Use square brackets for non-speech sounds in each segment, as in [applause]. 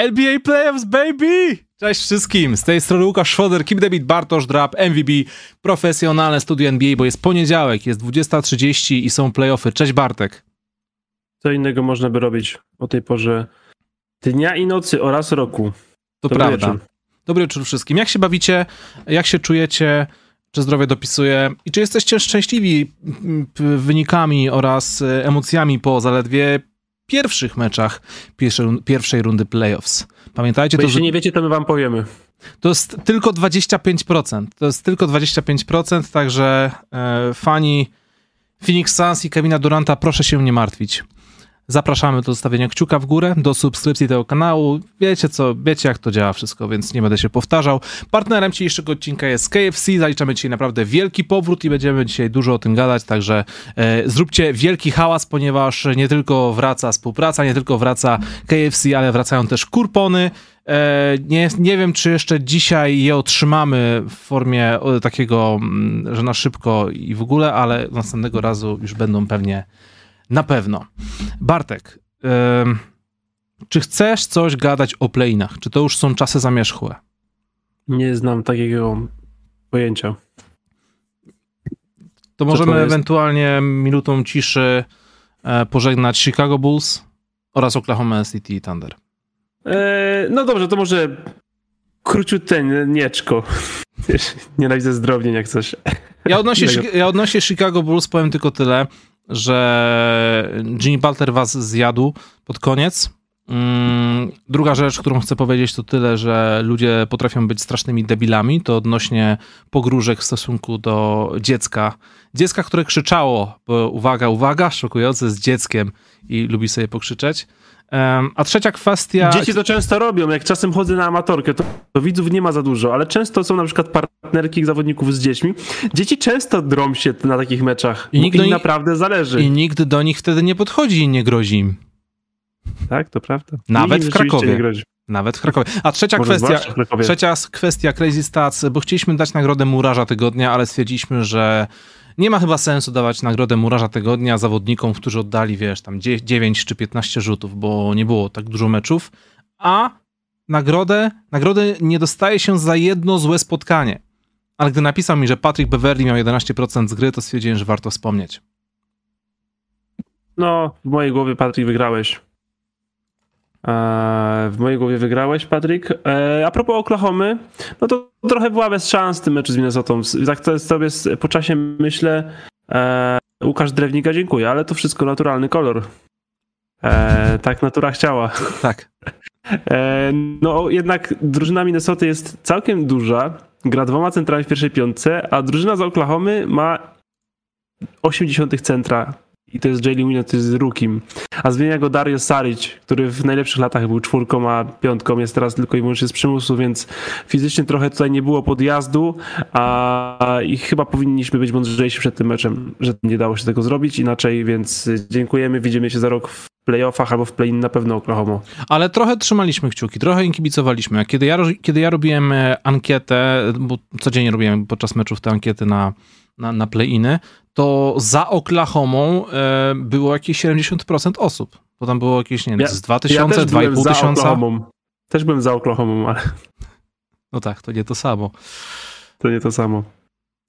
NBA Playoffs, baby! Cześć wszystkim, z tej strony Łukasz Szwoder, Kim Debit, Bartosz Drap, MVB, profesjonalne studio NBA, bo jest poniedziałek, jest 20.30 i są playoffy. Cześć Bartek. Co innego można by robić o tej porze dnia i nocy oraz roku. To Dobry prawda. Wieczór. Dobry wieczór wszystkim. Jak się bawicie? Jak się czujecie? Czy zdrowie dopisuje? I czy jesteście szczęśliwi wynikami oraz emocjami po zaledwie pierwszych meczach pierwszej, rundy playoffs. Pamiętajcie Bo to. Jeśli nie wiecie, to my wam powiemy. To jest tylko 25%. To jest tylko 25%, także e, fani Phoenix Suns i Kevina Duranta, proszę się nie martwić. Zapraszamy do zostawienia kciuka w górę, do subskrypcji tego kanału. Wiecie co, wiecie jak to działa wszystko, więc nie będę się powtarzał. Partnerem dzisiejszego odcinka jest KFC. Zaliczamy dzisiaj naprawdę wielki powrót i będziemy dzisiaj dużo o tym gadać, także e, zróbcie wielki hałas, ponieważ nie tylko wraca współpraca, nie tylko wraca KFC, ale wracają też kurpony. E, nie, nie wiem, czy jeszcze dzisiaj je otrzymamy w formie takiego, mm, że na szybko i w ogóle, ale następnego razu już będą pewnie na pewno. Bartek, yy, czy chcesz coś gadać o playinach? Czy to już są czasy zamierzchłe? Nie znam takiego pojęcia. To możemy to ewentualnie minutą ciszy e, pożegnać Chicago Bulls oraz Oklahoma City Thunder. E, no dobrze, to może króciuteńczko. [laughs] Nienawidzę zdrownień jak coś. Ja odnośnie, [laughs] ja odnośnie Chicago Bulls powiem tylko tyle, że Jimmy Butler was zjadł pod koniec. Mm, druga rzecz, którą chcę powiedzieć, to tyle, że ludzie potrafią być strasznymi debilami. To odnośnie pogróżek w stosunku do dziecka. Dziecka, które krzyczało, bo uwaga, uwaga, szokujące z dzieckiem i lubi sobie pokrzyczeć. A trzecia kwestia. Dzieci to często robią. Jak czasem chodzę na amatorkę, to, to widzów nie ma za dużo, ale często są na przykład partnerki zawodników z dziećmi. Dzieci często drą się na takich meczach. I nikt im naprawdę zależy. I nikt do nich wtedy nie podchodzi i nie grozi im. Tak, to prawda. Nawet w Krakowie. Nawet w Krakowie. A trzecia kwestia, trzecia kwestia Crazy Stats, bo chcieliśmy dać nagrodę Murarza Tygodnia, ale stwierdziliśmy, że nie ma chyba sensu dawać nagrodę murarza tygodnia zawodnikom, którzy oddali, wiesz, tam 9 czy 15 rzutów, bo nie było tak dużo meczów, a nagrodę, nagrodę nie dostaje się za jedno złe spotkanie. Ale gdy napisał mi, że Patrick Beverly miał 11% z gry, to stwierdziłem, że warto wspomnieć. No, w mojej głowie, Patrick, wygrałeś. W mojej głowie wygrałeś, Patryk. E, a propos Oklahomy, no to trochę była bez szans w tym meczu z Minnesotą. Tak to sobie po czasie myślę, e, Łukasz Drewnika dziękuję, ale to wszystko naturalny kolor. E, tak natura chciała. Tak. No jednak drużyna Minnesoty jest całkiem duża, gra dwoma centrami w pierwszej piątce, a drużyna z Oklahomy ma 80 centra i to jest Jalen Williams, to jest Rukim. A zmienia go Dario Saric, który w najlepszych latach był czwórką, a piątką jest teraz tylko i wyłącznie z przymusu, więc fizycznie trochę tutaj nie było podjazdu, a i chyba powinniśmy być mądrzejsi przed tym meczem, że nie dało się tego zrobić inaczej, więc dziękujemy, widzimy się za rok w playoffach albo w play-in na pewno Oklahoma. Ale trochę trzymaliśmy kciuki, trochę im kibicowaliśmy. Kiedy ja, kiedy ja robiłem e, ankietę, bo codziennie robiłem podczas meczów te ankiety na, na, na play-iny, to za Oklahomą e, było jakieś 70% osób. Bo tam było jakieś, nie wiem, z 2000, ja 2,5 tysiąca. Też byłem za Oklahomą, ale... No tak, to nie to samo. To nie to samo.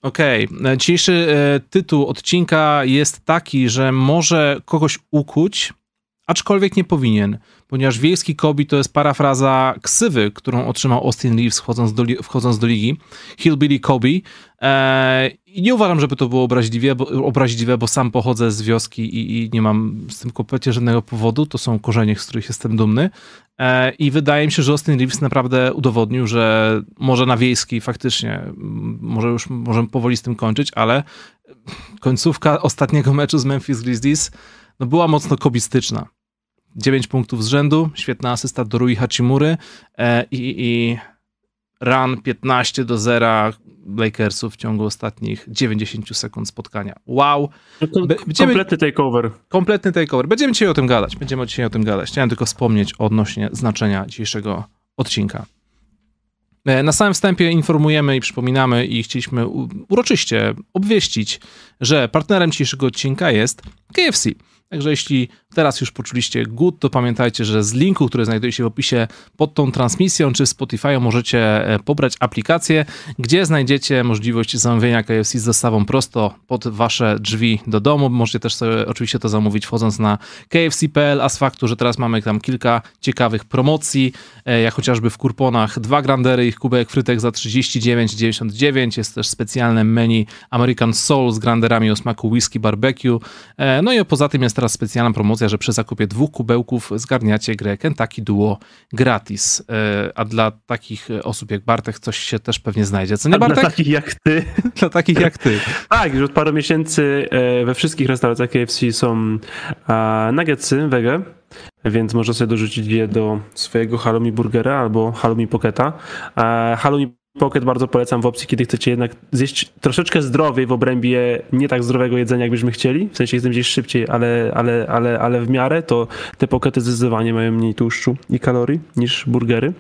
Okej, okay. dzisiejszy e, tytuł odcinka jest taki, że może kogoś ukuć, aczkolwiek nie powinien, ponieważ wiejski Kobi to jest parafraza ksywy, którą otrzymał Austin Reeves wchodząc do, wchodząc do ligi, Hillbilly Kobe. Eee, I nie uważam, żeby to było obraźliwe bo, obraźliwe, bo sam pochodzę z wioski i, i, nie mam z tym kompletnie żadnego powodu, to są korzenie, z których jestem dumny. Eee, I wydaje mi się, że Austin Reeves naprawdę udowodnił, że może na wiejski faktycznie, może już możemy powoli z tym kończyć, ale końcówka ostatniego meczu z Memphis Grizzlies no, była mocno kobistyczna. 9 punktów z rzędu, świetna asysta do Rui Hachimury e, i, i run 15 do 0 Lakersów w ciągu ostatnich 90 sekund spotkania. Wow. No Będziemy, kompletny takeover. Kompletny takeover. Będziemy dzisiaj o tym gadać. Będziemy dzisiaj o tym gadać. Chciałem tylko wspomnieć odnośnie znaczenia dzisiejszego odcinka. E, na samym wstępie informujemy i przypominamy i chcieliśmy uroczyście obwieścić, że partnerem dzisiejszego odcinka jest KFC. Także jeśli teraz już poczuliście good, to pamiętajcie, że z linku, który znajduje się w opisie pod tą transmisją, czy Spotify możecie e, pobrać aplikację, gdzie znajdziecie możliwość zamówienia KFC z dostawą prosto pod wasze drzwi do domu. Możecie też sobie oczywiście to zamówić wchodząc na kfc.pl, a z faktu, że teraz mamy tam kilka ciekawych promocji, e, jak chociażby w kurponach dwa grandery i kubek frytek za 39,99. Jest też specjalne menu American Soul z granderami o smaku whisky barbecue. E, no i poza tym jest teraz specjalna promocja, że przy zakupie dwóch kubełków zgarniacie grę Kentucky Duo gratis. E, a dla takich osób jak Bartek coś się też pewnie znajdzie. Co nie, Bartek? Dla takich jak ty. [laughs] Dla takich jak ty. tak, już od paru miesięcy we wszystkich restauracjach KFC są nuggetsy wege więc można sobie dorzucić je do swojego halloumi burgera albo halloumi pocketa. Halloumi Pocket bardzo polecam w opcji, kiedy chcecie jednak zjeść troszeczkę zdrowiej w obrębie nie tak zdrowego jedzenia, jakbyśmy chcieli. W sensie chcemy zjeść szybciej, ale, ale, ale, ale w miarę, to te pokety zdecydowanie mają mniej tłuszczu i kalorii niż burgery.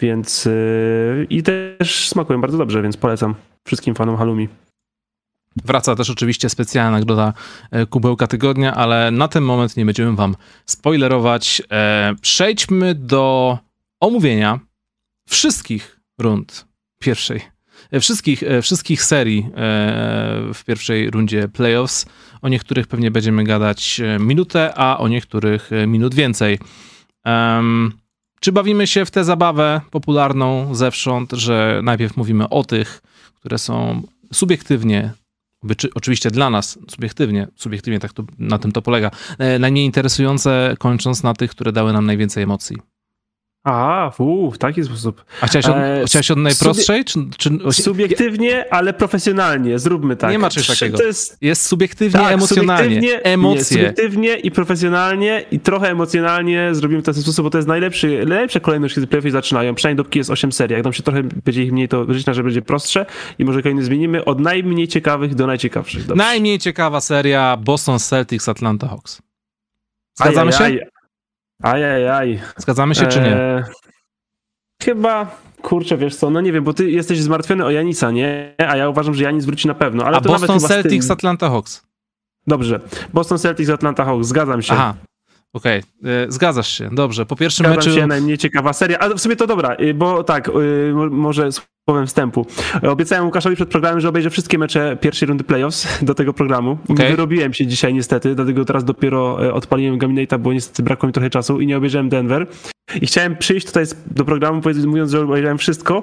Więc yy, i też smakują bardzo dobrze, więc polecam wszystkim fanom halloumi. Wraca też oczywiście specjalna nagroda e, kubełka tygodnia, ale na ten moment nie będziemy wam spoilerować. E, przejdźmy do omówienia wszystkich rund pierwszej, e, wszystkich, wszystkich serii w pierwszej rundzie playoffs. O niektórych pewnie będziemy gadać minutę, a o niektórych minut więcej. czy bawimy się w tę zabawę popularną zewsząd, że najpierw mówimy o tych, które są subiektywnie oczywiście dla nas, subiektywnie, subiektywnie tak to, na tym to polega, e, najmniej interesujące, kończąc na tych, które dały nam najwięcej emocji. A, uu, w taki sposób. A chciałeś od, e, chciałeś od najprostszej? Czy, czy... Subiektywnie, ale profesjonalnie, zróbmy tak. Nie ma czegoś takiego. Jest... jest subiektywnie, tak, emocjonalnie. Subiektywnie, Emocje. Nie, subiektywnie i profesjonalnie i trochę emocjonalnie zrobimy w ten sposób, bo to jest najlepszy, najlepsza kolejność, kiedy playoffy zaczynają. Przynajmniej dopóki jest 8 serii. Jak nam się trochę będzie ich mniej, to życzę, że będzie prostsze i może kolejny zmienimy od najmniej ciekawych do najciekawszych. Dobrze. Najmniej ciekawa seria Boston Celtics Atlanta Hawks. Zgadzamy aj, aj, się? Aj. Ajajaj. Zgadzamy się, czy nie? E, chyba, kurczę, wiesz co, no nie wiem, bo ty jesteś zmartwiony o Janisa, nie? A ja uważam, że Janis wróci na pewno. Ale A to Boston Celtics, Atlanta Hawks. Dobrze. Boston Celtics, Atlanta Hawks, zgadzam się. Aha. Okej, okay. E, zgadzasz się. Dobrze, po pierwszym Zgadzam meczu... się, najmniej ciekawa seria, ale w sumie to dobra, y, bo tak, y, może słowem wstępu. Obiecałem Łukaszowi przed programem, że obejrzę wszystkie mecze pierwszej rundy playoffs do tego programu. Okay. Wyrobiłem się dzisiaj niestety, dlatego teraz dopiero e, odpaliłem Gaminate'a, bo niestety brakło mi trochę czasu i nie obejrzałem Denver. I chciałem przyjść tutaj do programu mówiąc, że obejrzałem wszystko,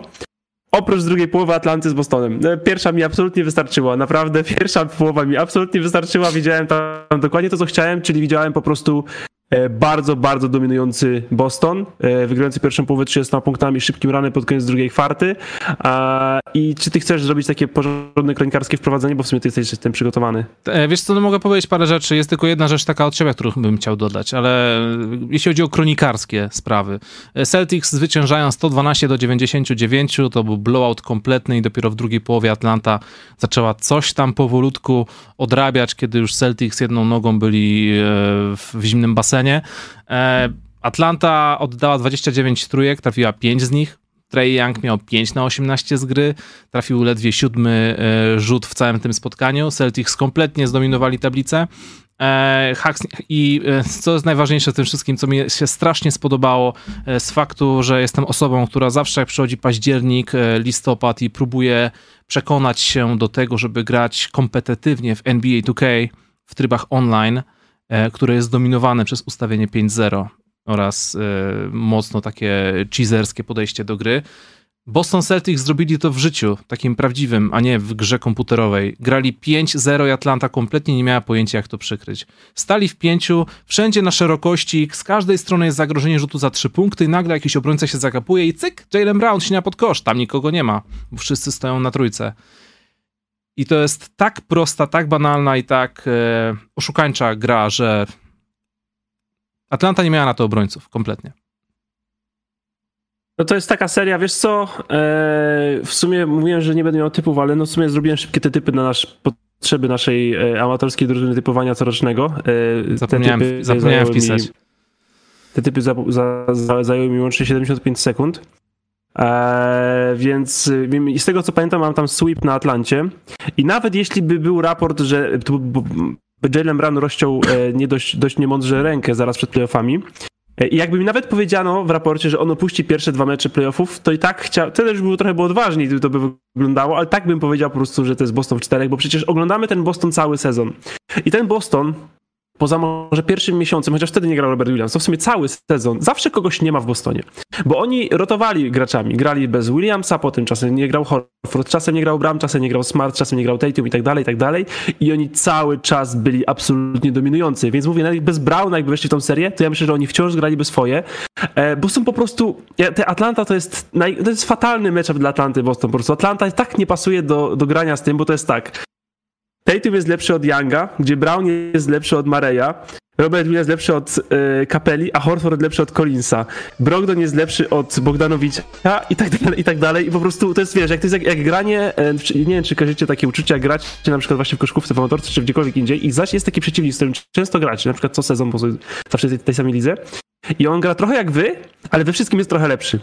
Oprócz drugiej połowy Atlanty z Bostonem. E, pierwsza mi absolutnie wystarczyła. Naprawdę, [laughs] pierwsza połowa mi absolutnie wystarczyła. Widziałem tam dokładnie to, co chciałem, czyli widziałem po prostu bardzo, bardzo dominujący Boston, e, wygrający pierwszą połowę 30 punktami, szybkim ranem pod koniec drugiej kwarty. I czy ty chcesz zrobić takie porządne kronikarskie wprowadzenie, bo w sumie ty jesteś tym przygotowany? E, wiesz co, no mogę powiedzieć parę rzeczy. Jest tylko jedna rzecz taka od siebie, którą bym chciał dodać, ale jeśli chodzi o kronikarskie sprawy. Celtics zwyciężają 112 do 99, to był blowout kompletny i dopiero w drugiej połowie Atlanta zaczęła coś tam powolutku odrabiać, kiedy już Celtics jedną nogą byli w zimnym basenie E, Atlanta oddała 29 trójek, trafiła 5 z nich. Trey Young miał 5 na 18 z gry, trafił ledwie siódmy e, rzut w całym tym spotkaniu. Celtics kompletnie zdominowali tablicę. E, I co jest najważniejsze w tym wszystkim, co mi się strasznie spodobało z faktu, że jestem osobą, która zawsze jak przychodzi październik, listopad i próbuje przekonać się do tego, żeby grać kompetytywnie w NBA 2K w trybach online, które jest zdominowane przez ustawienie 5.0 oraz e, mocno takie cheeserskie podejście do gry. Boston Celtics zrobili to w życiu, takim prawdziwym, a nie w grze komputerowej. Grali 5-0 i Atlanta kompletnie nie miała pojęcia, jak to przykryć. Stali w pięciu, wszędzie na szerokości, z każdej strony jest zagrożenie rzutu za trzy punkty i nagle jakiś obrońca się zakapuje i cyk, Jalen Brown śnia pod kosz, tam nikogo nie ma, bo wszyscy stoją na trójce. I to jest tak prosta, tak banalna i tak e, oszukańcza gra, że Atlanta nie miała na to obrońców kompletnie. No to jest taka seria, wiesz co, e, w sumie mówiłem, że nie będę miał typów, ale no w sumie zrobiłem szybkie te typy na nasz, potrzeby naszej e, amatorskiej drużyny typowania corocznego. E, zapomniałem, te typy zapomniałem wpisać. Mi, te typy za, za, za, zajęły mi łącznie 75 sekund. Eee, więc y, z tego co pamiętam, mam tam sweep na Atlancie. I nawet jeśli by był raport, że Jalen Brown rozciął e, nie dość, dość niemądrze rękę zaraz przed playoffami. E, I jakby mi nawet powiedziano w raporcie, że on opuści pierwsze dwa mecze playoffów, to i tak chciał, wtedy już było trochę było odważniej, gdyby to by wyglądało, ale tak bym powiedział po prostu, że to jest Boston w czterech, bo przecież oglądamy ten Boston cały sezon. I ten Boston poza może pierwszym miesiącem, chociaż wtedy nie grał Robert Williams, to w sumie cały sezon, zawsze kogoś nie ma w Bostonie. Bo oni rotowali graczami, grali bez Williamsa, potem czasem nie grał Horford, czasem nie grał Bram, czasem nie grał Smart, czasem nie grał Tatum i tak dalej, i tak dalej. I oni cały czas byli absolutnie dominujący. Więc mówię, nawet bez Browna jakby weszli w tą serię, to ja myślę, że oni wciąż graliby swoje, e, bo są po prostu, te Atlanta to jest, to jest fatalny mecz dla Atlanty Boston, po prostu Atlanta tak nie pasuje do, do grania z tym, bo to jest tak, Tatum jest lepszy od Younga, gdzie Brown jest lepszy od Mareya, Robert Williams lepszy od y, a Horford lepszy od Collinsa. Brogdon jest lepszy od Bogdanowicza i tak dalej, i tak dalej. I po prostu to jest, wiesz, jak to jest jak, jak granie, y, nie wiem, czy kojarzycie takie uczucia, jak gracie na przykład właśnie w koszkówce, w amatorce, czy gdziekolwiek indziej i zaś jest taki przeciwnik, z którym często gracie, na przykład co sezon, bo zawsze w tej samej lidze. I on gra trochę jak wy, ale we wszystkim jest trochę lepszy.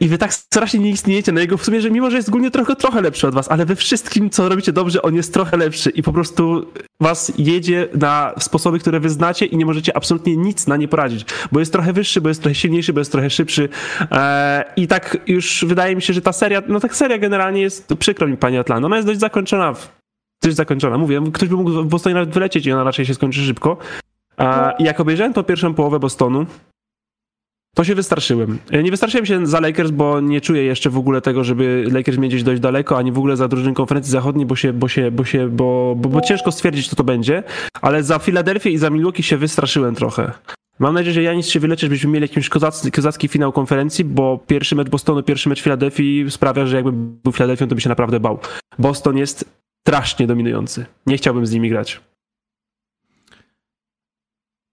I wy tak strasznie nie istniejecie na jego w sumie, że mimo, że jest ogólnie trochę, trochę lepszy od was, ale we wszystkim, co robicie dobrze, on jest trochę lepszy i po prostu was jedzie na sposoby, które wy znacie i nie możecie absolutnie nic na nie poradzić, bo jest trochę wyższy, bo jest trochę silniejszy, bo jest trochę szybszy eee, i tak już wydaje mi się, że ta seria, no tak seria generalnie jest, przykro mi pani Atlanta, ona jest dość zakończona, dość zakończona, mówię, ktoś by mógł w Bostonie nawet wylecieć i ona raczej się skończy szybko. I jak obejrzałem tą pierwszą połowę Bostonu, to się wystraszyłem. Nie wystraszyłem się za Lakers, bo nie czuję jeszcze w ogóle tego, żeby Lakers mieć gdzieś dość daleko, ani w ogóle za drużynę konferencji zachodniej, bo się, bo się, bo się, bo, bo, bo ciężko stwierdzić, co to będzie, ale za Filadelfię i za Milwaukee się wystraszyłem trochę. Mam nadzieję, że Janis się wyleczy, żebyśmy mieli jakiś kozacki, kozacki finał konferencji, bo pierwszy mecz Bostonu, pierwszy mecz Filadelfii sprawia, że jakby był Filadelfią, to by się naprawdę bał. Boston jest strasznie dominujący. Nie chciałbym z nimi grać.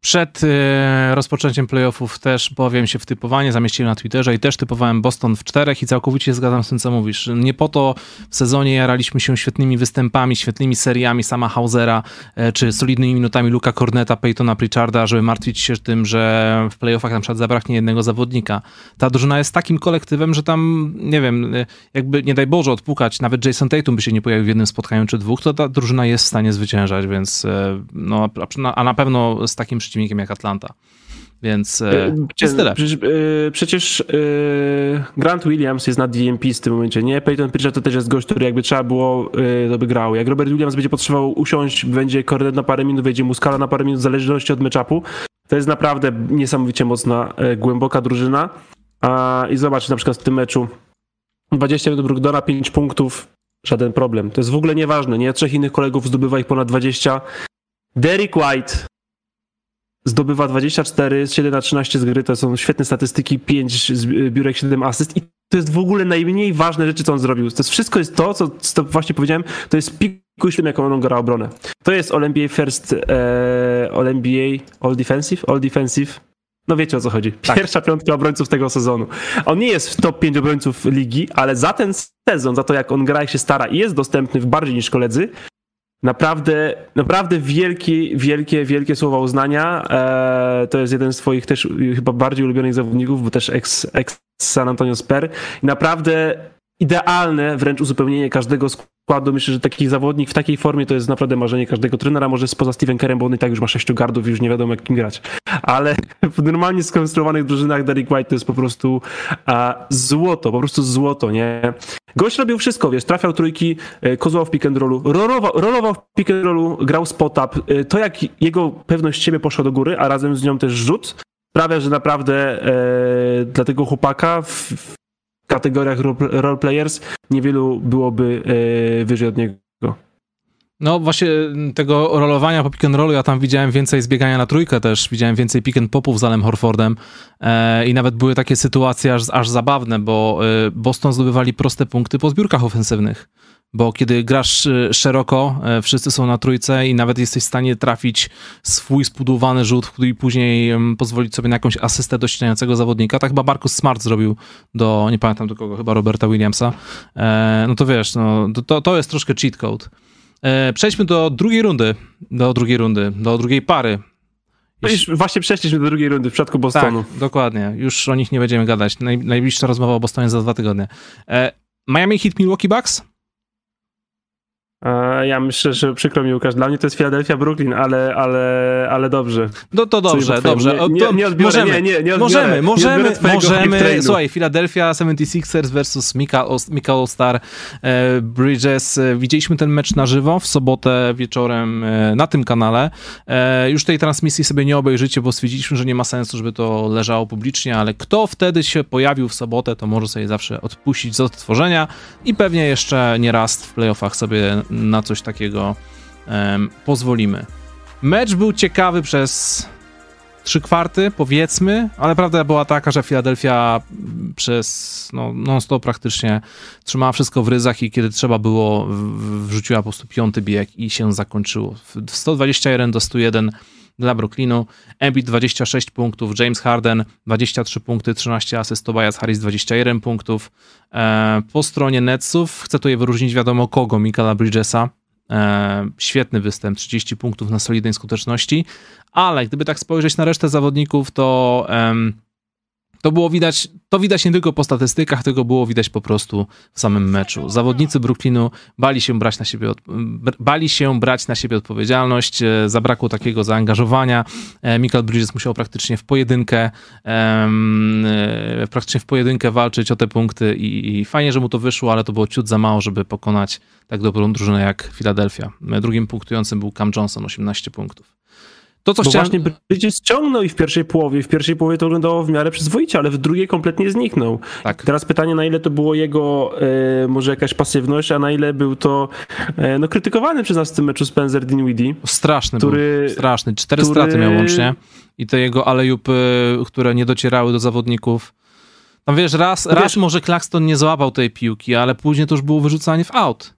Przed e, rozpoczęciem playoffów też powiem się w typowanie, zamieściłem na Twitterze i też typowałem Boston w czterech i całkowicie zgadzam z tym, co mówisz. Nie po to w sezonie jaraliśmy się świetnymi występami, świetnymi seriami sama Hausera, e, czy solidnymi minutami Luka Corneta, Peytona Pritcharda, żeby martwić się tym, że w playoffach na przykład zabraknie jednego zawodnika. Ta drużyna jest takim kolektywem, że tam, nie wiem, e, jakby nie daj Boże odpukać, nawet Jason Tatum by się nie pojawił w jednym spotkaniu czy dwóch, to ta drużyna jest w stanie zwyciężać, więc no, a na pewno z takim przeciwnikiem jak Atlanta. Więc e, jest tyle. Przecież, e, przecież e, Grant Williams jest na DMP w tym momencie, nie? Peyton Pritchard to też jest gość, który jakby trzeba było, to by grał. Jak Robert Williams będzie potrzebował usiąść, będzie kornet na parę minut, wejdzie mu skala na parę minut, w zależności od matchupu. To jest naprawdę niesamowicie mocna, głęboka drużyna. I zobacz na przykład w tym meczu 20 minut Brugdona, 5 punktów, żaden problem. To jest w ogóle nieważne, nie? Trzech innych kolegów zdobywa ich ponad 20. Derek White zdobywa 24 z 7 na 13 z gry, to są świetne statystyki, 5 biurek, 7 asyst i to jest w ogóle najmniej ważne rzeczy, co on zrobił. To jest, wszystko jest to, co, co właśnie powiedziałem, to jest pikuś tym, jaką on gra obronę. To jest All NBA First, e, All NBA, All Defensive, All Defensive, no wiecie o co chodzi. Tak. Pierwsza tak. piątka obrońców tego sezonu. On nie jest w top 5 obrońców ligi, ale za ten sezon, za to jak on gra i się stara i jest dostępny w bardziej niż koledzy, Naprawdę, naprawdę wielkie, wielkie, wielkie słowa uznania. Eee, to jest jeden z twoich też chyba bardziej ulubionych zawodników, bo też ex, ex San Antonio Sper. I naprawdę idealne wręcz uzupełnienie każdego składu. Myślę, że taki zawodnik w takiej formie to jest naprawdę marzenie każdego trenera. Może spoza Steven Kerem, bo on i tak już ma sześciu gardów i już nie wiadomo jak kim grać. Ale w normalnie skonstruowanych drużynach Derek White to jest po prostu a, złoto, po prostu złoto, nie? Gość robił wszystko, wiesz, trafiał trójki, e, kozłał w pick and rollu, rolował, rolował w pick and rollu, grał spot-up. E, to jak jego pewność siebie poszła do góry, a razem z nią też rzut, sprawia, że naprawdę e, dla tego chłopaka w, kategoriach role players niewielu byłoby e, wyżej od niego. No właśnie tego rolowania po pick and rollu, ja tam widziałem więcej zbiegania na trójkę też, widziałem więcej pick and popów z Alem Horfordem e, i nawet były takie sytuacje aż, aż zabawne, bo e, Boston zdobywali proste punkty po zbiórkach ofensywnych bo kiedy grasz y, szeroko, e, wszyscy są na trójce i nawet jesteś w stanie trafić swój spudowany rzut i później pozwolić sobie na jakąś asystę do zawodnika. Tak chyba Marcus Smart zrobił do, nie pamiętam do kogo, chyba Roberta Williamsa. E, no to wiesz, no, to, to jest troszkę cheat code. E, przejdźmy do drugiej rundy, do drugiej rundy, do drugiej pary. No już właśnie przeszliśmy do drugiej rundy w przypadku Bostonu. Tak, dokładnie. Już o nich nie będziemy gadać. Naj, najbliższa rozmowa o Bostonie za dwa tygodnie. Miami Heat Milwaukee Bucks? Ja myślę, że przykro mi Łukasz, dla mnie to jest Philadelphia, Brooklyn, ale, ale, ale dobrze. No to dobrze, dobrze. Nie, nie, nie odbiorę, możemy, nie, nie, nie odbiorę, możemy, możemy, możemy. Słuchaj, Philadelphia 76ers versus Mika, Mika All-Star e, Bridges. E, widzieliśmy ten mecz na żywo w sobotę wieczorem e, na tym kanale. Już tej transmisji sobie nie obejrzycie, bo stwierdziliśmy, że nie ma sensu, żeby to leżało publicznie, ale kto wtedy się pojawił w sobotę, to może sobie zawsze odpuścić z odtworzenia i pewnie jeszcze nie raz w playoffach sobie na coś takiego pozwolimy. Mecz był ciekawy przez trzy kwarty, powiedzmy, ale prawda była taka, że Philadelphia przez no, non-stop praktycznie trzymała wszystko w ryzach i kiedy trzeba było, wrzuciła po prostu piąty bieg i się zakończyło. 121 do 101 dla Brooklynu, Embiid 26 punktów, James Harden 23 punkty, 13 asyst, Tobias Harris 21 punktów. E, po stronie Netsów chcę tutaj wyróżnić wiadomo kogo, Michaela Bridgesa, e, świetny występ, 30 punktów na solidnej skuteczności, ale gdyby tak spojrzeć na resztę zawodników, to to było widać, to widać nie tylko po statystykach, tylko było widać po prostu w samym meczu. Zawodnicy Brooklynu bali się brać na siebie, bali się brać na siebie odpowiedzialność, e, zabrakło takiego zaangażowania. E, Michael Bridges musiał praktycznie w pojedynkę, e, praktycznie w pojedynkę walczyć o te punkty i, i fajnie, że mu to wyszło, ale to było ciut za mało, żeby pokonać tak dobrą drużynę jak Philadelphia. Drugim punktującym był Cam Johnson, 18 punktów. To, co Bo chciałem... właśnie Bridges ciągnął i w pierwszej połowie. W pierwszej połowie to wyglądało w miarę przyzwoicie, ale w drugiej kompletnie zniknął. Tak. Teraz pytanie, na ile to było jego e, może jakaś pasywność, a na ile był to e, no, krytykowany przez nas w tym meczu Spencer Dinwiddie. Straszny który, był, straszny. Cztery który... straty miał łącznie i te jego alejupy, które nie docierały do zawodników. No wiesz, raz, no wiesz, raz może Claxton nie złapał tej piłki, ale później to już było wyrzucanie w out.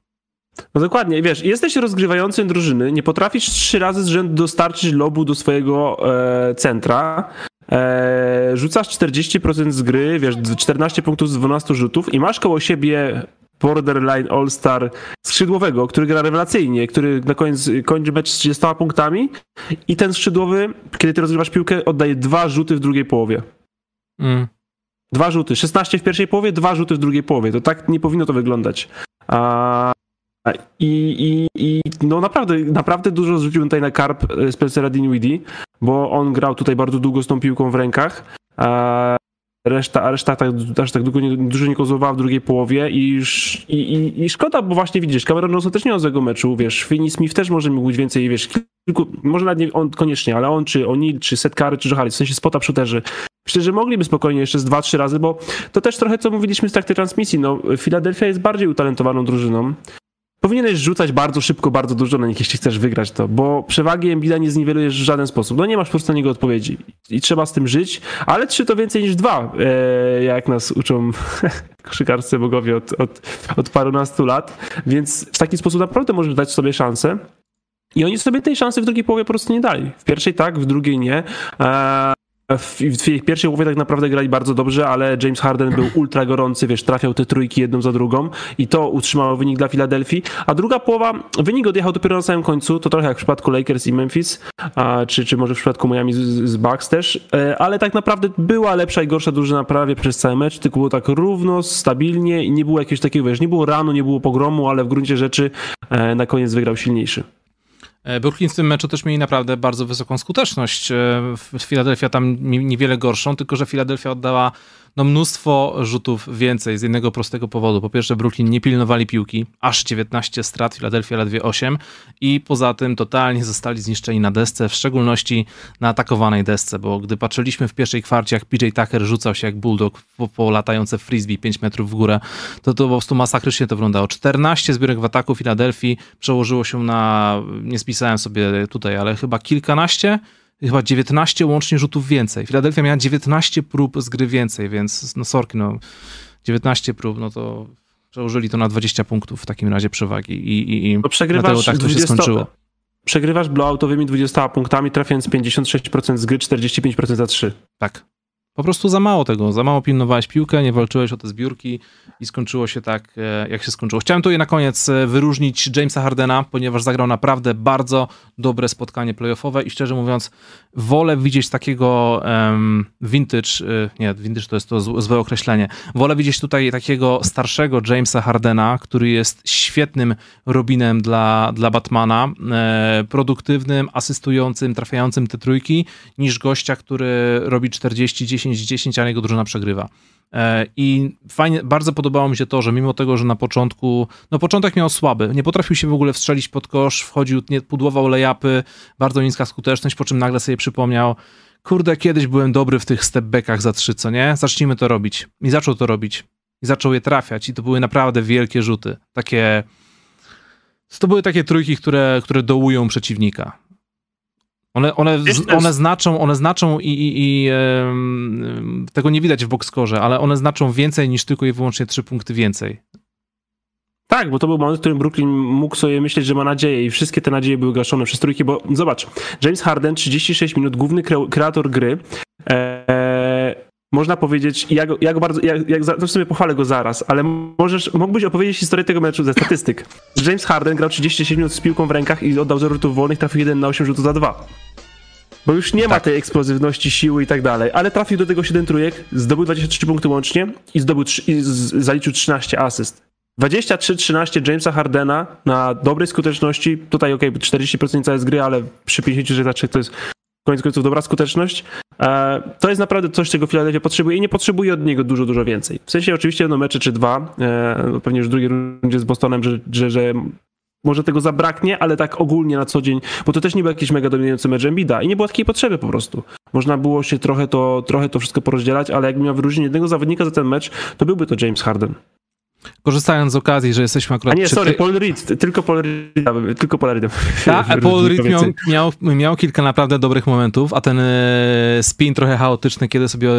No dokładnie, wiesz, jesteś rozgrywającym drużyny, nie potrafisz trzy razy z rzędu dostarczyć lobu do swojego e, centra, e, rzucasz 40% z gry, wiesz, 14 punktów z 12 rzutów i masz koło siebie borderline all-star skrzydłowego, który gra rewelacyjnie, który na koniec kończy mecz z 30 punktami i ten skrzydłowy, kiedy ty rozgrywasz piłkę, oddaje dwa rzuty w drugiej połowie. Mm. Dwa rzuty. 16 w pierwszej połowie, dwa rzuty w drugiej połowie. To tak nie powinno to wyglądać. A i, i, I no naprawdę, naprawdę dużo zrzucił tutaj na karp e, Spencera Dinwiddie, bo on grał tutaj bardzo długo z tą piłką w rękach. A reszta, a reszta tak, aż tak długo nie, dużo nie kozłowała w drugiej połowie i, i, i, szkoda, bo właśnie widzisz, Cameron Johnson też nie miał złego meczu, wiesz, Finney Smith też może mógł być więcej, wiesz, kilku, może nawet nie on koniecznie, ale on, czy O'Neal, czy Setkary, czy Johari, w sensie spota shooterzy. Myślę, że mogliby spokojnie jeszcze z dwa, trzy razy, bo to też trochę co mówiliśmy z trakcie transmisji, no, Philadelphia jest bardziej utalentowaną drużyną, Powinieneś rzucać bardzo szybko, bardzo dużo na nich, jeśli chcesz wygrać to, bo przewagi Embida nie zniwelujesz w żaden sposób. No nie masz po prostu na niego odpowiedzi i trzeba z tym żyć, ale trzy to więcej niż dwa, e, jak nas uczą [laughs] koszykarscy bogowie od, od, od parunastu lat, więc w taki sposób naprawdę możesz dać sobie szansę. I oni sobie tej szansy w drugiej połowie po prostu nie dali. W pierwszej tak, w drugiej nie. E, w, w pierwszej połowie tak naprawdę grali bardzo dobrze, ale James Harden był [clears throat] ultra gorący, wiesz, trafiał te trójki jedną za drugą i to utrzymało wynik dla Filadelfii, a druga połowa, wynik odjechał dopiero na samym końcu, to trochę jak w przypadku Lakers i Memphis, a, czy, czy może w przypadku Miami z, z Bucks też, e, ale tak naprawdę była lepsza i gorsza drużyna prawie przez cały mecz, tylko było tak równo, stabilnie i nie było jakiegoś takiego, wiesz, nie było ranu, nie było pogromu, ale w gruncie rzeczy e, na koniec wygrał silniejszy. E, Brooklyn w tym meczu też mieli naprawdę bardzo wysoką skuteczność. Filadelfia tam niewiele gorszą, tylko że Filadelfia oddała no mnóstwo rzutów więcej z jednego prostego powodu. Po pierwsze, Brooklyn nie pilnowali piłki, aż 19 strat, Philadelphia ledwie 8 i poza tym totalnie zostali zniszczeni na desce, w szczególności na atakowanej desce, bo gdy patrzyliśmy w pierwszej kwarcie, jak PJ Tucker rzucał się jak bulldog po, po latające frisbee 5 metrów w górę, to to po prostu masakrycznie to wyglądało. 14 zbiórek w ataku Filadelfii przełożyło się na, nie spisałem sobie tutaj, ale chyba kilkanaście chyba 19 łącznie rzutów więcej. Philadelphia miała 19 prób z gry więcej, więc no sorki, no 19 prób, no to przełożyli to na 20 punktów w takim razie przewagi i, i, i no przegrywasz tak to 20, się skończyło. Przegrywasz blowoutowymi 20 punktami, trafiając 56% z gry, 45% za 3. Tak. Po prostu za mało tego, za mało pilnowałeś piłkę, nie walczyłeś o te zbiórki i skończyło się tak, e, jak się skończyło. Chciałem tu na koniec e, wyróżnić Jamesa Hardena, ponieważ zagrał naprawdę bardzo dobre spotkanie playoffowe i szczerze mówiąc, wolę widzieć takiego um, vintage, e, nie, vintage to jest to złe określenie, wolę widzieć tutaj takiego starszego Jamesa Hardena, który jest świetnym Robinem dla, dla Batmana, produktywnym, asystującym, trafiającym te trójki, niż gościa, który robi 40, 10, 10, a jego drużyna przegrywa. E, I fajnie, bardzo podobało mi się to, że mimo tego, że na początku, no początek miał słaby, nie potrafił się w ogóle wstrzelić pod kosz, wchodził, nie pudłował lejapy, bardzo niska skuteczność, po czym nagle sobie przypomniał, kurde, kiedyś byłem dobry w tych stepbackach za trzy, co nie? Zacznijmy to robić. I zaczął to robić. I zaczął je trafiać i to były naprawdę wielkie rzuty. Takie, to były takie trójki, które, które dołują przeciwnika. One, one, one znaczą, one znaczą i, i, i tego nie widać w boxscore, ale one znaczą więcej niż tylko i wyłącznie trzy punkty więcej. Tak, bo to był moment, w którym Brooklyn mógł sobie myśleć, że ma nadzieję i wszystkie te nadzieje były gaszone przez trójki, bo zobacz, James Harden, 36 minut, główny kreator gry, e, można powiedzieć, ja go, ja go bardzo, jak, to w sumie pochwalę go zaraz, ale możesz, mógłbyś opowiedzieć historię tego meczu ze statystyk. James Harden grał 36 minut z piłką w rękach i oddał 0 rzutów wolnych, trafił 1 na 8 rzutów za 2. Bo już nie tak. ma tej eksplozywności, siły i tak dalej, ale trafił do tego 7 trójek, zdobył 23 punkty łącznie i zdobył 3, i zaliczył 13 asyst. 23-13 Jamesa Hardena na dobrej skuteczności, tutaj ok, 40% całej z gry, ale przy 50 to jest koniec końców dobra skuteczność. E, to jest naprawdę coś, czego Philadelphia potrzebuje i nie potrzebuje od niego dużo, dużo więcej. W sensie oczywiście jedno mecze czy dwa, e, no pewnie już w drugiej rundzie z Bostonem, że, że, że może tego zabraknie, ale tak ogólnie na co dzień, bo to też nie był jakiś mega dominujący mecz Embida i nie było takiej potrzeby po prostu. Można było się trochę to, trochę to wszystko porozdzielać, ale jakbym miał wyróżnić jednego zawodnika za ten mecz, to byłby to James Harden. Korzystając z okazji, że jesteśmy akurat... A nie, sorry, Paul Reed, tylko Paul Reed, tylko Paul Reed. Tak, [laughs] Paul Reed miał, miał, miał, kilka naprawdę dobrych momentów, a ten e, spin trochę chaotyczny, kiedy sobie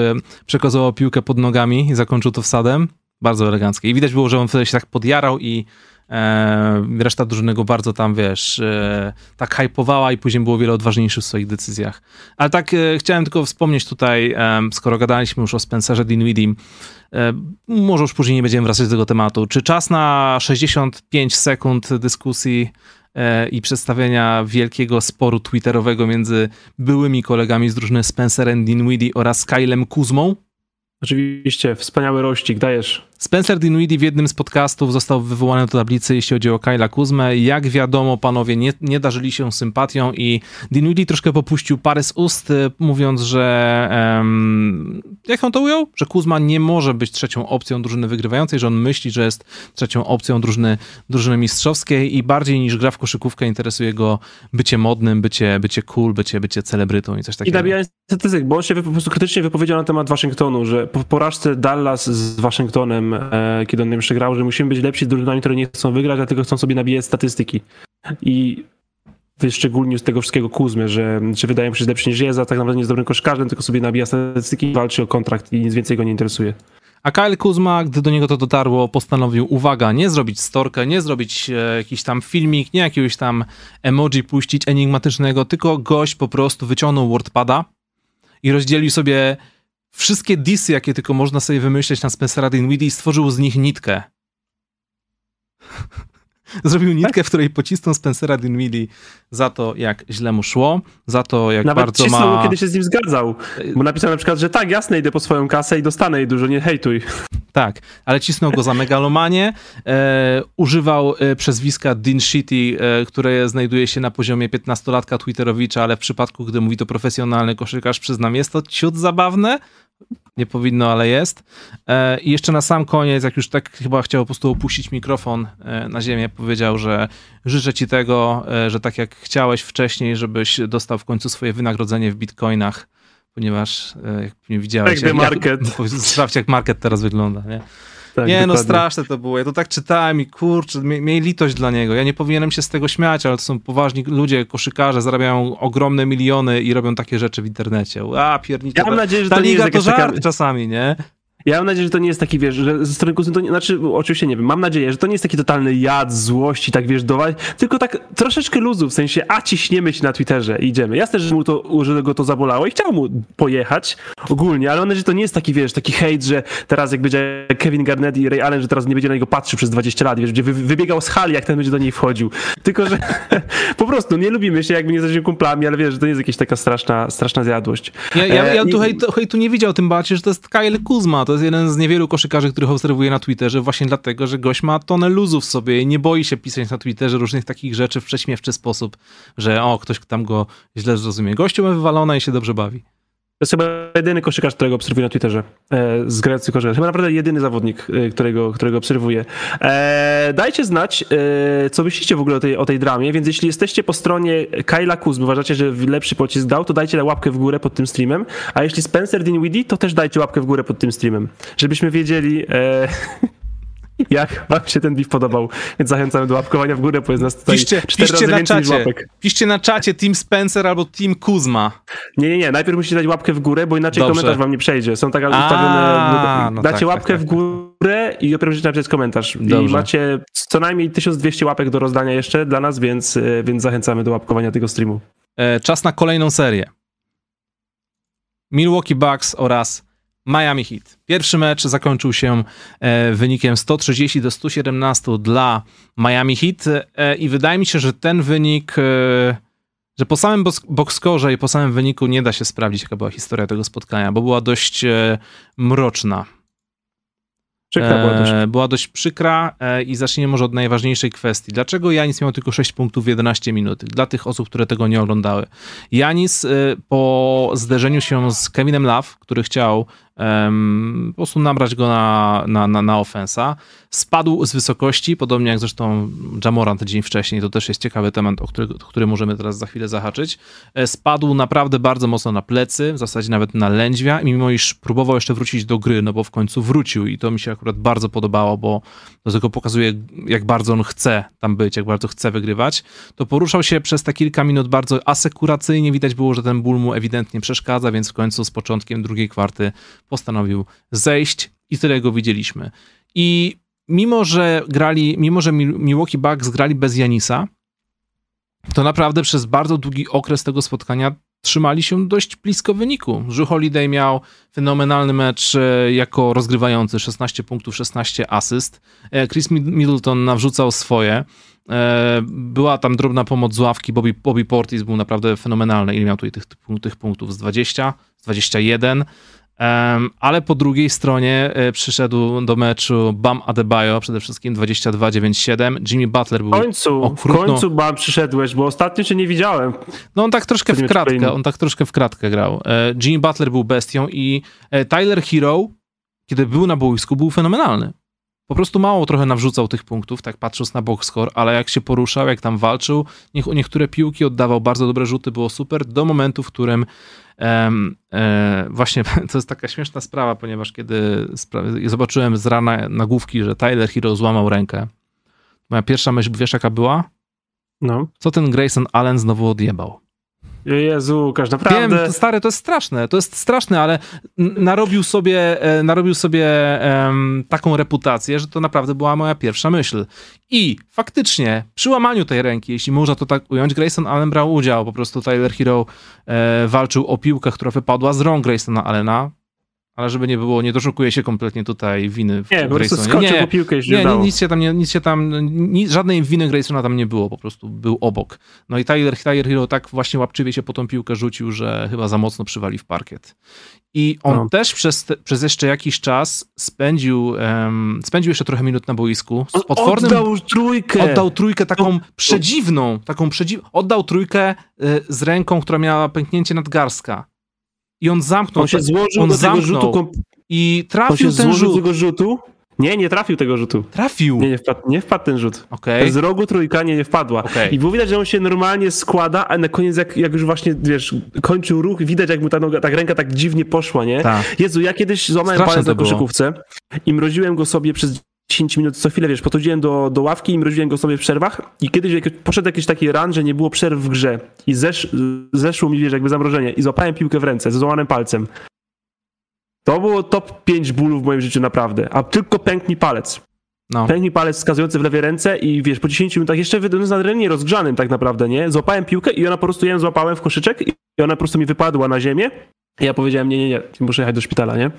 przekazywał piłkę pod nogami i zakończył to wsadem, bardzo eleganckie. I widać było, że on wtedy się tak podjarał i e, reszta drużyny go bardzo tam, wiesz, e, tak hypowała i później było wiele odważniejszy w swoich decyzjach. Ale tak e, chciałem tylko wspomnieć tutaj, skoro gadaliśmy już o Spencerze Dinwiddie, E, może już później nie będziemy wracać do tego tematu. Czy czas na 65 sekund dyskusji e, i przedstawienia wielkiego sporu twitterowego między byłymi kolegami z drużyny Spencerem Dinwiddie oraz Kylem Kuzmą? Oczywiście, wspaniały rościk, dajesz. Spencer Dinwiddie w jednym z podcastów został wywołany do tablicy, jeśli chodzi o Kyla Kuzmę. Jak wiadomo, panowie nie, nie darzyli się sympatią i Dinwiddie troszkę popuścił parę z ust, y, mówiąc, że um, jak on to ujął? Że Kuzma nie może być trzecią opcją drużyny wygrywającej, że on myśli, że jest trzecią opcją drużyny, drużyny mistrzowskiej i bardziej niż gra w koszykówkę interesuje go bycie modnym, bycie, bycie cool, bycie, bycie celebrytą i coś takiego. I nabijając statystyk, bo on się po prostu krytycznie wypowiedział na temat Waszyngtonu, że po porażce Dallas z Waszyngtonem e, kiedy on jeszcze grał, że musimy być lepsi z drużynami, które nie chcą wygrać, dlatego chcą sobie nabijać statystyki. I wyszczególnił z tego wszystkiego Kuzmy, że, że wydaje mi się, że lepszy niż jest, a tak naprawdę nie jest dobrym koszkarzem, tylko sobie nabija statystyki, walczy o kontrakt i nic więcej go nie interesuje. A Kyle Kuzma, gdy do niego to dotarło, postanowił, uwaga, nie zrobić storkę, nie zrobić e, jakiś tam filmik, nie jakiegoś tam emoji puścić enigmatycznego, tylko gość po prostu wyciągnął WordPada i rozdzielił sobie wszystkie disy, jakie tylko można sobie wymyśleć na Spencera Dinwiddie stworzył z nich nitkę. [laughs] Zrobił nitkę, w której pocisnął Spencera Dinwiddie za to, jak źle mu szło, za to, jak Nawet bardzo ma... Nawet kiedy się z nim zgadzał. Bo napisał na przykład, że tak, jasne, idę po swoją kasę i dostanę jej dużo, nie hejtuj. [laughs] Tak, ale cisnął go za megalomanię, e, używał e, przezwiska Dean Shitty, e, które znajduje się na poziomie 15-latka Twitterowicza, ale w przypadku, gdy mówi to profesjonalny koszykarz, przyznam, jest to ciut zabawne, nie powinno, ale jest. E, I jeszcze na sam koniec, jak już tak chyba chciał po prostu opuścić mikrofon e, na ziemię, powiedział, że życzę ci tego, e, że tak jak chciałeś wcześniej, żebyś dostał w końcu swoje wynagrodzenie w bitcoinach, ponieważ jak nie widziałeś... Jak, market. [laughs] Jak, sprawdź, jak market teraz wygląda, nie? Tak, nie, no, dokładnie. no straszne to było. Ja to tak czytałem i kurczę, miej litość dla niego. Ja nie powinienem się z tego śmiać, ale to są poważni ludzie, koszykarze, zarabiają ogromne miliony i robią takie rzeczy w internecie. A, piernicze. Ja mam nadzieję, że ta to liga nie jest to żart czasami, nie? Ja mam nadzieję, że to nie jest taki, wiesz, że ze strony Kuzmy to nie, znaczy, oczywiście nie wiem, mam nadzieję, że to nie jest taki totalny jad, złości, tak wiesz, dować, tylko tak troszeczkę luzu, w sensie, a ciśniemy się na Twitterze i idziemy. Jasne, że mu to, że go to zabolało i chciał mu pojechać ogólnie, ale mam nadzieję, że to nie jest taki, wiesz, taki hejt, że teraz jak będzie Kevin Garnett i Ray Allen, że teraz nie będzie na niego patrzył przez 20 lat, wiesz, będzie wybiegał z hali, jak ten będzie do niej wchodził. Tylko, że [laughs] po prostu nie lubimy się, jakby nie jesteśmy kumplami, ale wiesz, że to nie jest jakaś taka straszna, straszna zjadłość. Ja, ja, ja e, tu hejtu, hejtu nie widział, tym bardziej, że to jest Kyle Kuzma, to jest jeden z niewielu koszykarzy, których obserwuję na Twitterze, właśnie dlatego, że gość ma tonę luzu w sobie i nie boi się pisać na Twitterze różnych takich rzeczy w prześmiewczy sposób, że o, ktoś tam go źle zrozumie. Gościu ma wywalone i się dobrze bawi. Jest chyba jedyny koszykarz, którego obserwuję na Twitterze e, z Grecji koszykarz. Chyba naprawdę jedyny zawodnik, e, którego, którego obserwuję. E, dajcie znać, co myślicie w ogóle o tej, o tej dramie, więc jeśli jesteście po stronie Kyla Kuzmy, uważacie, że lepszy pocisk dał, to dajcie łapkę w górę pod tym streamem, a jeśli Spencer Dinwiddie, to też dajcie łapkę w górę pod tym streamem, żebyśmy wiedzieli... [laughs] [laughs] Jak wam się ten beef podobał. Więc zachęcamy do łapkowania w górę, bo jest nas tutaj piszcie, cztery piszcie razy na czacie. łapek. Piszcie na czacie Team Spencer albo Team Kuzma. Nie, nie, nie. Najpierw musicie dać łapkę w górę, bo inaczej Dobrze. komentarz wam nie przejdzie. Są tak ustawione... No Dacie tak, łapkę tak, tak, w górę i dopiero musicie napisać komentarz. Dobrze. I macie co najmniej 1200 łapek do rozdania jeszcze dla nas, więc, e, więc zachęcamy do łapkowania tego streamu. E, czas na kolejną serię. Milwaukee Bucks oraz Miami Heat. Pierwszy mecz zakończył się e, wynikiem 130 do 117 dla Miami Heat e, i wydaje mi się, że ten wynik, e, że po samym boxskorze i po samym wyniku nie da się sprawdzić, jaka była historia tego spotkania, bo była dość mroczna. Przykra była dość. Była dość przykra i zacznijmy może od najważniejszej kwestii. Dlaczego Janis miał tylko 6 punktów w 11 minut? Dla tych osób, które tego nie oglądały. Janis po zderzeniu się z Kevinem Love, który chciał po prostu nabrać go na, na, na, na ofensa, spadł z wysokości, podobnie jak zresztą Jamorant dzień wcześniej, to też jest ciekawy temat, o który, który możemy teraz za chwilę zahaczyć. Spadł naprawdę bardzo mocno na plecy, w zasadzie nawet na lędźwia, mimo iż próbował jeszcze wrócić do gry, no bo w końcu wrócił i to mi się akurat bardzo podobało, bo to tylko pokazuje, jak bardzo on chce tam być, jak bardzo chce wygrywać, to poruszał się przez te kilka minut bardzo asekuracyjnie, widać było, że ten ból mu ewidentnie przeszkadza, więc w końcu z początkiem drugiej kwarty postanowił zejść i tyle go widzieliśmy. I mimo, że grali, mimo, że Milwaukee Bucks grali bez Janisa, to naprawdę przez bardzo długi okres tego spotkania trzymali się dość blisko wyniku. Drew Holiday miał fenomenalny mecz e, jako rozgrywający, 16 punktów, 16 asyst. E, Chris Middleton nawrzucał swoje. E, była tam drobna pomoc z ławki, Bobby, Bobby Portis był naprawdę fenomenalny. Ile miał tutaj tych, tych punktów? Z 20, z 21 ale po drugiej stronie e, przyszedł do meczu Bam Adebayo, przede wszystkim 22-9-7. Jimmy Butler był W końcu, okrutno... w końcu Bam przyszedłeś, bo ostatnio cię nie widziałem. No on tak troszkę w kratkę, on tak troszkę w kratkę grał. E, Jimmy Butler był bestią i e, Tyler Hero, kiedy był na boisku, był fenomenalny. Po prostu mało trochę nawrzucał tych punktów, tak patrząc na box score, ale jak się poruszał, jak tam walczył, niektóre piłki oddawał bardzo dobre rzuty, było super, do momentu, w którym um, e, właśnie [laughs] to jest taka śmieszna sprawa, ponieważ kiedy zobaczyłem z rana nagłówki, że Tyler Hero złamał rękę, moja pierwsza myśl, wiesz jaka była? No. Co ten Grayson Allen znowu odjebał? Jezu, Łukasz, naprawdę. Wiem, stary, to jest straszne, to jest straszne, ale narobił sobie, e, narobił sobie um, taką reputację, że to naprawdę była moja pierwsza myśl. I faktycznie, przy łamaniu tej ręki, jeśli można to tak ująć, Grayson Allen brał udział, po prostu Tyler Hero e, walczył o piłkę, która wypadła z rąk Graysona Allena, ale żeby nie było, nie doszukuję się kompletnie tutaj winy w Nie, po prostu skoczył nie, po piłkę i nie, nic się tam, nie, nic się tam, nic, żadnej winy Graysona tam nie było, po prostu był obok. No i Tyler, Tyler Hero tak właśnie łapczywie się po tą piłkę rzucił, że chyba za mocno przywali w parkiet. I on no. też przez, te, przez jeszcze jakiś czas spędził, um, spędził jeszcze trochę minut na boisku. Z potwornym, oddał trójkę. Oddał trójkę taką przedziwną, taką przedziwną. Oddał trójkę y, z ręką, która miała pęknięcie nadgarstka i on zamknął. On się złożył on do zamknął. tego rzutu. I trafił on się ten rzut. tego rzutu. Nie, nie trafił tego rzutu. Trafił. Nie, nie wpadł, nie wpadł ten rzut. Okay. Z rogu trójka nie, nie wpadła. Okay. I było widać, że on się normalnie składa, a na koniec jak, jak już właśnie, wiesz, kończył ruch, widać jak mu ta, noga, ta ręka tak dziwnie poszła, nie? Tak. Jezu, ja kiedyś złamałem palec na koszykówce i mroziłem go sobie przez 10 minut co chwilę, wiesz, podchodziłem do, do ławki i mroziłem go sobie w przerwach i kiedyś jak poszedł jakiś taki ran, że nie było przerw w grze i zesz, zeszło mi, wiesz, jakby zamrożenie i złapałem piłkę w ręce ze złamanym palcem. To było top 5 bólów w moim życiu naprawdę, a tylko pęknie palec. No. Palec wskazujący w lewej ręce i wiesz, po 10 minutach jeszcze wydając na drenie rozgrzanym tak naprawdę, nie? Złapałem piłkę i ona po prostu, ją złapałem w koszyczek i ona po prostu mi wypadła na ziemię. I ja powiedziałem, nie, nie, nie, muszę jechać do szpitala, nie?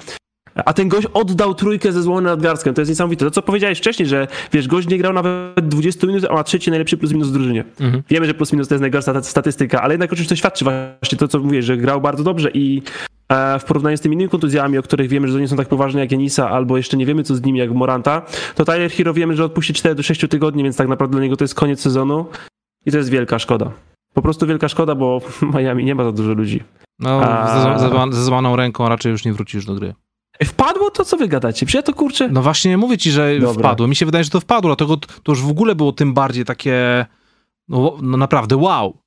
A ten gość oddał trójkę ze złonem nadgarstem. To jest niesamowite. To, co powiedziałeś wcześniej, że wiesz, gość nie grał nawet 20 minut, a ma trzeci najlepszy plus minus w drużynie. Mhm. Wiemy, że plus minus to jest najgorsza statystyka, ale jednak oczywiście to świadczy właśnie to, co mówisz, że grał bardzo dobrze i e, w porównaniu z tymi innymi kontuzjami, o których wiemy, że to nie są tak poważne jak Janisa, albo jeszcze nie wiemy, co z nimi, jak Moranta, to Tyler Hero wiemy, że odpuści 4 do 6 tygodni, więc tak naprawdę dla niego to jest koniec sezonu i to jest wielka szkoda. Po prostu wielka szkoda, bo w [laughs] Miami nie ma za dużo ludzi. No, a... ze złamaną ręką raczej już nie wrócisz do gry. Wpadło to, co wy gadacie? Przecież ja to kurczę. No właśnie mówię ci, że Dobra. wpadło. Mi się wydaje, że to wpadło, dlatego to już w ogóle było tym bardziej takie, no, no naprawdę wow.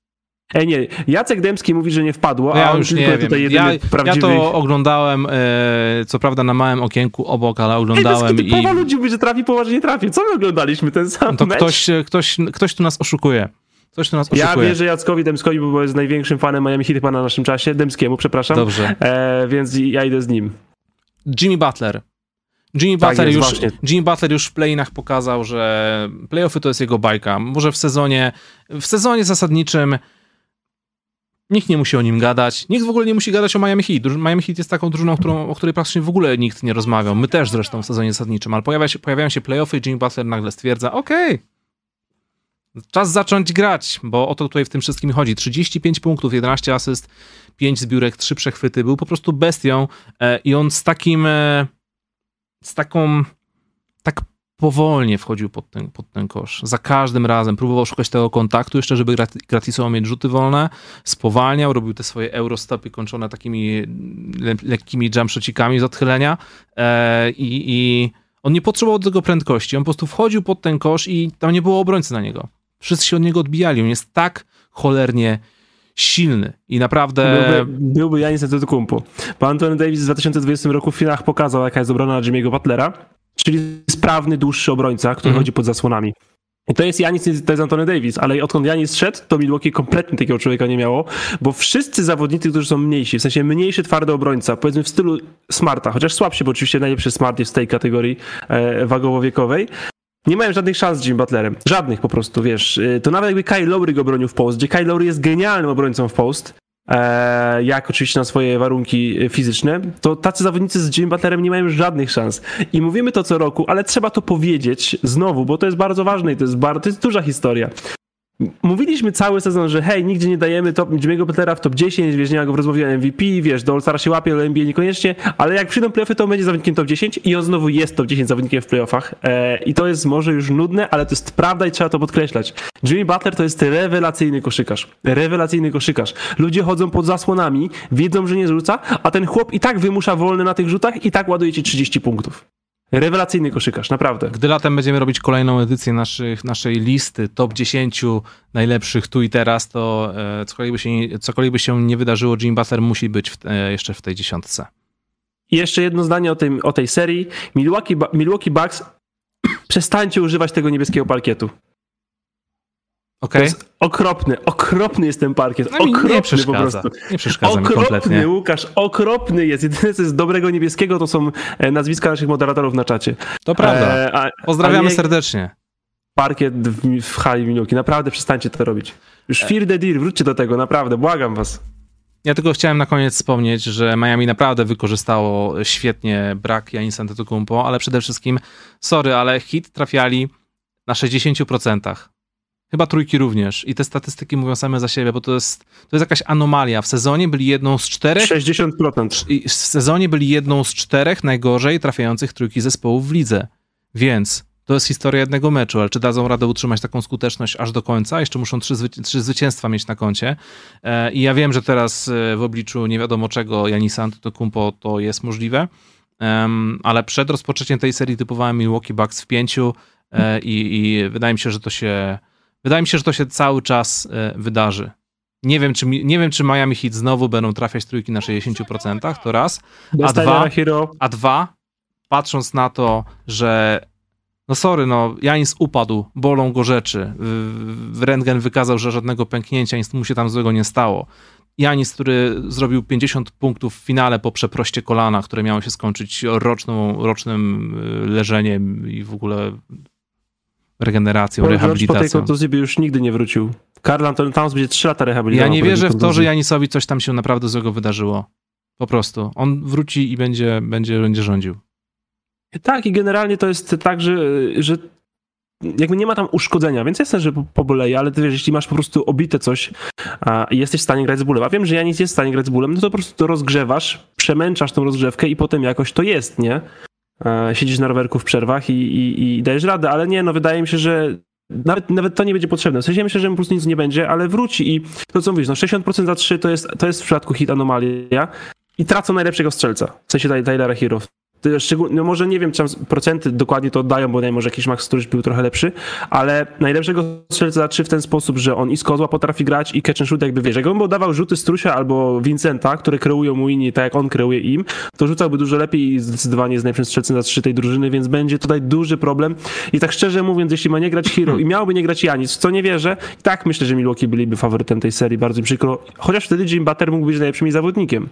Ej, nie, Jacek Dębski mówi, że nie wpadło, no ja a już nie tutaj wiem. Ja, prawdziwy... ja to oglądałem, e, co prawda na małym okienku obok, ale oglądałem Ej, i... Połowa ludzi mówi, że trafi, połowa, trafi. Co my oglądaliśmy, ten sam no to mecz? Ktoś, ktoś, ktoś tu nas oszukuje. Coś tu nas oszukuje. Ja wierzę Jackowi Dębskowi, bo jest największym fanem Miami Heat na naszym czasie. Dębskiemu, przepraszam. Dobrze. E, więc ja idę z nim. Jimmy Butler. Jimmy tak Butler, już, Jimmy Butler już w playinach pokazał, że playoffy to jest jego bajka. Może w sezonie, w sezonie zasadniczym nikt nie musi o nim gadać. Nikt w ogóle nie musi gadać o Miami Heat. Miami Heat jest taką drużyną, którą, o której praktycznie w ogóle nikt nie rozmawiał. My też zresztą w sezonie zasadniczym, ale pojawia się, pojawiają się playoffy i Jimmy Butler nagle stwierdza, okej, okay, czas zacząć grać, bo o to tutaj w tym wszystkim chodzi. 35 punktów, 11 asyst, 5 zbiórek, 3 przechwyty. Był po prostu bestią e, i on z takim, e, z taką, tak powolnie wchodził pod ten, pod ten kosz. Za każdym razem próbował szukać tego kontaktu, jeszcze żeby gratisowo mieć rzuty wolne, spowalniał, robił te swoje eurostopy kończone takimi le lekkimi jumpshotcikami z odchylenia e, i, i on nie potrzebował do tego prędkości, on po prostu wchodził pod ten kosz i tam nie było obrońcy na niego. Wszyscy się od niego odbijali, on jest tak cholernie silny i naprawdę... Byłby, byłby Janis Antetokounmpo. Bo Anthony Davis w 2020 roku w finałach pokazał, jaka jest obrona Jimmy'ego Butlera, czyli sprawny, dłuższy obrońca, który mm. chodzi pod zasłonami. I to jest Janis, to jest Anthony Davis, ale odkąd Janis szedł, to Milwaukee kompletnie takiego człowieka nie miało, bo wszyscy zawodnicy, którzy są mniejsi, w sensie mniejszy, twardy obrońca, powiedzmy w stylu Smarta, chociaż słabszy, bo oczywiście najlepszy Smart jest w tej kategorii e, wagowo-wiekowej, nie mają żadnych szans z Jim Butlerem. Żadnych po prostu, wiesz. Y, to nawet jakby Kyle Lowry go bronił w post, gdzie Kyle Lowry jest genialnym obrońcą w post, e, jak oczywiście na swoje warunki y, fizyczne, to tacy zawodnicy z Jim Butlerem nie mają żadnych szans. I mówimy to co roku, ale trzeba to powiedzieć znowu, bo to jest bardzo ważne i to jest, bardzo, to jest duża historia. Mówiliśmy cały sezon, że hej, nigdzie nie dajemy top, Jimmy'ego Butlera w top 10, wiesz, nie ma go w rozmowie MVP, wiesz, do All-Stara się łapie, ale NBA niekoniecznie, ale jak przyjdą playoffy, to on będzie zawodnikiem top 10 i on znowu jest top 10 zawodnikiem w playoffach e, i to jest może już nudne, ale to jest prawda i trzeba to podkreślać. Jimmy Butler to jest rewelacyjny koszykarz. Rewelacyjny koszykarz. Ludzie chodzą pod zasłonami, wiedzą, że nie rzuca, a ten chłop i tak wymusza wolny na tych rzutach i tak ładuje ci 30 punktów. Rewelacyjny koszykarz, naprawdę. Gdy latem będziemy robić kolejną edycję naszych, naszej listy top 10 najlepszych tu i teraz, to e, cokolwiek, by się, cokolwiek by się nie wydarzyło, Jim Butler musi być w, e, jeszcze w tej dziesiątce. I jeszcze jedno zdanie o, tym, o tej serii. Milwaukee, Milwaukee Bucks, [clears throat] przestańcie używać tego niebieskiego parkietu. Okay. To jest okropny, okropny jest ten parkiet. No okropny nie przeszkadza. po prostu. Nie przeszkadza okropny, mi kompletnie. Łukasz, okropny jest. Jedyne, co jest dobrego niebieskiego, to są e, nazwiska naszych moderatorów na czacie. To prawda. E, a, Pozdrawiamy a serdecznie. Parkiet w, w hali Minuki. Naprawdę przestańcie to robić. Już e. fear the deal, wróćcie do tego, naprawdę, błagam was. Ja tylko chciałem na koniec wspomnieć, że Miami naprawdę wykorzystało świetnie brak Janisa Antetokounmpo, ale przede wszystkim, sorry, ale hit trafiali na 60%. Chyba trójki również. I te statystyki mówią same za siebie, bo to jest, to jest jakaś anomalia. W sezonie byli jedną z czterech. 60%. I w sezonie byli jedną z czterech najgorzej trafiających trójki zespołów w lidze. Więc to jest historia jednego meczu, ale czy dadzą radę utrzymać taką skuteczność aż do końca? Jeszcze muszą trzy, zwyci trzy zwycięstwa mieć na koncie. E, I ja wiem, że teraz e, w obliczu nie wiadomo czego Janisa Antetokounmpo to jest możliwe, ale przed rozpoczęciem tej serii typowałem Milwaukee Bucks w pięciu e, i, i wydaje mi się, że to się Wydaje mi się, że to się cały czas e, wydarzy. Nie wiem, czy, nie wiem, czy Miami Heat znowu będą trafiać trójki na 60%, to raz. A dwa, a dwa, patrząc na to, że no sorry, no Janis upadł, bolą go rzeczy. W Rentgen wykazał, że żadnego pęknięcia, nic mu się tam złego nie stało. Janis, który zrobił 50 punktów w finale po przeproście kolana, które miało się skończyć roczną, rocznym y, leżeniem i w ogóle regeneracją, Paul rehabilitacją. po tej kontuzji by już nigdy nie wrócił. Karl Anthony Towns będzie 3 lata rehabilitował. Ja nie wierzę w to, że Janisowi coś tam się naprawdę złego wydarzyło. Po prostu. On wróci i będzie, będzie, będzie rządził. Tak, i generalnie to jest tak, że, że jakby nie ma tam uszkodzenia, więc jasne, że po- poboleje, ale ty wiesz, jeśli masz po prostu obite coś a, i jesteś w stanie grać z bólem, a wiem, że Janis jest w stanie grać z bólem, no to po prostu to rozgrzewasz, przemęczasz tą rozgrzewkę i potem jakoś to jest, nie? E, Siedzisz na rowerku w przerwach i, i, i dajesz radę, ale nie, no wydaje mi się, że nawet, nawet to nie będzie potrzebne. W sensie myślę, że prostu nic nie będzie, ale wróci i to co mówisz, no 60% za 3 to jest, to jest w przypadku hit anomalia i tracą najlepszego strzelca, w sensie Ty- Tylera Hero. No może nie wiem, czy procenty dokładnie to oddają, bo nie może jakiś Max Storage był trochę lepszy, ale najlepszego strzelca 3 w ten sposób, że on i z kozła potrafi grać i catch and shoot jakby wiesz, jak on dawał rzuty Strusia albo Vincenta, które kreują mu inni tak jak on kreuje im, to rzucałby dużo lepiej i zdecydowanie jest najlepszym strzelcem za 3 tej drużyny, więc będzie tutaj duży problem. I tak szczerze mówiąc, jeśli ma nie grać Hero i miałby nie grać Janis, w co nie wierzę, tak myślę, że Milwaukee byliby faworytem tej serii, bardzo mi przykro, chociaż wtedy Jim Butler mógł być najlepszym jej zawodnikiem.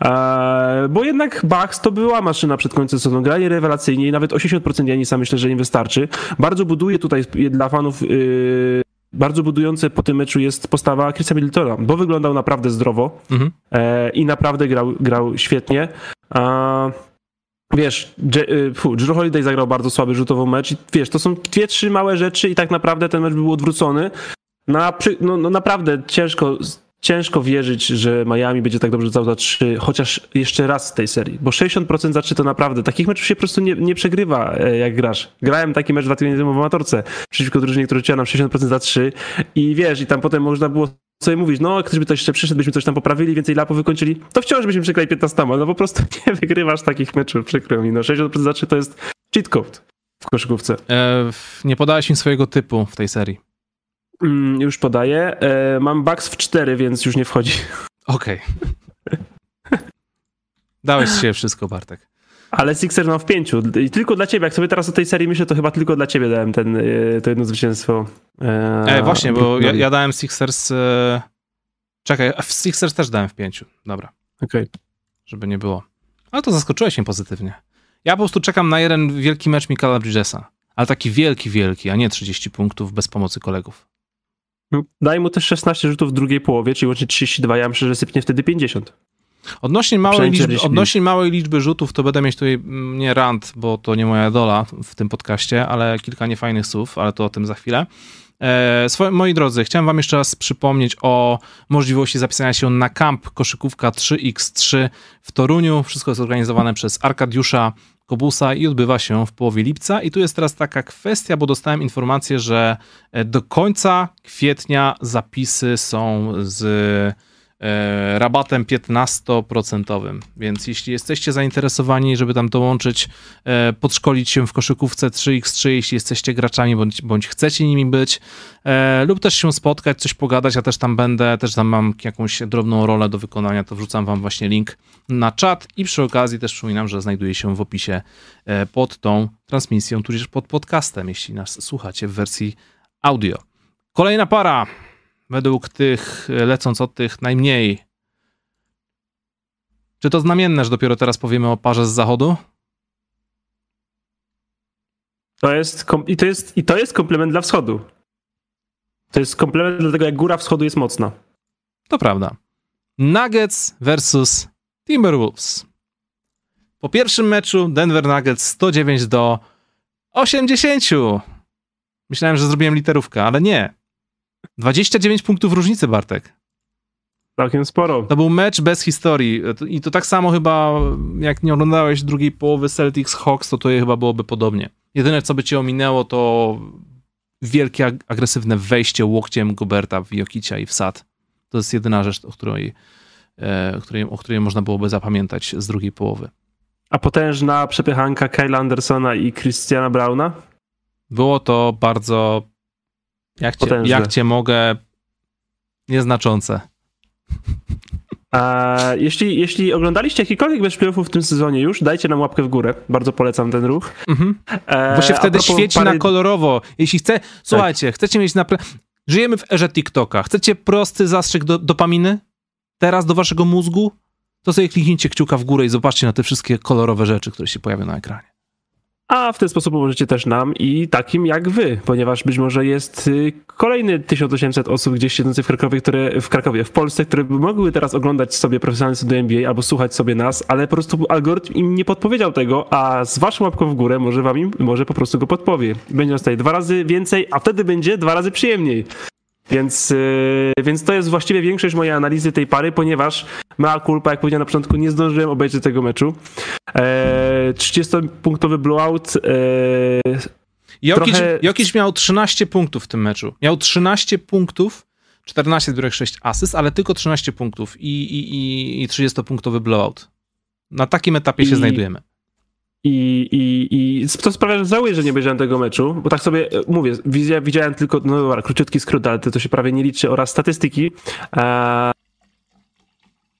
Eee, bo jednak Bucks to była maszyna przed końcem sezonu. Grali rewelacyjnie i nawet 80% Janisa myślę, że im wystarczy. Bardzo buduje tutaj dla fanów. Yy, bardzo budujące po tym meczu jest postawa Chrisa Middletona, bo wyglądał naprawdę zdrowo Mhm. e, i naprawdę grał, grał świetnie. A, wiesz, J- y, fu, Drew Holiday zagrał bardzo słaby rzutowy mecz i wiesz, to są dwie, trzy małe rzeczy i tak naprawdę ten mecz był odwrócony. Na, no, no naprawdę ciężko, ciężko wierzyć, że Miami będzie tak dobrze rzucał za trzy, chociaż jeszcze raz z tej serii, bo 60% za trzy to naprawdę, takich meczów się po prostu nie, nie przegrywa, e, jak grasz. Grałem taki mecz dwa tygodnie temu w amatorce przeciwko drużynie, która rzuciła nam 60% za trzy i wiesz, i tam potem można było sobie mówić, no ktoś by to jeszcze przyszedł, byśmy coś tam poprawili, więcej lapów wykończyli, to wciąż byśmy przegrali 15, no po prostu [laughs] nie wygrywasz takich meczów, przykro mi, no 60% za trzy to jest cheat code w koszykówce. E, nie podałeś mi swojego typu w tej serii. Mm, już podaję, e, mam Bucks w 4, więc już nie wchodzi. Okej. Dałeś się wszystko, Bartek. Ale Sixers mam w pięciu. I tylko dla ciebie. Jak sobie teraz o tej serii myślę, to chyba tylko dla ciebie dałem ten, e, to jedno zwycięstwo. E, E, właśnie, bo ja, Brooklynowi. ja dałem Sixers... E... Czekaj, w Sixers też dałem w pięciu. Dobra, Okej. żeby nie było. Ale to zaskoczyłeś mnie pozytywnie. Ja po prostu czekam na jeden wielki mecz Michaela Bridgesa. Ale taki wielki, wielki, a nie 30 punktów bez pomocy kolegów. Daj mu też 16 rzutów w drugiej połowie, czyli łącznie 32. Ja myślę, że sypnie wtedy 50. Odnośnie małej, liczby, 40 odnośnie małej liczby rzutów, to będę mieć tutaj mm, nie rant, bo to nie moja dola w tym podcaście, ale kilka niefajnych słów, ale to o tym za chwilę. E, swoje, moi drodzy, chciałem wam jeszcze raz przypomnieć o możliwości zapisania się na kamp koszykówka 3x3 w Toruniu. Wszystko jest organizowane przez Arkadiusza Kobusa i odbywa się w połowie lipca. I tu jest teraz taka kwestia, bo dostałem informację, że do końca kwietnia zapisy są z rabatem 15%. Więc jeśli jesteście zainteresowani, żeby tam dołączyć, e, podszkolić się w koszykówce 3x3, jeśli jesteście graczami bądź, bądź chcecie nimi być, e, lub też się spotkać, coś pogadać, ja też tam będę, też tam mam jakąś drobną rolę do wykonania, to wrzucam wam właśnie link na czat i przy okazji też przypominam, że znajduje się w opisie e, pod tą transmisją, tudzież pod podcastem, jeśli nas słuchacie w wersji audio. Kolejna para, według tych, e, lecąc od tych najmniej. Czy to znamienne, że dopiero teraz powiemy o parze z zachodu? To jest, i, to jest, I to jest komplement dla wschodu. To jest komplement dlatego, jak góra wschodu jest mocna. To prawda. Nuggets versus Timberwolves. Po pierwszym meczu Denver Nuggets 109 do 80. Myślałem, że zrobiłem literówkę, ale nie. 29 punktów różnicy, Bartek. Całkiem sporo. To był mecz bez historii. I to tak samo chyba, jak nie oglądałeś drugiej połowy Celtics Hawks, to to chyba byłoby podobnie. Jedyne, co by cię ominęło, to wielkie, ag- agresywne wejście łokciem Goberta w Jokicia i w Sad. To jest jedyna rzecz, o której, e, której, o której można byłoby zapamiętać z drugiej połowy. A potężna przepychanka Kyla Andersona i Christiana Browna? Było to bardzo, jak cię, jak cię mogę, nieznaczące. A jeśli, jeśli oglądaliście jakikolwiek mecz playoffów w tym sezonie już, dajcie nam łapkę w górę. Bardzo polecam ten ruch. Mhm. E, Bo się wtedy świeci pary- na kolorowo. Jeśli chce, słuchajcie, chcecie mieć napra- Żyjemy w erze TikToka. Chcecie prosty zastrzyk do, dopaminy? teraz do waszego mózgu, to sobie kliknijcie kciuka w górę i zobaczcie na te wszystkie kolorowe rzeczy, które się pojawią na ekranie. A w ten sposób pomożecie też nam i takim jak wy, ponieważ być może jest y, kolejny 1800 osób gdzieś siedzących w Krakowie, które, w Krakowie, w Polsce, które by mogły teraz oglądać sobie profesjonalny studio NBA albo słuchać sobie nas, ale po prostu algorytm im nie podpowiedział tego, a z waszą łapką w górę może wam im, może po prostu go podpowie. Będzie nas tutaj dwa razy więcej, a wtedy będzie dwa razy przyjemniej. Więc, yy, więc to jest właściwie większość mojej analizy tej pary, ponieważ mea culpa, jak powiedziałem na początku, nie zdążyłem obejrzeć tego meczu. E, 30-punktowy blowout. E, Jokic, trochę... Jokic miał 13 punktów w tym meczu. Miał 13 punktów, 14,6 asyst, ale tylko 13 punktów i, i, i 30-punktowy blowout. Na takim etapie I... się znajdujemy. I, i, I to sprawia, że żałuję, że nie obejrzałem tego meczu, bo tak sobie e, mówię, widziałem tylko, no dobra, króciutki skrót, ale to, to się prawie nie liczy, oraz statystyki. E,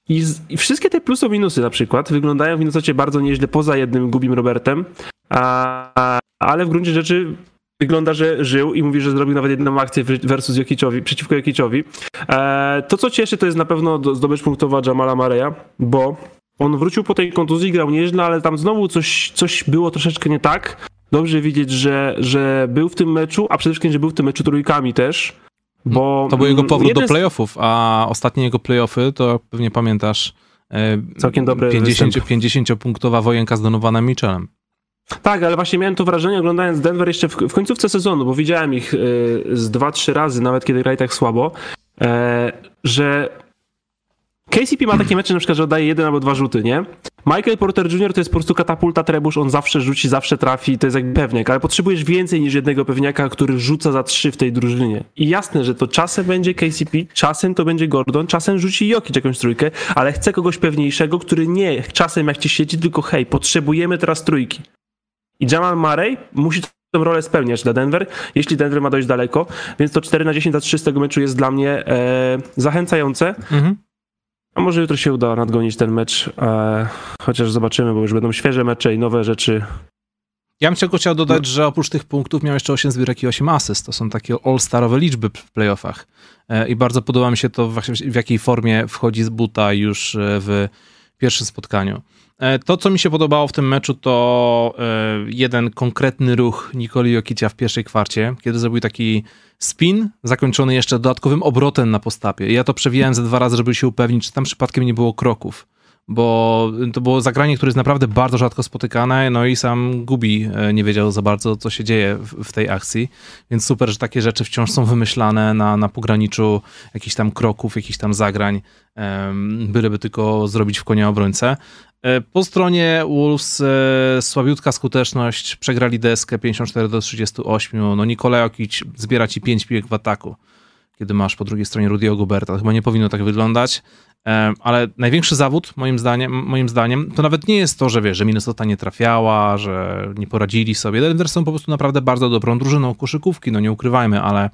i, z, I, wszystkie te plusy minusy na przykład wyglądają w Minnesocie bardzo nieźle poza jednym Gubim Robertem, a, ale w gruncie rzeczy wygląda, że żył i mówi, że zrobił nawet jedną akcję versus Jokiciowi, przeciwko Jokiciowi. E, to, co cieszy, to jest na pewno zdobycz punktowa Jamala Mareya, bo on wrócił po tej kontuzji, grał nieźle, ale tam znowu coś, coś było troszeczkę nie tak. Dobrze widzieć, że, że był w tym meczu, a przede wszystkim, że był w tym meczu trójkami też. Bo to był jego powrót do playoffów, a ostatnie jego playoffy, to pewnie pamiętasz, e, Całkiem dobry 50, 50-punktowa wojenka z Donovanem Mitchellem. Tak, ale właśnie miałem to wrażenie oglądając Denver jeszcze w, w końcówce sezonu, bo widziałem ich y, z dwa, trzy razy, nawet kiedy grali tak słabo, y, że KCP ma takie mecze na przykład, że oddaje jeden albo dwa rzuty, nie? Michael Porter Jr. to jest po prostu katapulta trebusz, on zawsze rzuci, zawsze trafi, to jest jakby pewniak, ale potrzebujesz więcej niż jednego pewniaka, który rzuca za trzy w tej drużynie. I jasne, że to czasem będzie KCP, czasem to będzie Gordon, czasem rzuci Jokic jakąś trójkę, ale chcę kogoś pewniejszego, który nie czasem jak ci siedzi, tylko hej, potrzebujemy teraz trójki. I Jamal Murray musi tę rolę spełniać dla Denver, jeśli Denver ma dojść daleko, więc to 4 na 10 za 3 z tego meczu jest dla mnie e, zachęcające. Mhm. A może jutro się uda nadgonić ten mecz, e, chociaż zobaczymy, bo już będą świeże mecze i nowe rzeczy. Ja bym tylko chciał dodać, no. że oprócz tych punktów miał jeszcze 8 zbiórek i 8 asyst. To są takie all-starowe liczby w playoffach. E, I bardzo podoba mi się to, w jakiej formie wchodzi z buta już e, w pierwszym spotkaniu. E, to, co mi się podobało w tym meczu, to jeden konkretny ruch Nikoli Jokicia w pierwszej kwarcie, kiedy zrobił taki spin zakończony jeszcze dodatkowym obrotem na postapie. Ja to przewijałem ze dwa razy, żeby się upewnić, czy tam przypadkiem nie było kroków. Bo to było zagranie, które jest naprawdę bardzo rzadko spotykane, no i sam Gubi e, nie wiedział za bardzo, co się dzieje w, w tej akcji, więc super, że takie rzeczy wciąż są wymyślane na, na pograniczu jakichś tam kroków, jakichś tam zagrań, byleby tylko zrobić w konia obrońcę. E, po stronie Wolves e, słabiutka skuteczność, przegrali deskę 54 do 38. No Nikolaj Jokic zbiera ci 5 piłek w ataku, kiedy masz po drugiej stronie Rudy'ego Guberta. Chyba nie powinno tak wyglądać. E, ale największy zawód, moim zdaniem, moim zdaniem, to nawet nie jest to, że wiesz, że Minnesota nie trafiała, że nie poradzili sobie. Denver są po prostu naprawdę bardzo dobrą drużyną koszykówki, no nie ukrywajmy, ale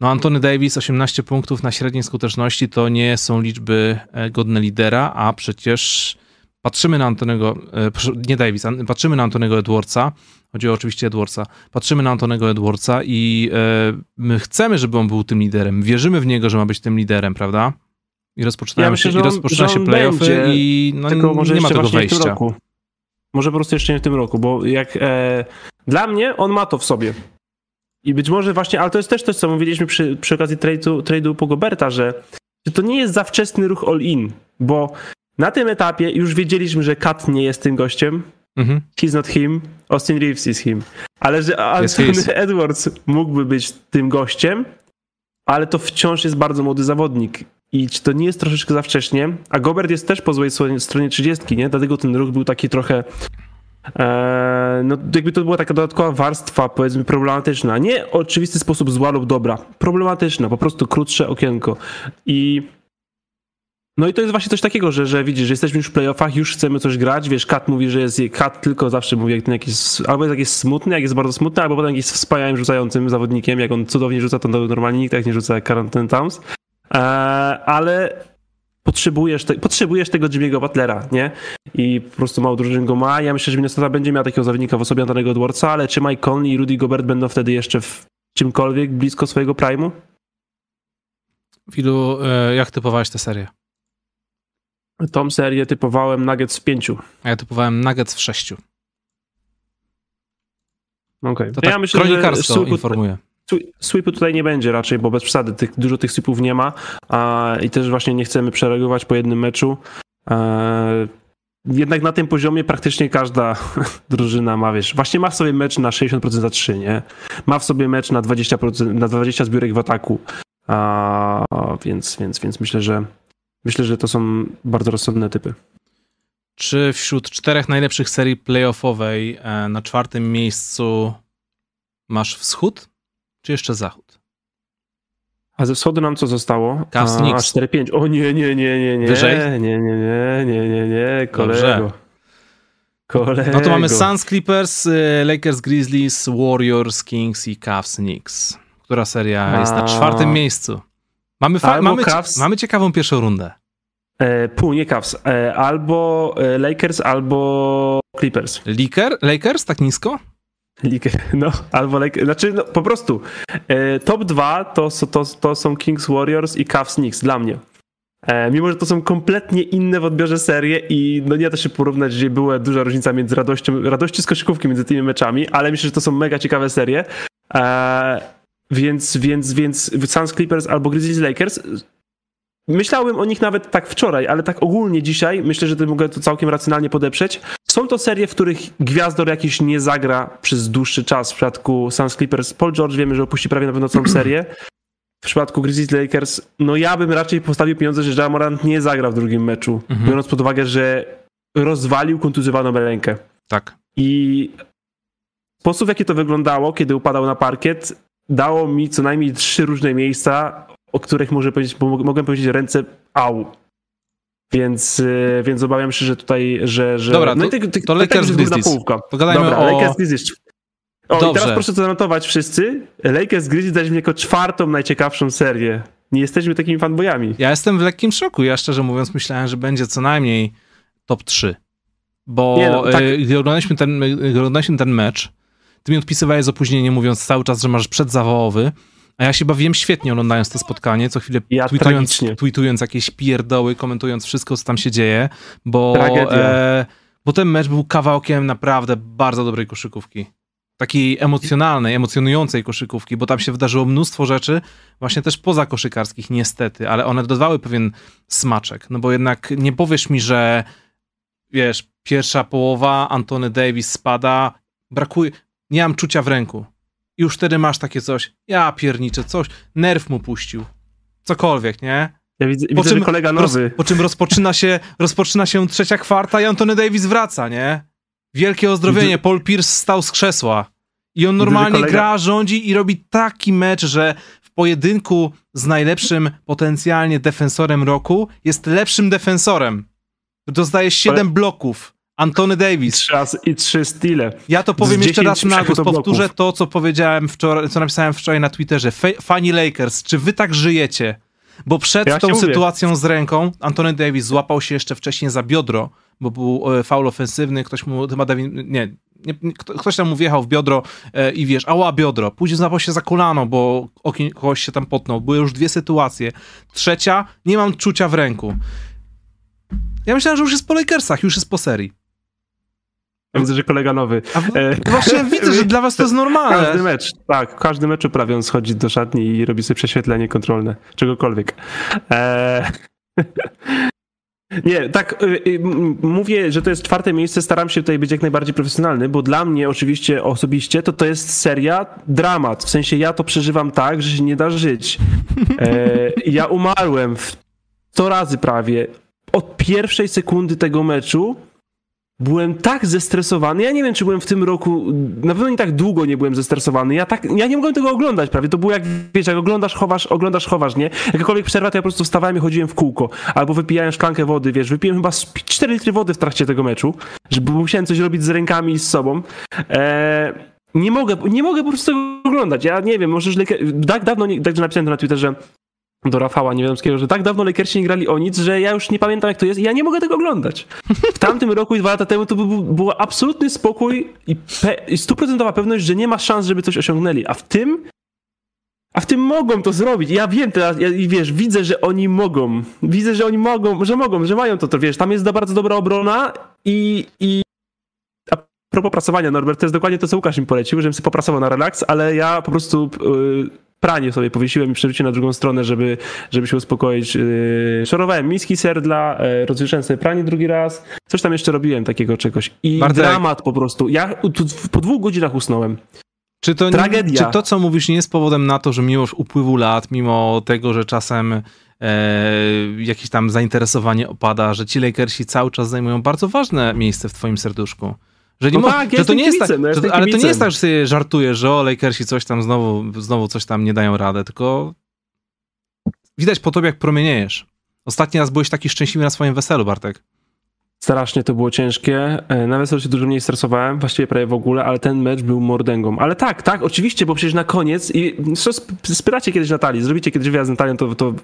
no Antony Davis 18 punktów na średniej skuteczności to nie są liczby godne lidera, a przecież patrzymy na Antonego, e, nie Davis, patrzymy na Antonego Edwardsa, chodzi o oczywiście Edwardsa, patrzymy na Antonego Edwardsa i e, my chcemy, żeby on był tym liderem, wierzymy w niego, że ma być tym liderem, prawda? I rozpoczynają ja myślę, się, i rozpoczyna się playoffy i no, tylko może nie ma tego wejścia. Może po prostu jeszcze nie w tym roku, bo jak e, dla mnie on ma to w sobie. I być może właśnie, ale to jest też to, co mówiliśmy przy, przy okazji trade'u, trade'u Pogoberta, że, że to nie jest za wczesny ruch all-in, bo na tym etapie już wiedzieliśmy, że Kat nie jest tym gościem. Mhm. He's not him. Austin Reeves is him. Ale że Anthony yes, Edwards mógłby być tym gościem, ale to wciąż jest bardzo młody zawodnik. I czy to nie jest troszeczkę za wcześnie? A Gobert jest też po złej stronie 30, nie? Dlatego ten ruch był taki trochę. E, no, jakby to była taka dodatkowa warstwa, powiedzmy, problematyczna. Nie w oczywisty sposób zła lub dobra. Problematyczna, po prostu krótsze okienko. I no i to jest właśnie coś takiego, że, że widzisz, że jesteśmy już w playoffach, już chcemy coś grać, wiesz, Kat mówi, że jest, Kat tylko zawsze mówi, jak ten jakiś, albo jest jakiś smutny, jak jest bardzo smutny, albo potem jakiś wspaniałym rzucającym zawodnikiem, jak on cudownie rzuca, to normalnie nikt tak nie rzuca jak Carlton Towns, eee, ale potrzebujesz, te, potrzebujesz tego Jimmy'ego Butlera, nie? I po prostu mało drużyn go ma. Ja myślę, że Minnesota będzie miał takiego zawodnika w osobie Antonego Edwardsa, ale czy Mike Conley i Rudy Gobert będą wtedy jeszcze w czymkolwiek blisko swojego prime'u? Wilu, e, jak typowałeś tę serię? Tą serię typowałem Nuggets w pięciu. A ja typowałem Nuggets w sześciu. Okej. Okay. To tak ja myślę, kronikarstwo że informuje. Sweepu tutaj nie będzie raczej, bo bez przesady tych, dużo tych sweepów nie ma a, i też właśnie nie chcemy przereagować po jednym meczu. E, jednak na tym poziomie praktycznie każda [laughs] drużyna ma, wiesz, właśnie ma w sobie mecz na 60% za 3, nie? Ma w sobie mecz na 20%, na 20 zbiórek w ataku, a, więc, więc, więc myślę, że myślę, że to są bardzo rozsądne typy. Czy wśród czterech najlepszych serii playoffowej e, na czwartym miejscu masz wschód, czy jeszcze zachód? A ze wschodu nam co zostało? Cavs A 4-5. O nie, nie, nie, nie, nie. Wyżej? Nie, nie, nie, nie, nie, nie, kolego. Kolego. No to mamy Suns, Clippers, y, Lakers, Grizzlies, Warriors, Kings i Cavs, Knicks. Która seria A... jest na czwartym miejscu? Mamy, fa- mamy, Cavs... mamy ciekawą pierwszą rundę. E, pół, nie Cavs. E, albo e, Lakers, albo Clippers. Laker? Lakers? Tak nisko? [laughs] No, albo like, znaczy no, po prostu e, top 2 to, to, to są Kings Warriors i Cavs Knicks dla mnie. E, mimo, że to są kompletnie inne w odbiorze serie i no nie da się porównać, że była duża różnica między radością, radości z koszykówki między tymi meczami, ale myślę, że to są mega ciekawe serie. E, więc, więc, więc Suns Clippers albo Grizzlies Lakers Myślałem o nich nawet tak wczoraj, ale tak ogólnie dzisiaj myślę, że to mogę to całkiem racjonalnie podeprzeć. Są to serie, w których gwiazdor jakiś nie zagra przez dłuższy czas. W przypadku Suns Clippers Paul George wiemy, że opuści prawie na pewno całą serię. W przypadku Grizzlies Lakers, no ja bym raczej postawił pieniądze, że Jamorant nie zagra w drugim meczu, mhm. biorąc pod uwagę, że rozwalił kontuzjowaną rękę. Tak. I sposób, w jaki to wyglądało, kiedy upadał na parkiet, dało mi co najmniej trzy różne miejsca, o których może powiedzieć, mogłem powiedzieć ręce au. Więc, y, więc obawiam się, że tutaj, że... że Dobra, no to, to, to Lakers Grizzlies. Pogadajmy Dobra, o... Lakers Grizzlies. O, Dobrze. i teraz proszę to zanotować wszyscy. Lakers Grizzlies dać mi jako czwartą najciekawszą serię. Nie jesteśmy takimi fanboyami. Ja jestem w lekkim szoku. Ja szczerze mówiąc myślałem, że będzie co najmniej top 3. Bo Nie no, tak. gdy, oglądaliśmy ten, gdy oglądaliśmy ten mecz, ty mi odpisywałeś z opóźnieniem, mówiąc cały czas, że masz przedzawołowy. A ja się bawiłem świetnie oglądając to spotkanie, co chwilę ja tweetując, tweetując jakieś pierdoły, komentując wszystko, co tam się dzieje, bo, e, bo ten mecz był kawałkiem naprawdę bardzo dobrej koszykówki. Takiej emocjonalnej, emocjonującej koszykówki, bo tam się wydarzyło mnóstwo rzeczy, właśnie też poza koszykarskich, niestety, ale one dodawały pewien smaczek. No bo jednak nie powiesz mi, że wiesz, pierwsza połowa, Antony Davis spada, brakuje, nie mam czucia w ręku i już wtedy masz takie coś, ja pierniczę, coś, nerw mu puścił. Cokolwiek, nie? Ja widzę, po widzę czym, kolega nowy. Roz, po czym rozpoczyna się, rozpoczyna się trzecia kwarta i Antony Davis wraca, nie? Wielkie ozdrowienie, widzę... Paul Pierce stał z krzesła. I on normalnie kolega... gra, rządzi i robi taki mecz, że w pojedynku z najlepszym potencjalnie defensorem roku jest lepszym defensorem. Dostaje 7 Ale... bloków. Antony Davis. Trzy, I trzy stile. Ja to powiem jeszcze raz na głos. Powtórzę to, co powiedziałem wczoraj, co napisałem wczoraj na Twitterze. Fani Lakers, czy wy tak żyjecie? Bo przed ja tą sytuacją mówię. z ręką Antony Davis złapał się jeszcze wcześniej za biodro, bo był e, faul ofensywny, ktoś mu, chyba David, nie, nie, ktoś tam mu wjechał w biodro e, i wiesz, ała biodro. Później złapał się za kolano, bo kogoś się tam potnął. Były już dwie sytuacje. Trzecia, nie mam czucia w ręku. Ja myślałem, że już jest po Lakersach, już jest po serii. Widzę, że kolega nowy. A e, właśnie widzę, że dla was to jest normalne. Każdy mecz, tak, każdy mecz prawie on schodzi do szatni i robi sobie prześwietlenie kontrolne, czegokolwiek. Eee... [laughs] Nie, tak, y, y, mówię, że to jest czwarte miejsce, staram się tutaj być jak najbardziej profesjonalny, bo dla mnie oczywiście osobiście to to jest seria dramat, w sensie ja to przeżywam tak, że się nie da żyć. Eee, [laughs] ja umarłem 100 razy prawie od pierwszej sekundy tego meczu, byłem tak zestresowany. Ja nie wiem, czy byłem w tym roku, na pewno nie tak długo nie byłem zestresowany. Ja tak, ja nie mogłem tego oglądać prawie. To było jak, wiesz, jak oglądasz, chowasz, oglądasz, chowasz, nie? Jakakolwiek przerwa, to ja po prostu wstawałem i chodziłem w kółko. Albo wypijałem szklankę wody, wiesz, wypiłem chyba 4 litry wody w trakcie tego meczu, żeby musiałem coś robić z rękami i z sobą. Eee, nie mogę, nie mogę po prostu tego oglądać. Ja nie wiem, może tak dawno, tak napisałem to na Twitterze, do Rafała Niewiadomskiego, że tak dawno Lakersi nie grali o nic, że ja już nie pamiętam jak to jest i ja nie mogę tego oglądać. W tamtym [laughs] roku i dwa lata temu to był, był absolutny spokój i, pe- i stuprocentowa pewność, że nie ma szans, żeby coś osiągnęli, a w tym A w tym mogą to zrobić. Ja wiem teraz, ja, wiesz, widzę, że oni mogą. Widzę, że oni mogą, że mogą, że mają to, to wiesz, tam jest bardzo dobra obrona i, i a propos pracowania, Norbert, to jest dokładnie to, co Łukasz mi polecił, żebym sobie popracował na relaks, ale ja po prostu yy, pranie sobie powiesiłem i przerzuciłem na drugą stronę, żeby, żeby się uspokoić. Yy, szorowałem miski serdla, yy, rozwieszałem sobie pranie drugi raz, coś tam jeszcze robiłem takiego czegoś. I Bartek. dramat po prostu. Ja po dwóch godzinach usnąłem. Czy to, Tragedia. Czy to, co mówisz, nie jest powodem na to, że mimo upływu lat, mimo tego, że czasem e, jakieś tam zainteresowanie opada, że ci Lakersi cały czas zajmują bardzo ważne miejsce w twoim serduszku? Że nie no tak, że to nie jest tak, no że, ale to nie jest tak, że sobie żartujesz, że o Lakersi coś tam znowu, znowu coś tam nie dają radę, tylko widać po tobie, jak promieniejesz. Ostatni raz byłeś taki szczęśliwy na swoim weselu, Bartek. Strasznie to było ciężkie. E, na weselu się dużo mniej stresowałem, właściwie prawie w ogóle, ale ten mecz był mordęgą. Ale tak, tak, oczywiście, bo przecież na koniec, i spytacie kiedyś Natalii, zrobicie kiedyś wywiad z Natalią, to, to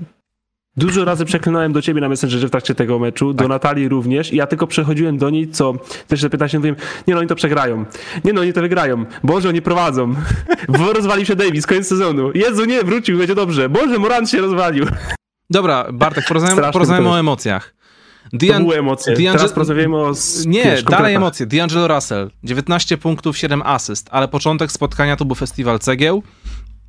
Dużo razy przeklinałem do ciebie na Messengerze w trakcie tego meczu, tak. do Natalii również i ja tylko przechodziłem do niej, co też zapytać się, mówiłem, nie no, oni to przegrają. Nie no, oni to wygrają. Boże, oni prowadzą. [laughs] Bo rozwalił się Davis, koniec sezonu. Jezu, nie, wrócił, będzie dobrze. Boże, Morant się rozwalił. [laughs] Dobra, Bartek, porozmawiamy o emocjach. Dian- były emocje. Teraz porozmawiamy o... Nie, wiesz, dalej emocje. D'Angelo Russell, 19 punktów, 7 asyst, ale początek spotkania to był festiwal cegieł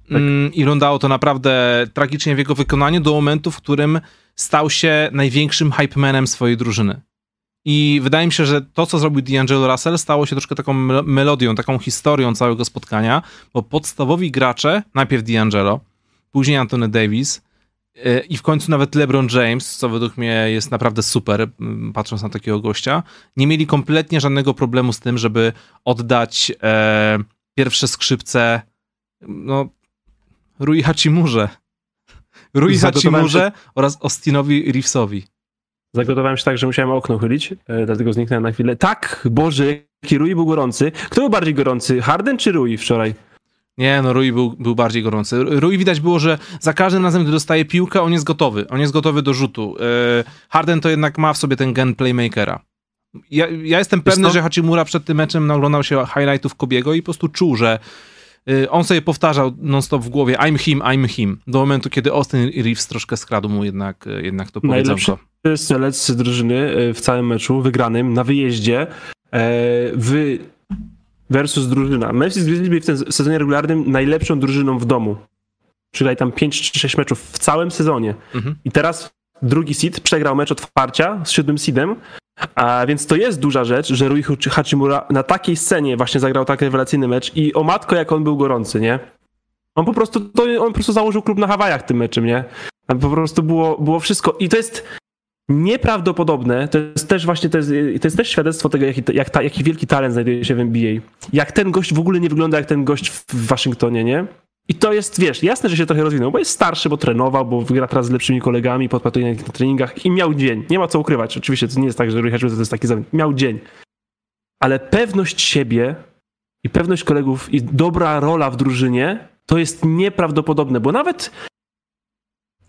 tak. Mm, i wyglądało to naprawdę tragicznie w jego wykonaniu do momentu, w którym stał się największym hypemanem swojej drużyny. I wydaje mi się, że to, co zrobił D'Angelo Russell, stało się troszkę taką melodią, taką historią całego spotkania, bo podstawowi gracze, najpierw D'Angelo, później Anthony Davis, E, i w końcu nawet LeBron James, co według mnie jest naprawdę super, patrząc na takiego gościa, nie mieli kompletnie żadnego problemu z tym, żeby oddać e, pierwsze skrzypce no, Rui Hachimurze. Rui Hachimurze się... oraz Austinowi Reevesowi. Zagotowałem się tak, że musiałem okno chylić, e, dlatego zniknąłem na chwilę. Tak, Boże, jaki Rui był gorący. Kto był bardziej gorący, Harden czy Rui wczoraj? Nie, no Rui był, był bardziej gorący. Rui widać było, że za każdym razem, gdy dostaje piłkę, on jest gotowy. On jest gotowy do rzutu. E, Harden to jednak ma w sobie ten gen playmakera. Ja, ja jestem pewny, że Hachimura przed tym meczem naglądał się highlightów Kobiego i po prostu czuł, że on sobie powtarzał non-stop w głowie I'm him, I'm him. Do momentu, kiedy Austin Reeves troszkę skradł mu jednak, e, jednak to powiedzonko. Najlepszy strzelec drużyny w całym meczu, wygranym na wyjeździe. W versus drużyna. Memphis Grizzlies byli w tym sezonie regularnym najlepszą drużyną w domu. Przygrali tam 5 czy 6 meczów w całym sezonie. Mhm. I teraz drugi seed przegrał mecz otwarcia z siódmym seedem, a więc to jest duża rzecz, że Rui Hachimura na takiej scenie właśnie zagrał tak rewelacyjny mecz i o matko jak on był gorący, nie? On po prostu, to, on po prostu założył klub na Hawajach tym meczem, nie? Po prostu było, było wszystko. I to jest nieprawdopodobne, to jest też właśnie, to jest, to jest też świadectwo tego, jaki, jak ta, jaki wielki talent znajduje się w NBA. Jak ten gość w ogóle nie wygląda jak ten gość w Waszyngtonie, nie? I to jest, wiesz, jasne, że się trochę rozwinął, bo jest starszy, bo trenował, bo wygra teraz z lepszymi kolegami, podpatuje na treningach i miał dzień. Nie ma co ukrywać. Oczywiście to nie jest tak, że Rui to jest taki zawód. Miał dzień. Ale pewność siebie i pewność kolegów i dobra rola w drużynie to jest nieprawdopodobne, bo nawet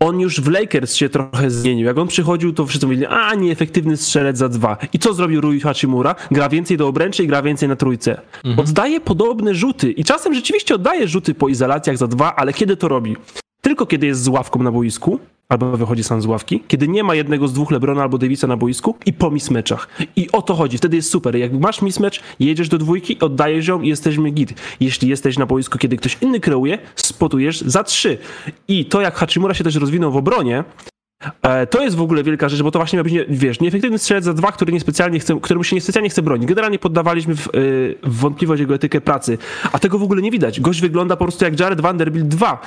on już w Lakers się trochę zmienił. Jak on przychodził, to wszyscy mówili, a nieefektywny strzelec za dwa. I co zrobił Rui Hachimura? Gra więcej do obręczy i gra więcej na trójce. Mhm. Oddaje podobne rzuty i czasem rzeczywiście oddaje rzuty po izolacjach za dwa, ale kiedy to robi? Tylko kiedy jest z ławką na boisku, albo wychodzi sam z ławki, kiedy nie ma jednego z dwóch Lebrona albo Davisa na boisku i po mismeczach. I o to chodzi, wtedy jest super. Jak masz mismecz, jedziesz do dwójki, oddajesz ją i jesteśmy git. Jeśli jesteś na boisku, kiedy ktoś inny kreuje, spotujesz za trzy. I to, jak Hachimura się też rozwinął w obronie, e, to jest w ogóle wielka rzecz, bo to właśnie miał być, wiesz, nieefektywny strzelec za dwa, który niespecjalnie chce, któremu się niespecjalnie chce bronić. Generalnie poddawaliśmy w, e, w wątpliwość jego etykę pracy, a tego w ogóle nie widać. Gość wygląda po prostu jak Jared Vanderbilt 2.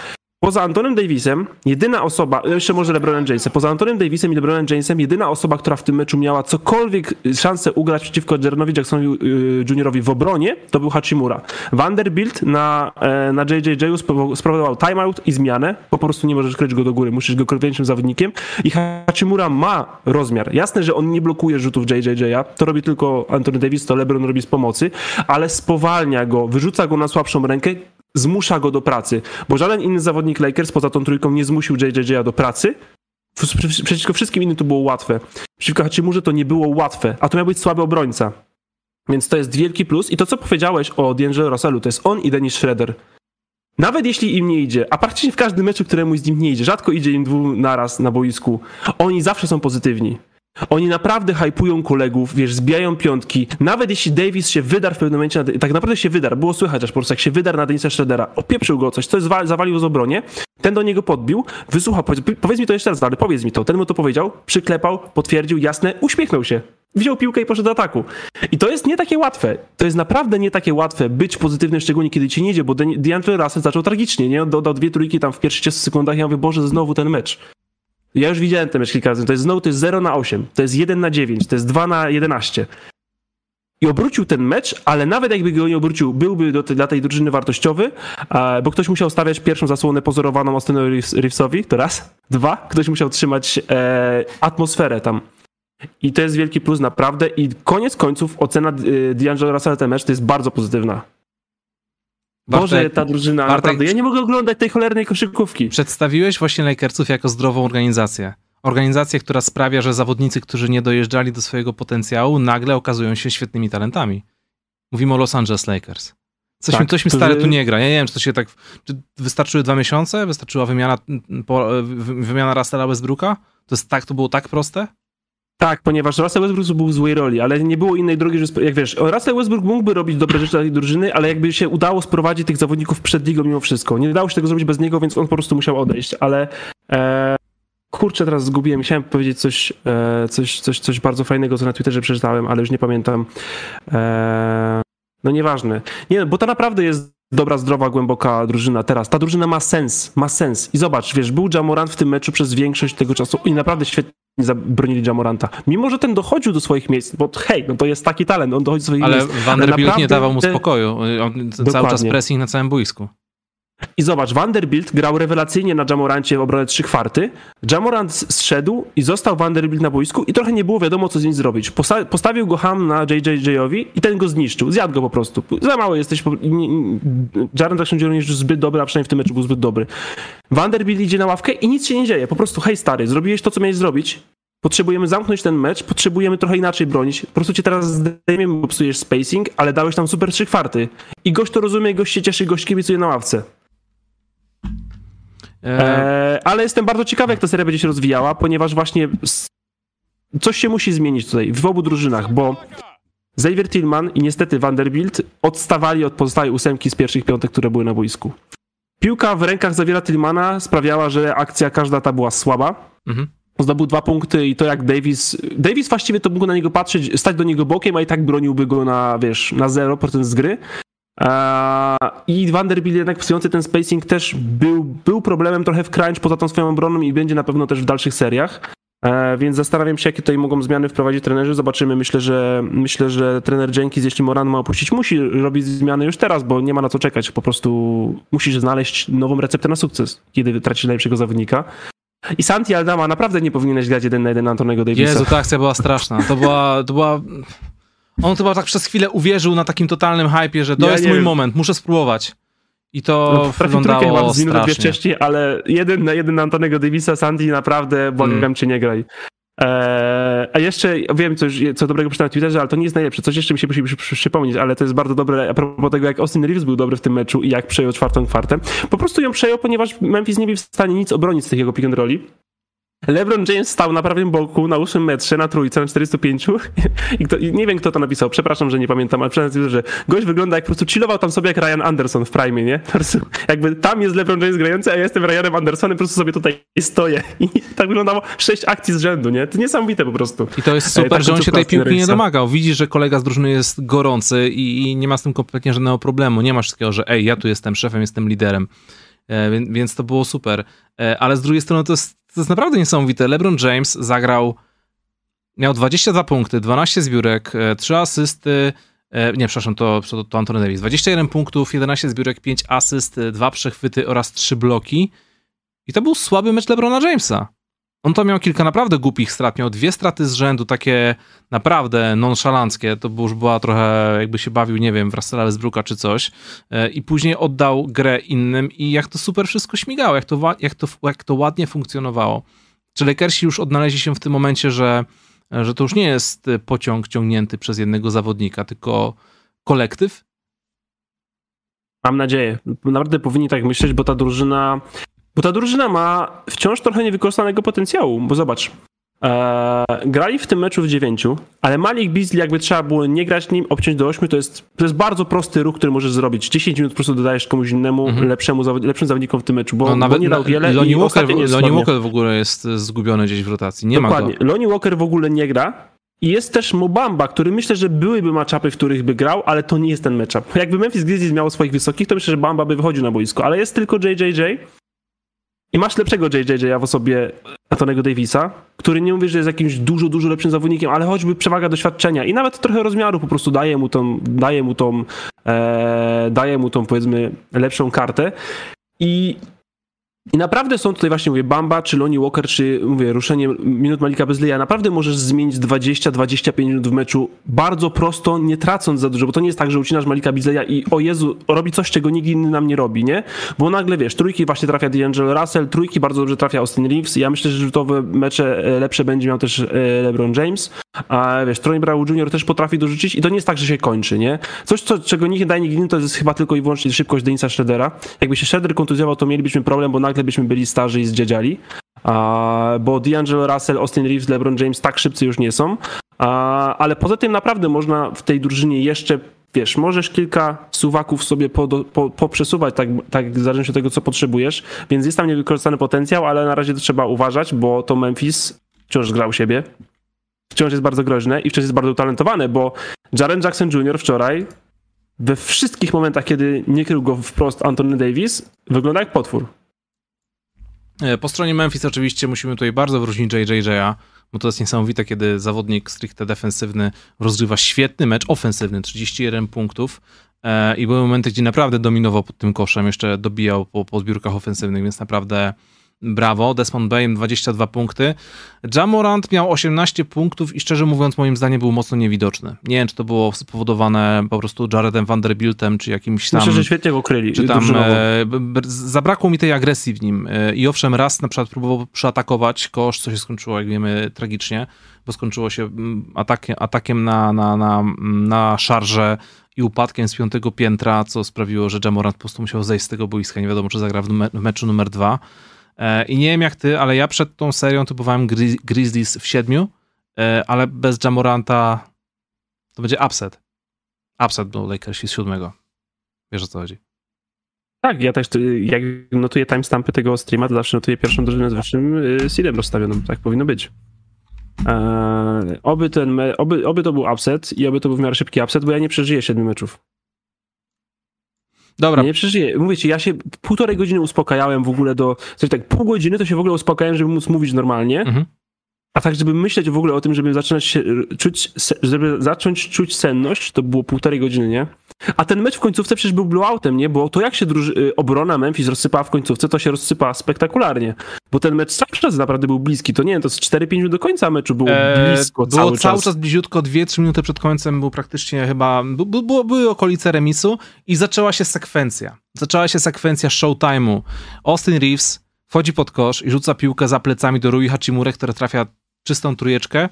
Poza Antonem Davisem, jedyna osoba, jeszcze może LeBronem Jamesem, poza Antonem Davisem i LeBronem Jamesem, jedyna osoba, która w tym meczu miała cokolwiek szansę ugrać przeciwko Jaronowi Jacksonowi y, Juniorowi w obronie, to był Hachimura. Vanderbilt na, e, na JJJ spowodował timeout i zmianę, po prostu nie możesz kryć go do góry, musisz go kryć zawodnikiem i Hachimura ma rozmiar. Jasne, że on nie blokuje rzutów JJJ'a, to robi tylko Anthony Davis, to LeBron robi z pomocy, ale spowalnia go, wyrzuca go na słabszą rękę, zmusza go do pracy, bo żaden inny zawodnik Lakers poza tą trójką nie zmusił JJ'a do pracy. Przeciwko wszystkim innym to było łatwe. Przeciwko Hachimurze to nie było łatwe, a to miał być słaby obrońca. Więc to jest wielki plus. I to, co powiedziałeś o D'Angelo Russellu, to jest on i Dennis Schroeder. Nawet jeśli im nie idzie, a praktycznie w każdym meczu, któremu z nim nie idzie, rzadko idzie im dwóch naraz na boisku, oni zawsze są pozytywni. Oni naprawdę hypują kolegów, wiesz, zbijają piątki. Nawet jeśli Davis się wydarł w pewnym momencie, tak naprawdę się wydarł, było słychać aż po prostu, jak się wydarł na Denisa Schroedera, opieprzył go coś, coś zawalił z obronie, ten do niego podbił, wysłuchał, powiedz, powiedz mi to jeszcze raz, ale powiedz mi to. Ten mu to powiedział, przyklepał, potwierdził, jasne, uśmiechnął się. Wziął piłkę i poszedł do ataku. I to jest nie takie łatwe. To jest naprawdę nie takie łatwe być pozytywnym, szczególnie kiedy ci nie idzie, bo DeAndre Russell zaczął tragicznie, nie? On dodał dwie trójki tam w pierwszych 30 sekundach i ja mówię, Boże, znowu ten mecz. Ja już widziałem ten mecz kilka razy. To jest znowu to jest 0 na 8, to jest 1 na 9, to jest 2 na 11. I obrócił ten mecz, ale nawet jakby go nie obrócił, byłby do, dla tej drużyny wartościowy, bo ktoś musiał stawiać pierwszą zasłonę pozorowaną Austinowi Reevesowi, to raz. Dwa, ktoś musiał trzymać e, atmosferę tam. I to jest wielki plus naprawdę. I koniec końców ocena e, D'Angelo Russell ten mecz to jest bardzo pozytywna. Boże, ta drużyna, Bartek, naprawdę, ja nie mogę oglądać tej cholernej koszykówki. Przedstawiłeś właśnie Lakersów jako zdrową organizację. Organizację, która sprawia, że zawodnicy, którzy nie dojeżdżali do swojego potencjału, nagle okazują się świetnymi talentami. Mówimy o Los Angeles Lakers. Coś, tak, mi, coś mi stary tu nie gra. Ja nie wiem, czy to się tak... Czy wystarczyły dwa miesiące? Wystarczyła wymiana, po, wymiana Russella Westbrooka? To, jest tak, to było tak proste? Tak, ponieważ Russell Westbrook był w złej roli, ale nie było innej drogi, że jak wiesz, Russell Westbrook mógłby robić dobre rzeczy dla tej drużyny, ale jakby się udało sprowadzić tych zawodników przed ligą mimo wszystko. Nie dało się tego zrobić bez niego, więc on po prostu musiał odejść, ale e, kurczę, teraz zgubiłem. Chciałem powiedzieć coś, e, coś, coś, coś bardzo fajnego, co na Twitterze przeczytałem, ale już nie pamiętam. E, no nieważne. Nie, bo to naprawdę jest dobra, zdrowa, głęboka drużyna teraz. Ta drużyna ma sens, ma sens. I zobacz, wiesz, był Jamorant w tym meczu przez większość tego czasu i naprawdę świetnie zabronili Jamoranta. Mimo, że ten dochodził do swoich miejsc, bo hej, no to jest taki talent, on dochodzi do swoich ale miejsc. Vanderbilt ale naprawdę... nie dawał mu spokoju. On cały czas pressing na całym boisku. I zobacz, Vanderbilt grał rewelacyjnie na Jamorancie w obronie 3 kwarty. Jamorant zszedł i został Vanderbilt na boisku i trochę nie było wiadomo, co z nim zrobić. Posta postawił go Ham na JJJ-owi i ten go zniszczył. Zjadł go po prostu. Za mało jesteś. Jaren Jackson Jr. jest zbyt dobry, a przynajmniej w tym meczu był zbyt dobry. Vanderbilt idzie na ławkę i nic się nie dzieje. Po prostu, hej stary, zrobiłeś to, co miałeś zrobić. Potrzebujemy zamknąć ten mecz, potrzebujemy trochę inaczej bronić. Po prostu cię teraz zdejmiemy, bo psujesz spacing, ale dałeś tam super trzy kwarty. I gość to rozumie, gość się cieszy, gość kibicuje na ławce. E, ale jestem bardzo ciekawy, jak ta seria będzie się rozwijała, ponieważ właśnie coś się musi zmienić tutaj w obu drużynach, bo Xavier Tillman i niestety Vanderbilt odstawali od pozostałej ósemki z pierwszych piątek, które były na boisku. Piłka w rękach Xaviera Tillmana sprawiała, że akcja każda ta była słaba. Mhm. Zdobył dwa punkty i to jak Davis... Davis właściwie to mógł na niego patrzeć, stać do niego bokiem, a i tak broniłby go na, wiesz, na 0% z gry. I Vanderbilt jednak psujący ten spacing też był, był problemem trochę w crunch poza tą swoją obroną i będzie na pewno też w dalszych seriach. E, więc zastanawiam się, jakie tutaj mogą zmiany wprowadzić trenerzy. Zobaczymy. Myślę, że myślę, że trener Jenkins, jeśli Moran ma opuścić, musi robić zmiany już teraz, bo nie ma na co czekać. Po prostu musisz znaleźć nową receptę na sukces, kiedy tracisz najlepszego zawodnika. I Santi Aldama naprawdę nie powinieneś grać jeden na jeden Antonego Davisa. Jezu, ta akcja była straszna. To była, to była on chyba tak przez chwilę uwierzył na takim totalnym hypie, że to ja jest mój wiem. moment, muszę spróbować. I to no, wyglądało strasznie. Dwie wcześniej, ale jeden na jeden Antonego Davisa, Sandy naprawdę, błagam hmm. cię, nie graj. Eee, a jeszcze wiem coś, co dobrego przeczytałem na Twitterze, ale to nie jest najlepsze. Coś jeszcze mi się musi przypomnieć, ale to jest bardzo dobre a propos tego, jak Austin Reeves był dobry w tym meczu i jak przejął czwartą kwartę. Po prostu ją przejął, ponieważ Memphis nie był w stanie nic obronić z takiego pick and rolli. LeBron James stał na prawym boku na 8 metrze, na trójce, na 405 [laughs] i, kto, i nie wiem, kto to napisał, przepraszam, że nie pamiętam, ale przynajmniej że gość wygląda jak po prostu chillował tam sobie jak Ryan Anderson w Prime, nie? Po prostu jakby tam jest LeBron James grający, a ja jestem Ryanem Andersonem, po prostu sobie tutaj stoję. [laughs] I tak wyglądało sześć akcji z rzędu, nie? To niesamowite po prostu. I to jest super, tak, że on się tej piłki nie domagał. Widzi, że kolega z drużyny jest gorący i, i nie ma z tym kompletnie żadnego problemu. Nie masz takiego, że ej, ja tu jestem szefem, jestem liderem. E, więc to było super. E, ale z drugiej strony to jest, to jest naprawdę niesamowite. LeBron James zagrał, miał 22 punkty, 12 zbiórek, 3 e, asysty, nie, przepraszam, to, to, to Anthony Davis. 21 punktów, 11 zbiórek, 5 asyst, 2 przechwyty oraz 3 bloki. I to był słaby mecz LeBrona Jamesa. On to miał kilka naprawdę głupich strat. Miał dwie straty z rzędu, takie naprawdę nonszalanckie. To już była trochę, jakby się bawił, nie wiem, w Russella Westbrooka czy coś. E, I później oddał grę innym i jak to super wszystko śmigało, jak to, jak to, jak to ładnie funkcjonowało. Czy Lakersi już odnaleźli się w tym momencie, że, że to już nie jest pociąg ciągnięty przez jednego zawodnika, tylko kolektyw? Mam nadzieję. Naprawdę powinni tak myśleć, bo ta drużyna, bo ta drużyna ma wciąż trochę niewykorzystanego potencjału, bo zobacz, Eee, grali w tym meczu w dziewięciu, ale Malik Beasley jakby trzeba było nie grać nim, obciąć do ośmiu, to jest, to jest bardzo prosty ruch, który możesz zrobić. 10 minut po prostu dodajesz komuś innemu, mhm. lepszemu, lepszym zawodnikom w tym meczu, bo, no, nawet, bo nie dał wiele Lonnie Walker, Lonnie Walker w ogóle jest zgubiony gdzieś w rotacji, nie Dokładnie. ma go. Lonnie Walker w ogóle nie gra, i jest też Mobamba, który myślę, że byłyby matchupy, w których by grał, ale to nie jest ten matchup. Jakby Memphis Grizzlies miało swoich wysokich, to myślę, że Bamba by wychodził na boisko, ale jest tylko JJJ, i masz lepszego JJ'a w osobie Antonego Davisa, który nie mówię, że jest jakimś dużo, dużo lepszym zawodnikiem, ale choćby przewaga doświadczenia i nawet trochę rozmiaru po prostu daje mu tą, daje mu tą, e, daje mu tą powiedzmy lepszą kartę. I i naprawdę są tutaj właśnie, mówię, Bamba, czy Lonnie Walker, czy mówię, ruszenie minut Malika Bezleja. Naprawdę możesz zmienić 20-25 minut w meczu bardzo prosto, nie tracąc za dużo, bo to nie jest tak, że ucinasz Malika Bezleja i o Jezu, robi coś, czego nikt inny nam nie robi, nie? Bo nagle, wiesz, trójki właśnie trafia D'Angelo Russell, trójki bardzo dobrze trafia Austin Reeves. Ja myślę, że rzutowe mecze e, lepsze będzie miał też e, LeBron James. A wiesz, Troy Brown Jr. też potrafi dorzucić i to nie jest tak, że się kończy, nie? Coś, co, czego nikt nie daje nikt inny, to jest chyba tylko i wyłącznie szybkość Denisa Schroedera. Jakby się Schroeder kontuzjował, to mielibyśmy problem, bo nagle byśmy byli starzy i zdziedziali. Bo D'Angelo Russell, Austin Reeves, LeBron James tak szybcy już nie są. Ale poza tym naprawdę można w tej drużynie jeszcze wiesz, możesz kilka suwaków sobie poprzesuwać, tak, tak w zależności od tego, co potrzebujesz, więc jest tam niewykorzystany potencjał, ale na razie to trzeba uważać, bo to Memphis wciąż grał siebie, wciąż jest bardzo groźne i wciąż jest bardzo utalentowane, bo Jaren Jackson Jr. wczoraj we wszystkich momentach, kiedy nie krył go wprost Anthony Davis, wygląda jak potwór. E, po stronie Memphis oczywiście musimy tutaj bardzo wyróżnić JJ'a, bo to jest niesamowite, kiedy zawodnik stricte defensywny rozgrywa świetny mecz ofensywny, 31 punktów e, i były momenty, gdzie naprawdę dominował pod tym koszem, jeszcze dobijał po, po zbiórkach ofensywnych, więc naprawdę brawo. Desmond Bain 22 punkty. Jamorant miał 18 punktów i szczerze mówiąc moim zdaniem był mocno niewidoczny. Nie wiem, czy to było spowodowane po prostu Jaredem Vanderbiltem, czy jakimś tam... Myślę, że świetnie go kryli. Czy tam e, zabrakło mi tej agresji w nim. E, I owszem, raz na przykład próbował przeatakować kosz, co się skończyło, jak wiemy, tragicznie, bo skończyło się atakiem, atakiem na, na, na, na szarże i upadkiem z piątego piętra, co sprawiło, że Jamorant po prostu musiał zejść z tego boiska. Nie wiadomo, czy zagra w, me w meczu numer dwa. E, I nie wiem jak ty, ale ja przed tą serią typowałem Grizz Grizzlies w siedmiu, e, ale bez Jamoranta to będzie upset. Upset był Lakersi z siódmego. Wiesz o co chodzi. Tak, ja też jak notuję timestampy tego streama, to zawsze notuję pierwszą drużynę z wyższym y, seedem rozstawioną. Tak powinno być. Eee, oby, ten, oby, oby to był upset i oby to był w miarę szybki upset, bo ja nie przeżyję siedmiu meczów. Dobra. Nie przeżyję. Mówię ci, ja się półtorej godziny uspokajałem w ogóle do... Coś tak, pół godziny to się w ogóle uspokajałem, żeby móc mówić normalnie. Mhm. A tak, żeby myśleć w ogóle o tym, żeby zaczynać się czuć, żeby zacząć czuć senność, to było półtorej godziny, nie? A ten mecz w końcówce przecież był blowoutem, nie? Bo to jak się y, obrona Memphis rozsypała w końcówce, to się rozsypa spektakularnie. Bo ten mecz cały czas naprawdę był bliski. To nie to z 4-5 minut do końca meczu było eee, blisko było cały, cały czas. czas bliziutko, 2-3 minuty przed końcem był praktycznie chyba, były okolice remisu i zaczęła się sekwencja. Zaczęła się sekwencja showtime'u. Austin Reeves wchodzi pod kosz i rzuca piłkę za plecami do Rui Hachimure, która trafia czystą trójeczkę,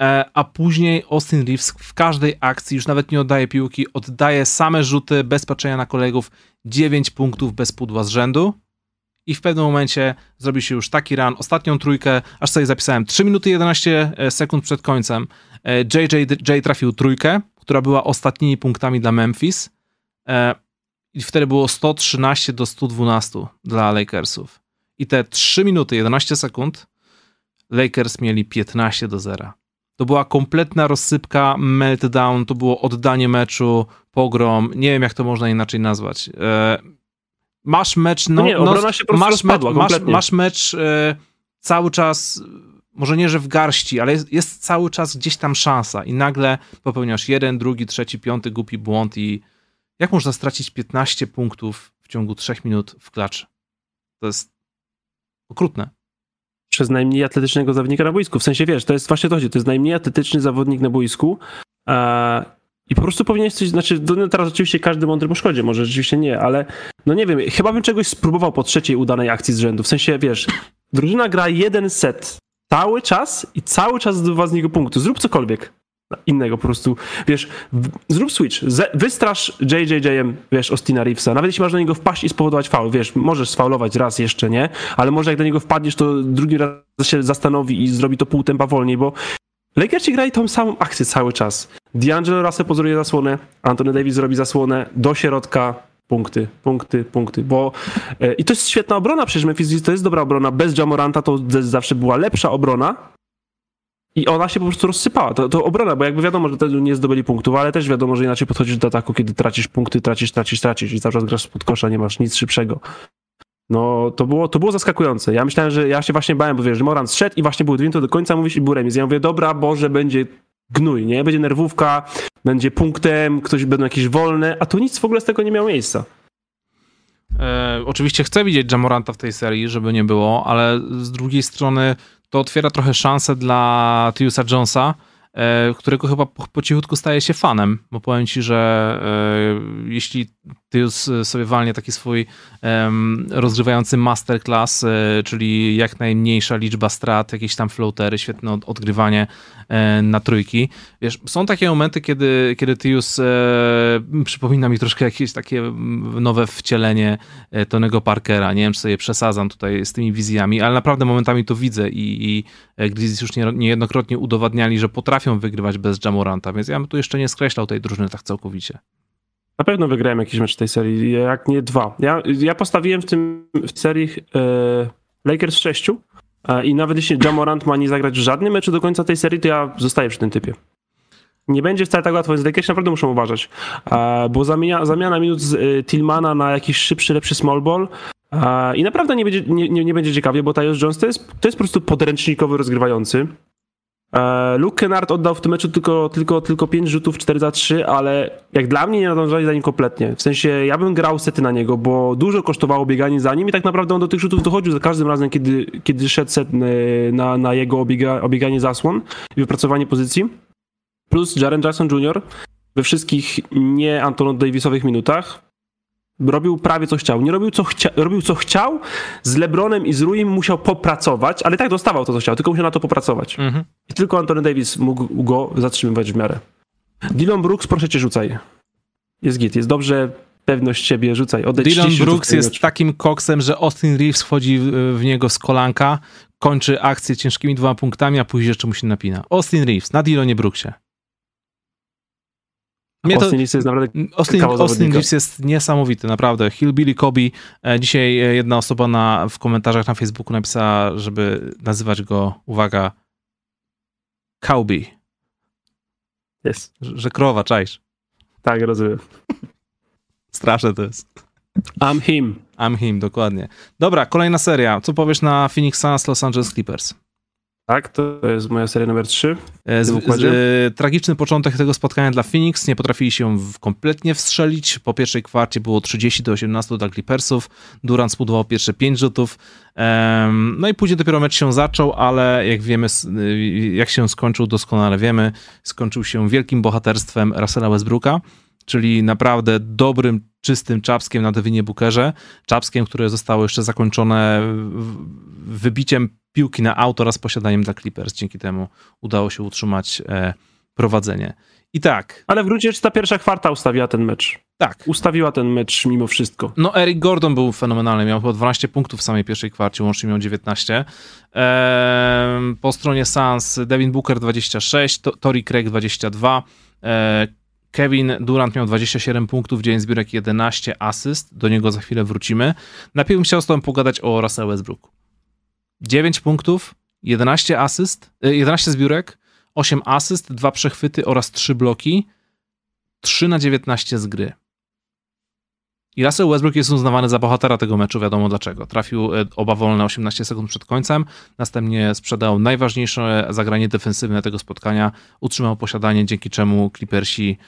e, a później Austin Reeves w każdej akcji już nawet nie oddaje piłki, oddaje same rzuty bez patrzenia na kolegów, 9 punktów bez pudła z rzędu. I w pewnym momencie zrobi się już taki run, ostatnią trójkę, aż sobie zapisałem 3 minuty 11 e, sekund przed końcem, JJ e, trafił trójkę, która była ostatnimi punktami dla Memphis. I wtedy było 113 do 112 dla Lakersów. I te 3 minuty 11 sekund Lakers mieli 15 do 0. To była kompletna rozsypka, meltdown, to było oddanie meczu, pogrom, nie wiem jak to można inaczej nazwać. E, masz mecz, no, no nie, no, się masz, mecz masz, masz, mecz e, cały czas, może nie, że w garści, ale jest, jest, cały czas gdzieś tam szansa i nagle popełniasz jeden, drugi, trzeci, piąty głupi błąd i jak można stracić 15 punktów w ciągu 3 minut w klacz? To jest okrutne przez najmniej atletycznego zawodnika na boisku. W sensie, wiesz, to jest właśnie to, to jest najmniej atletyczny zawodnik na boisku a, i po prostu powinieneś coś, znaczy no teraz oczywiście każdy mądry po szkodzie, może rzeczywiście nie, ale no nie wiem, chyba bym czegoś spróbował po trzeciej udanej akcji z rzędu. W sensie, wiesz, drużyna gra jeden set cały czas i cały czas zdobywa z niego punktu. Zrób cokolwiek. Innego po prostu, wiesz, zrób switch, wystrasz JJJ-em, wiesz, Ostina Reevesa, nawet jeśli masz do niego wpaść i spowodować faul, wiesz, możesz sfaulować raz jeszcze, nie, ale może jak do niego wpadniesz, to drugi raz się zastanowi i zrobi to pół tempa wolniej, bo Lakersi grali tą samą akcję cały czas. D'Angelo Russell pozoruje zasłonę, Anthony Davis robi zasłonę, do środka, punkty, punkty, punkty, bo e, i to jest świetna obrona, przecież Memphis to jest dobra obrona, bez Jamoranta to zawsze była lepsza obrona, i ona się po prostu rozsypała. To, to obrona, bo jakby wiadomo, że nie zdobyli punktów, ale też wiadomo, że inaczej podchodzisz do ataku, kiedy tracisz punkty, tracisz, tracisz, tracisz i cały czas grasz spod kosza, nie masz nic szybszego. No, to było, to było zaskakujące. Ja myślałem, że ja się właśnie bałem, bo wiesz, że Moran zszedł i właśnie był dwięty do końca, mówisz i był remis. Ja mówię, dobra, Boże, będzie gnój, nie? Będzie nerwówka, będzie punktem, ktoś będą jakieś wolne, a tu nic w ogóle z tego nie miało miejsca. E, oczywiście chcę widzieć Jamoranta w tej serii, żeby nie było, ale z drugiej strony to otwiera trochę szansę dla Tyusa Jonesa, e, którego chyba po, po cichutku staje się fanem, bo powiem ci, że e, jeśli Tyus sobie walnie taki swój um, rozgrywający masterclass, e, czyli jak najmniejsza liczba strat, jakieś tam floatery, świetne od, odgrywanie e, na trójki. Wiesz, są takie momenty, kiedy, kiedy Tyus e, przypomina mi troszkę jakieś takie nowe wcielenie e, Tonego Parkera. Nie wiem, czy sobie przesadzam tutaj z tymi wizjami, ale naprawdę momentami to widzę i, i e, Grizzlies już nie, niejednokrotnie udowadniali, że potrafią wygrywać bez Jamoranta, więc ja bym tu jeszcze nie skreślał tej drużyny tak całkowicie. Na pewno wygrałem jakiś mecz tej serii, jak nie dwa. Ja, ja postawiłem w tym w serii e, Lakers 6 e, i nawet jeśli Jamorant ma nie zagrać w żadnym meczu do końca tej serii, to ja zostaję przy tym typie. Nie będzie wcale tak łatwo, więc Lakers naprawdę muszą uważać, e, bo zamiana, zamiana minut z e, Tillmana na jakiś szybszy, lepszy small ball i naprawdę nie będzie, nie, nie, nie będzie ciekawie, bo Tyus Jones to jest, to jest po prostu podręcznikowy rozgrywający. E, Luke Kennard oddał w tym meczu tylko, tylko, tylko 5 rzutów 4 za 3, ale jak dla mnie nie nadążali za nim kompletnie. W sensie ja bym grał sety na niego, bo dużo kosztowało bieganie za nim i tak naprawdę on do tych rzutów dochodził za każdym razem, kiedy, kiedy szedł set e, na, na jego obiega, obieganie zasłon i wypracowanie pozycji. Plus Jaren Jackson Jr. we wszystkich nie Antonon Davisowych minutach robił prawie co chciał. Nie robił co, chcia robił co chciał, z LeBronem i z Ruim musiał popracować, ale tak dostawał to co chciał, tylko musiał na to popracować. Mhm. I tylko Anthony Davis mógł go zatrzymywać w miarę. Dylan Brooks, proszę cię rzucaj. Jest git, jest dobrze, pewność siebie, rzucaj. Odejdź Dylan Brooks jest takim koksem, że Austin Reeves wchodzi w, w niego z kolanka, kończy akcję ciężkimi dwoma punktami, a później jeszcze mu się napina. Austin Reeves na Dylonie Brooksie. Mnie Austin Reeves jest naprawdę Austin, Austin Reeves jest niesamowity, naprawdę. Hillbilly Kobe. E, dzisiaj e, jedna osoba na, w komentarzach na Facebooku napisała, żeby nazywać go, uwaga, Cowby. Jest. Że, że krowa, czaisz. Tak, rozumiem. [laughs] Straszne to jest. I'm him. I'm him, dokładnie. Dobra, kolejna seria. Co powiesz na Phoenix Suns Los Angeles Clippers? Tak, to jest moja seria numer 3. Z, z, e, tragiczny początek tego spotkania dla Phoenix. Nie potrafili się kompletnie wstrzelić. Po pierwszej kwarcie było 30 do 18 dla Clippersów. Durant zbudował pierwsze 5 rzutów. Um, no i później dopiero mecz się zaczął, ale jak wiemy, jak się skończył, doskonale wiemy. Skończył się wielkim bohaterstwem Russella Westbrooka, czyli naprawdę dobrym, czystym czapskiem na Devinie Bookerze. Czapskiem, które zostało jeszcze zakończone wybiciem piłki na auto oraz posiadaniem dla Clippers. Dzięki temu udało się utrzymać e, prowadzenie. I tak. Ale w gruncie rzeczy ta pierwsza kwarta ustawiła ten mecz. Tak. Ustawiła ten mecz mimo wszystko. No, Eric Gordon był fenomenalny. Miał chyba 12 punktów w samej pierwszej kwarcie, łącznie miał 19. Eee, po stronie Suns Devin Booker 26, Tori Craig 22. Eee, Kevin Durant miał 27 punktów, 9 zbiórek, 11 asyst. Do niego za chwilę wrócimy. Najpierw bym chciał z tobą pogadać o Russell Westbrooku. 9 punktów, 11 asyst, 11 e, zbiórek, 8 asyst, 2 przechwyty oraz 3 bloki, 3 na 19 z gry. I Russell Westbrook jest uznawany za bohatera tego meczu, wiadomo dlaczego. Trafił e, oba wolne 18 sekund przed końcem, następnie sprzedał najważniejsze zagranie defensywne tego spotkania, utrzymał posiadanie, dzięki czemu Clippersi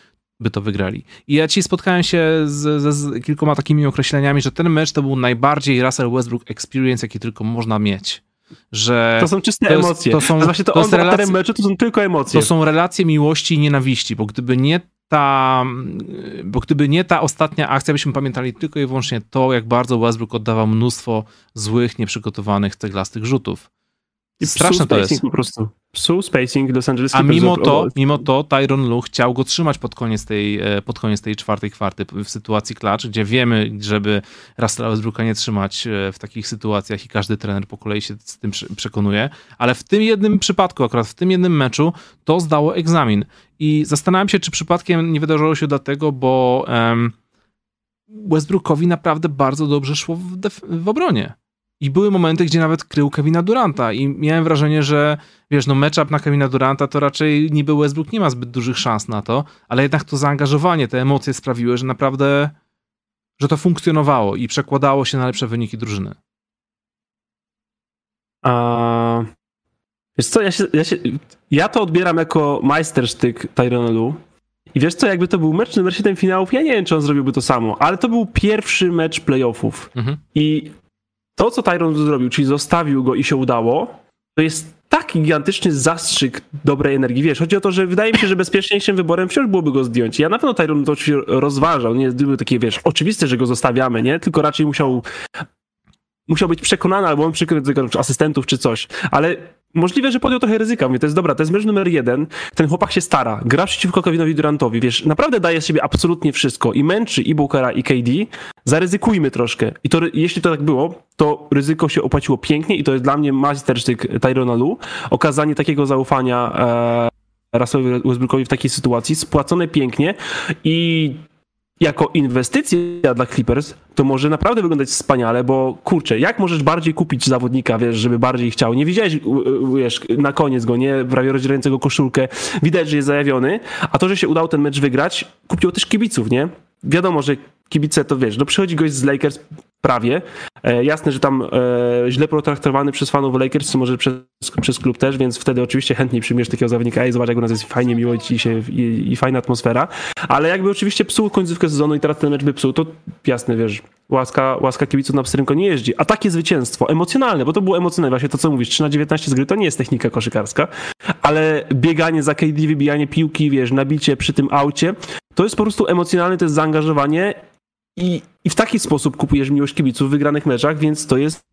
by to wygrali. I ja ci spotkałem się z, z, z, kilkoma takimi określeniami, że ten mecz to był najbardziej Russell Westbrook experience, jaki tylko można mieć. Że to są czyste to jest, emocje. To są, to właśnie to, to on relacje, meczu to są tylko emocje. To są relacje miłości i nienawiści, bo gdyby nie ta, bo gdyby nie ta ostatnia akcja, byśmy pamiętali tylko i wyłącznie to, jak bardzo Westbrook oddawał mnóstwo złych, nieprzygotowanych, ceglastych rzutów. I Straszne to jest. po prostu. Psu spacing Los Angeles A mimo to, mimo to Tyron Lu chciał go trzymać pod koniec tej, e, pod koniec tej czwartej kwarty w sytuacji klacz, gdzie wiemy, żeby Russella Westbrooka nie trzymać e, w takich sytuacjach i każdy trener po kolei się z tym prze- przekonuje, ale w tym jednym przypadku, akurat w tym jednym meczu, to zdało egzamin. I zastanawiam się, czy przypadkiem nie wydarzyło się dlatego, bo em, Westbrookowi naprawdę bardzo dobrze szło w, w obronie. I były momenty, gdzie nawet krył Kevina Duranta i miałem wrażenie, że wiesz, no matchup na Kevina Duranta to raczej niby Westbrook nie ma zbyt dużych szans na to, ale jednak to zaangażowanie, te emocje sprawiły, że naprawdę, że to funkcjonowało i przekładało się na lepsze wyniki drużyny. A... Wiesz co, ja, się, ja, się, ja to odbieram jako majstersztyk Tyrona Lu. I wiesz co, jakby to był mecz numer 7 finałów, ja nie wiem, czy on zrobiłby to samo, ale to był pierwszy mecz playoffów. Mhm. I to, co Tyron zrobił, czyli zostawił go i się udało, to jest taki gigantyczny zastrzyk dobrej energii. Wiesz, chodzi o to, że wydaje mi się, że bezpieczniejszym wyborem wciąż byłoby go zdjąć. Ja na pewno Tyron to oczywiście rozważał. Nie były takie, wiesz, oczywiste, że go zostawiamy, nie? Tylko raczej musiał musiał być przekonany, albo on czy asystentów, czy coś. Ale możliwe, że podjął trochę ryzyka. Mówię, to jest dobra, to jest mecz numer jeden. Ten chłopak się stara, gra przeciwko Kevinowi Durantowi, wiesz, naprawdę daje z siebie absolutnie wszystko i męczy i Bookera, i KD. Zaryzykujmy troszkę. I to, jeśli to tak było, to ryzyko się opłaciło pięknie i to jest dla mnie majstersztyk Tyrona Lu. Okazanie takiego zaufania e, Russellowi Westbrookowi w takiej sytuacji, spłacone pięknie i jako inwestycja dla Clippers to może naprawdę wyglądać wspaniale, bo kurczę, jak możesz bardziej kupić zawodnika, wiesz, żeby bardziej chciał. Nie widziałeś, wiesz, na koniec go, nie? Prawie rozdzierającego koszulkę. Widać, że jest zajawiony, a to, że się udało ten mecz wygrać, kupiło też kibiców, nie? Wiadomo, że kibice to wiesz, no przychodzi gość z Lakers prawie. E, jasne, że tam e, źle potraktowany przez fanów Lakers, czy może przez, przez klub też, więc wtedy oczywiście chętniej przyjmiesz takiego zawodnika, ej, zobacz jak u nas jest fajnie, miło ci się i, i fajna atmosfera, ale jakby oczywiście psuł końcówkę sezonu i teraz ten mecz by psuł, to jasne, wiesz, łaska, łaska kibiców na pstrynko nie jeździ, a takie zwycięstwo, emocjonalne, bo to było emocjonalne, właśnie to co mówisz, 3 na 19 z gry to nie jest technika koszykarska, ale bieganie za KD, wybijanie piłki, wiesz, nabicie przy tym aucie, to jest po prostu emocjonalne, to jest zaangażowanie i, i w taki sposób kupujesz miłość kibiców w wygranych meczach, więc to jest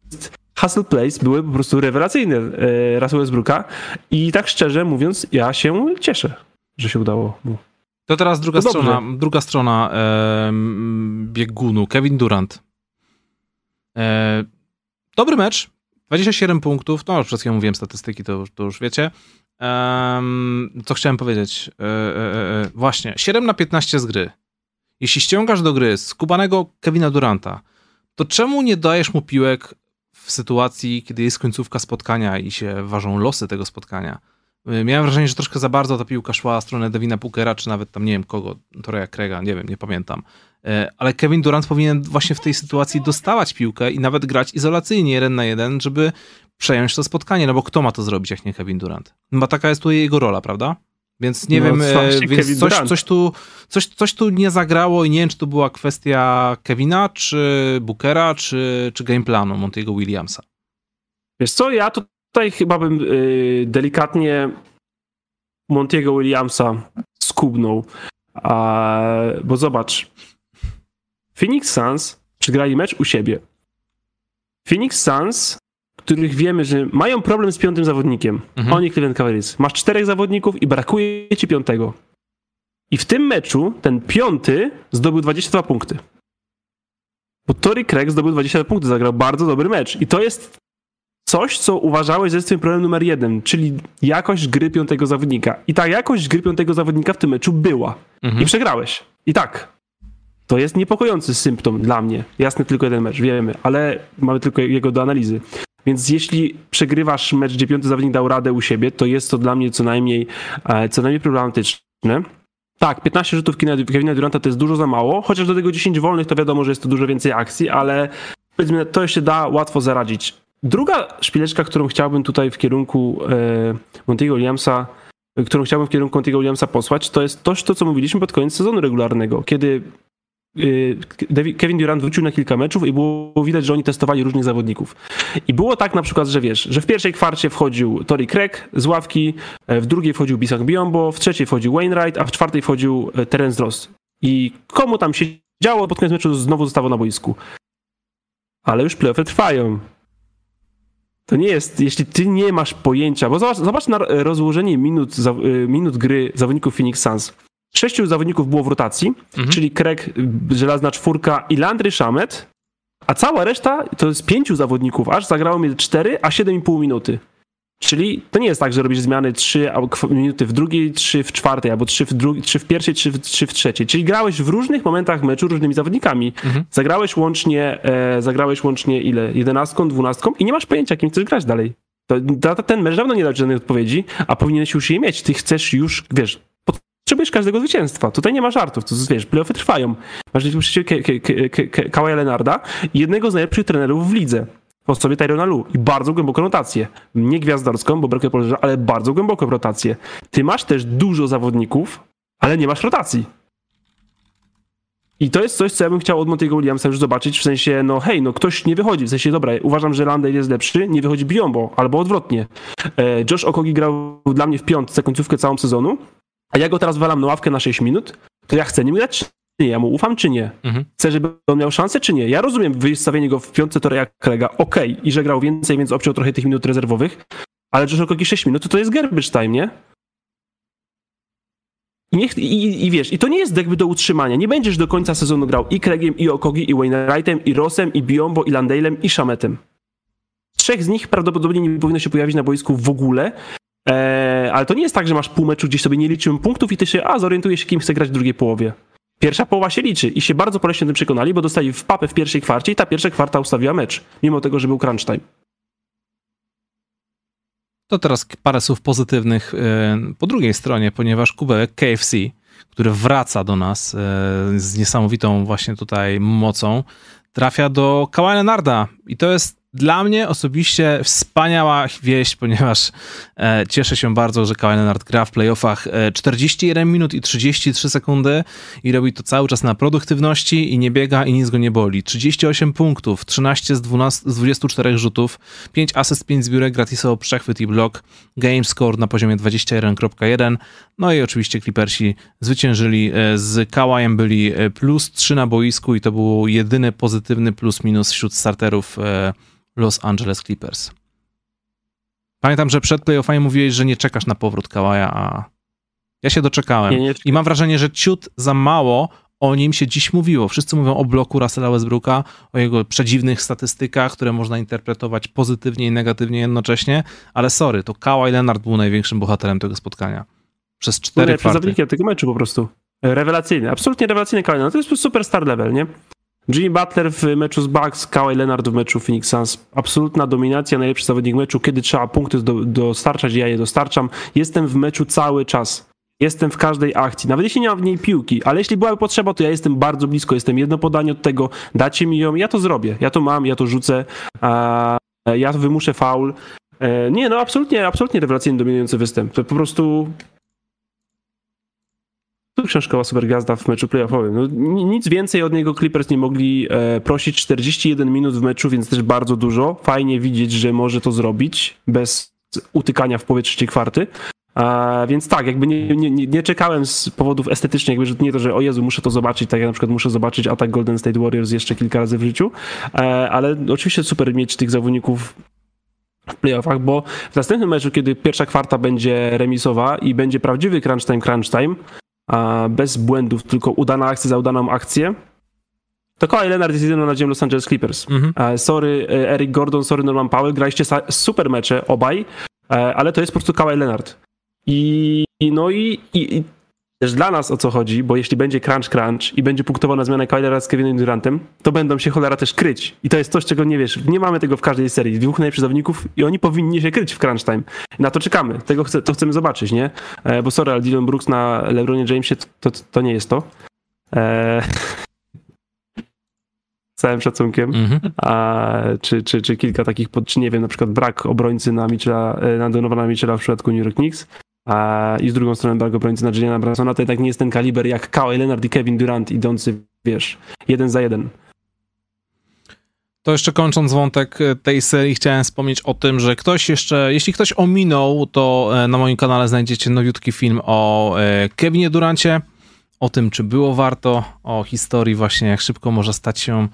hustle plays były po prostu rewelacyjne e, Russell Westbrooka i tak szczerze mówiąc, ja się cieszę, że się udało mu. To teraz druga No dobrze. strona, druga strona em, biegunu. Kevin Durant. E, dobry mecz. 27 punktów. No, przed chwilą mówiłem statystyki, to, już- to już wiecie. Em, co chciałem powiedzieć? E, e, e, właśnie, 7 na 15 z gry. Jeśli ściągasz do gry skubanego Kevina Duranta, to czemu nie dajesz mu piłek w sytuacji, kiedy jest końcówka spotkania i się ważą losy tego spotkania? Y, Miałem wrażenie, że troszkę za bardzo ta piłka szła w stronę Devina Bookera, czy nawet tam nie wiem kogo, Toreya Craiga, nie wiem, nie pamiętam. E, Ale Kevin Durant powinien właśnie w tej sytuacji dostawać piłkę i nawet grać izolacyjnie jeden na jeden, żeby przejąć to spotkanie, no bo kto ma to zrobić, jak nie Kevin Durant? Chyba taka jest tu jego rola, prawda? Więc nie No, wiem, e, więc coś, coś, tu, coś, coś tu nie zagrało i nie wiem, czy to była kwestia Kevina, czy Bookera, czy, czy gameplanu Montiego Williamsa. Wiesz co, ja tutaj chyba bym y, delikatnie Montiego Williamsa skubnął, a, bo zobacz, Phoenix Suns przegrali mecz u siebie. Phoenix Suns, których wiemy, że mają problem z piątym zawodnikiem. Mhm. Oni Cleveland Cavaliers. Masz czterech zawodników i brakuje ci piątego. I w tym meczu ten piąty zdobył 22 punkty. Bo Tory Craig zdobył 22 punkty, zagrał bardzo dobry mecz. I to jest coś, co uważałeś, że jest twoim problem numer jeden, czyli jakość gry piątego zawodnika. I ta jakość gry piątego zawodnika w tym meczu była. Mhm. I przegrałeś. I tak. To jest niepokojący symptom dla mnie. Jasne, tylko jeden mecz, wiemy, ale mamy tylko jego do analizy. Więc jeśli przegrywasz mecz, gdzie piąty zawodnik dał radę u siebie, to jest to dla mnie co najmniej, e, co najmniej problematyczne. Tak, 15 rzutów Kevina Duranta to jest dużo za mało, chociaż do tego 10 wolnych to wiadomo, że jest to dużo więcej akcji, ale powiedzmy, to się da łatwo zaradzić. Druga szpileczka, którą chciałbym tutaj w kierunku e, Montiego Williamsa, którą chciałbym w kierunku Montiego Williamsa posłać, to jest to, to, co mówiliśmy pod koniec sezonu regularnego, kiedy Kevin Durant wrócił na kilka meczów i było widać, że oni testowali różnych zawodników. I było tak na przykład, że wiesz, że w pierwszej kwarcie wchodził Tory Craig z ławki, e, w drugiej wchodził Bisang Biombo, w trzeciej wchodził Wainwright, a w czwartej wchodził e, Terence Ross. I komu tam się działo, pod koniec meczu znowu zostało na boisku. Ale już playoffy trwają. To nie jest, jeśli ty nie masz pojęcia, bo zobacz, zobacz na rozłożenie minut, minut gry zawodników Phoenix Suns. Sześciu zawodników było w rotacji, mhm. czyli Craig, żelazna czwórka i Landry Shamet, a cała reszta to jest pięciu zawodników, aż zagrało mi cztery, a 7,5 minuty. Czyli to nie jest tak, że robisz zmiany 3 minuty w drugiej, 3 w czwartej, albo 3 w, drugiej, 3 w pierwszej, 3 w, 3 w trzeciej. Czyli grałeś w różnych momentach meczu różnymi zawodnikami. Mhm. Zagrałeś łącznie, e, zagrałeś łącznie ile? 11, 12 i nie masz pojęcia, kim chcesz grać dalej. To, ten mecz dawno nie dał żadnej odpowiedzi, a powinieneś już je mieć. Ty chcesz już, wiesz, potrzebujesz każdego zwycięstwa. Tutaj nie ma żartów, to wiesz, playoffy trwają. Masz Kawaja Leonarda jednego z najlepszych trenerów w lidze w osobie Tyrona Lu i bardzo głęboką rotację. Nie gwiazdorską, bo brakuje poleża, ale bardzo głęboką rotację. Ty masz też dużo zawodników, ale nie masz rotacji. I to jest coś, co ja bym chciał od Montiego Williamsa już zobaczyć, w sensie, no hej, no ktoś nie wychodzi, w sensie, dobra, uważam, że Landale jest lepszy, nie wychodzi Biombo, albo odwrotnie. E, Josh Okogi grał dla mnie w piątce końcówkę całą sezonu, a ja go teraz walam na ławkę na 6 minut, to ja chcę nim grać, nie, ja mu ufam czy nie? Mhm. Chcę, żeby on miał szansę czy nie? Ja rozumiem wystawienie go w piątce to jak Krega, okej, okay. i że grał więcej, więc obciął trochę tych minut rezerwowych, ale Josh Okogi 6 minut to, to jest garbage time, nie? I, i, I, wiesz, i to nie jest jakby do utrzymania. Nie będziesz do końca sezonu grał i Craigiem, i Okogi, i Wainwrightem, i Rossem, i Biombo, i Landalem, i Shametem. Trzech z nich prawdopodobnie nie powinno się pojawić na boisku w ogóle, eee, ale to nie jest tak, że masz pół meczu, gdzieś sobie nie liczymy punktów i ty się, a zorientujesz się, kim chce grać w drugiej połowie. Pierwsza połowa się liczy i się bardzo boleśnie tym przekonali, bo dostali w papę w pierwszej kwarcie i ta pierwsza kwarta ustawiła mecz, mimo tego, że był crunch time. To teraz parę słów pozytywnych e, po drugiej stronie, ponieważ kubełek KFC, który wraca do nas e, z niesamowitą właśnie tutaj mocą, trafia do Kawhi Leonarda i to jest dla mnie osobiście wspaniała wieść, ponieważ e, cieszę się bardzo, że Kawhi Leonard gra w playoffach e, 41 minut i 33 sekundy i robi to cały czas na produktywności i nie biega i nic go nie boli. 38 punktów, 13 z, 12, z 24 rzutów, 5 asyst, 5 zbiórek, gratisowo przechwyt i blok, game score na poziomie 21.1, no i oczywiście Clippersi zwyciężyli e, z Kawajem, byli e, plus 3 na boisku i to był jedyny pozytywny plus minus wśród starterów e, Los Angeles Clippers. Pamiętam, że przed playoffami mówiłeś, że nie czekasz na powrót Kawaja, a ja się doczekałem. Nie, nie I mam wrażenie, że ciut za mało o nim się dziś mówiło. Wszyscy mówią o bloku Russella Westbrooka, o jego przedziwnych statystykach, które można interpretować pozytywnie i negatywnie jednocześnie, ale sorry, to Kawhi Leonard był największym bohaterem tego spotkania. Przez cztery kwarty. zawodnikiem tego meczu po prostu. Rewelacyjny, absolutnie rewelacyjny Kawhi Leonard. To jest super star level, nie? Jimmy Butler w meczu z Bucks, Kawhi Leonard w meczu Phoenix Suns. Absolutna dominacja, najlepszy zawodnik meczu. Kiedy trzeba punkty do, dostarczać, ja je dostarczam. Jestem w meczu cały czas. Jestem w każdej akcji. Nawet jeśli nie ma w niej piłki, ale jeśli byłaby potrzeba, to ja jestem bardzo blisko. Jestem jedno podanie od tego. Dacie mi ją, ja to zrobię. Ja to mam, ja to rzucę. ja wymuszę faul. E, nie, no absolutnie, absolutnie rewelacyjnie dominujący występ. To po prostu książkowa supergwiazda w meczu playoffowym. No, nic więcej od niego Clippers nie mogli e, prosić. 41 minut w meczu, więc też bardzo dużo. Fajnie widzieć, że może to zrobić bez utykania w połowie trzeciej kwarty. Więc tak, jakby nie, nie, nie, czekałem z powodów estetycznych, jakby, że nie to, że o Jezu, muszę to zobaczyć, tak jak na przykład muszę zobaczyć atak Golden State Warriors jeszcze kilka razy w życiu, e, ale oczywiście super mieć tych zawodników w playoffach, bo w następnym meczu, kiedy pierwsza kwarta będzie remisowa i będzie prawdziwy crunch time, crunch time, bez błędów, tylko udana akcja za udaną akcję, to Kawhi Leonard jest jedyną nadzieją Los Angeles Clippers. Mhm. Sorry e, Eric Gordon, sorry Norman Powell, graliście super mecze obaj, e, ale to jest po prostu Kawhi Leonard. I, no i, i, i też dla nas o co chodzi, bo jeśli będzie crunch crunch i będzie punktowana zmiana Kylera z Kevinem Durantem, to będą się cholera też kryć. I to jest coś, czego nie wiesz. Nie mamy tego w każdej serii. Dwóch najlepszych zawodników i oni powinni się kryć w crunch time. Na to czekamy. Tego chce, to chcemy zobaczyć, nie? E, bo sorry, ale Dylan Brooks na LeBronie Jamesie to, to, to nie jest to. E... [laughs] całym szacunkiem, mm -hmm. a, czy, czy, czy kilka takich, czy nie wiem, na przykład brak obrońcy na Mitchella, e, na Donowana Mitchella w przypadku New York Knicks, a, i z drugą stroną brak obrońcy na Juliana Bransona, to jednak nie jest ten kaliber jak Kawhi Leonard i Kevin Durant idący, wiesz, jeden za jeden. To jeszcze kończąc wątek e, tej serii, chciałem wspomnieć o tym, że ktoś jeszcze, jeśli ktoś ominął, to e, na moim kanale znajdziecie nowiutki film o Kevinie Durancie, o tym, czy było warto, o historii właśnie, jak szybko może stać się e,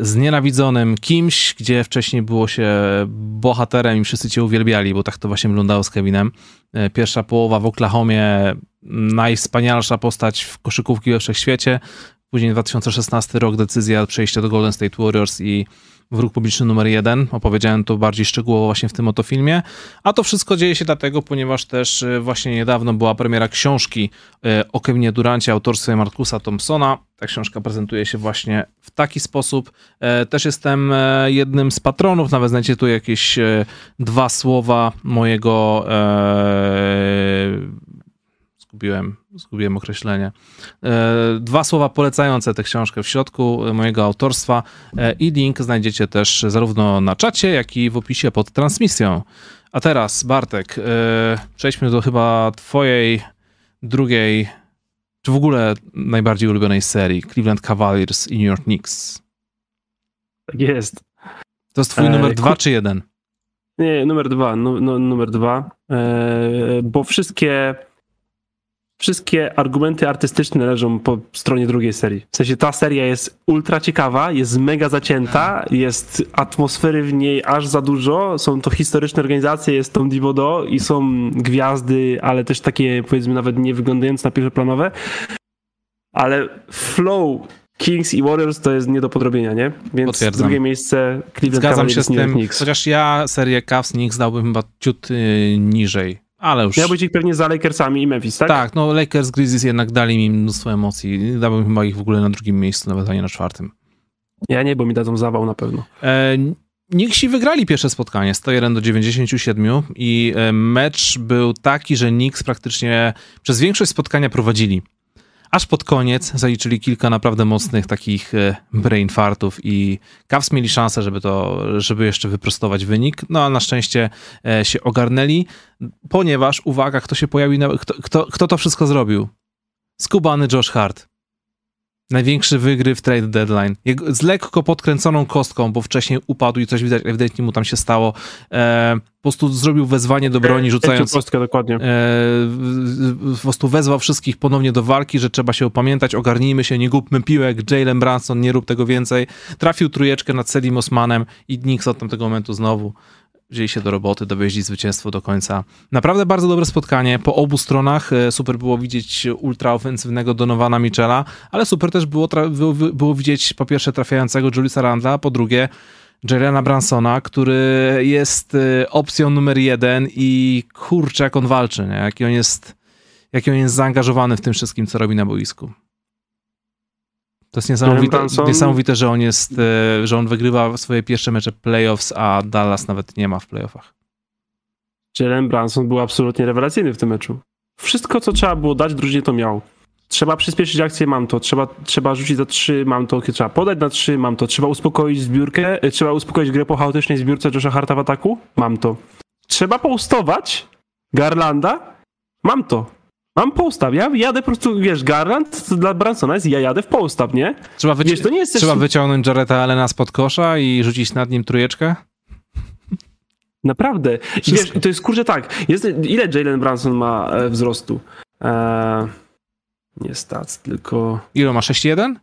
znienawidzonym kimś, gdzie wcześniej było się bohaterem i wszyscy cię uwielbiali, bo tak to właśnie wyglądało z Kevinem. E, pierwsza połowa w Oklahomie, najwspanialsza postać w koszykówki we wszechświecie. Później 2016 rok decyzja przejścia do Golden State Warriors i Wróg publiczny numer jeden. Opowiedziałem to bardziej szczegółowo właśnie w tym oto filmie. A to wszystko dzieje się dlatego, ponieważ też e, właśnie niedawno była premiera książki e, o Kevinie Durancie autorstwie Markusa Thompsona. Ta książka prezentuje się właśnie w taki sposób. E, też jestem jednym z patronów, nawet znajdziecie tu jakieś dwa słowa mojego zgubiłem, zgubiłem określenie. E, dwa słowa polecające tę książkę w środku mojego autorstwa e, i link znajdziecie też zarówno na czacie, jak i w opisie pod transmisją. A teraz, Bartek, e, przejdźmy do chyba twojej drugiej, czy w ogóle najbardziej ulubionej serii, Cleveland Cavaliers i New York Knicks. Tak jest. To jest twój numer dwa czy jeden? Nie, numer dwa, no, no, numer dwa, bo wszystkie wszystkie argumenty artystyczne leżą po stronie drugiej serii. W sensie ta seria jest ultra ciekawa, jest mega zacięta, jest atmosfery w niej aż za dużo, są to historyczne organizacje, jest Tom Divodo i są gwiazdy, ale też takie powiedzmy nawet nie wyglądające na pierwszoplanowe, ale flow Kings i Warriors to jest nie do podrobienia, nie? Więc Potwierdzam. drugie miejsce Cleveland Zgadzam się z tym, Knicks. chociaż ja serię Cavs Knicks dałbym chyba ciut yy, niżej ale już... Miał być ich pewnie za Lakersami i Memphis, tak? Tak, no Lakers, Grizzlies jednak dali mi mnóstwo emocji. Dałbym chyba ich w ogóle na drugim miejscu, nawet a nie na czwartym. Ja nie, bo mi dadzą zawał na pewno. E, Nixi wygrali pierwsze spotkanie 101 do 97 i e, mecz był taki, że Knicks praktycznie przez większość spotkania prowadzili aż pod koniec zaliczyli kilka naprawdę mocnych takich e, brain fartów i Cavs mieli szansę, żeby to, żeby jeszcze wyprostować wynik, no a na szczęście e, się ogarnęli, ponieważ, uwaga, kto się pojawił, kto, kto, kto to wszystko zrobił? Skubany Josh Hart. Największy wygry w trade deadline. Z lekko podkręconą kostką, bo wcześniej upadł i coś widać, ewidentnie mu tam się stało. E, po prostu zrobił wezwanie do broni, rzucając. Kostkę, dokładnie. E, po prostu wezwał wszystkich ponownie do walki, że trzeba się opamiętać, ogarnijmy się, nie gubmy piłek, Jalen Branson, nie rób tego więcej. Trafił trójeczkę nad Selim Osmanem i Knicks od tamtego momentu znowu wzięli się do roboty, dowieźli zwycięstwo do końca. Naprawdę bardzo dobre spotkanie po obu stronach. E, super było widzieć ultraofensywnego Donowana Michela, ale super też było, było, było widzieć po pierwsze trafiającego Juliusa Randla, po drugie Jelena Bransona, który jest e, opcją numer jeden i kurczę jak on walczy, nie? Jaki on jest, jaki on jest zaangażowany w tym wszystkim, co robi na boisku. To jest niesamowite, niesamowite, że on jest, e, że on wygrywa swoje pierwsze mecze playoffs, a Dallas nawet nie ma w playoffach. Jalen Branson był absolutnie rewelacyjny w tym meczu. Wszystko, co trzeba było dać drużynie, to miał. Trzeba przyspieszyć akcję, mam to. Trzeba, trzeba rzucić za trzy, mam to. Trzeba podać na trzy, mam to. Trzeba uspokoić zbiórkę, e, trzeba uspokoić grę po chaotycznej zbiórce Josha Harta w ataku, mam to. Trzeba poustować Garlanda, mam to. Mam postaw, ja jadę po prostu, wiesz, Garland dla Bransona jest, ja jadę w postaw, nie? Trzeba, wyci- wiesz, to nie jest trzeba wyciągnąć Jareta Allena spod kosza i rzucić nad nim trójeczkę? Naprawdę. Wiesz, to jest kurczę tak, jest, ile Jalen Branson ma e, wzrostu? E, nie stats, tylko... Ile ma, 6,1?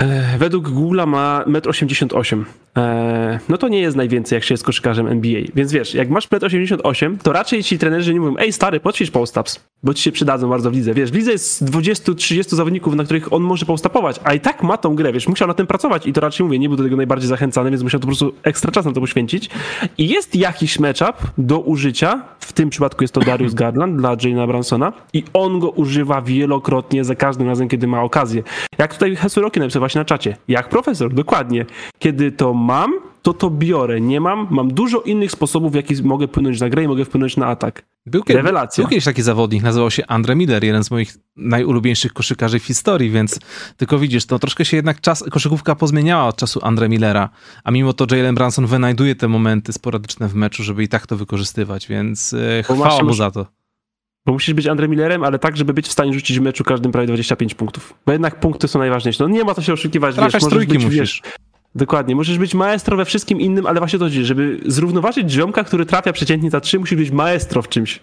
E, według Google ma 1,88 m. E, no to nie jest najwięcej, jak się jest koszykarzem NBA. Więc wiesz, jak masz 1,88 m, to raczej ci trenerzy nie mówią, ej stary, poćwicz post-ups, bo ci się przydadzą bardzo w lidze. Wiesz, w lidze jest 20-30 zawodników, na których on może postapować, a i tak ma tą grę, wiesz, musiał na tym pracować i to raczej mówię, nie był do tego najbardziej zachęcany, więc musiał to po prostu ekstra czas na to poświęcić. I jest jakiś matchup do użycia, w tym przypadku jest to Darius [clears throat] Garland dla Jane'a Bransona i on go używa wielokrotnie za każdym razem, kiedy ma okazję. Jak tutaj Hesuroki napisał właśnie na czacie, jak profesor, dokładnie. Kiedy to mam, to to biorę. Nie mam, mam dużo innych sposobów, w jaki mogę płynąć na grę i mogę wpłynąć na atak. Był, Rewelacja. Był kiedyś taki zawodnik, nazywał się Andre Miller, jeden z moich najulubieńszych koszykarzy w historii, więc tylko widzisz, to troszkę się jednak czas, koszykówka pozmieniała od czasu Andre Millera, a mimo to Jalen Branson wynajduje te momenty sporadyczne w meczu, żeby i tak to wykorzystywać, więc e, chwała mu za to. Bo musisz być Andre Millerem, ale tak, żeby być w stanie rzucić w meczu każdym prawie 25 punktów. Bo jednak punkty są najważniejsze. No nie ma co się oszukiwać. Trafiasz wiesz, trójki być, musisz. Wiesz, Dokładnie. Musisz być maestro we wszystkim innym, ale właśnie to chodzi, żeby zrównoważyć ziomka, który trafia przeciętnie za trzy, musi być maestro w czymś.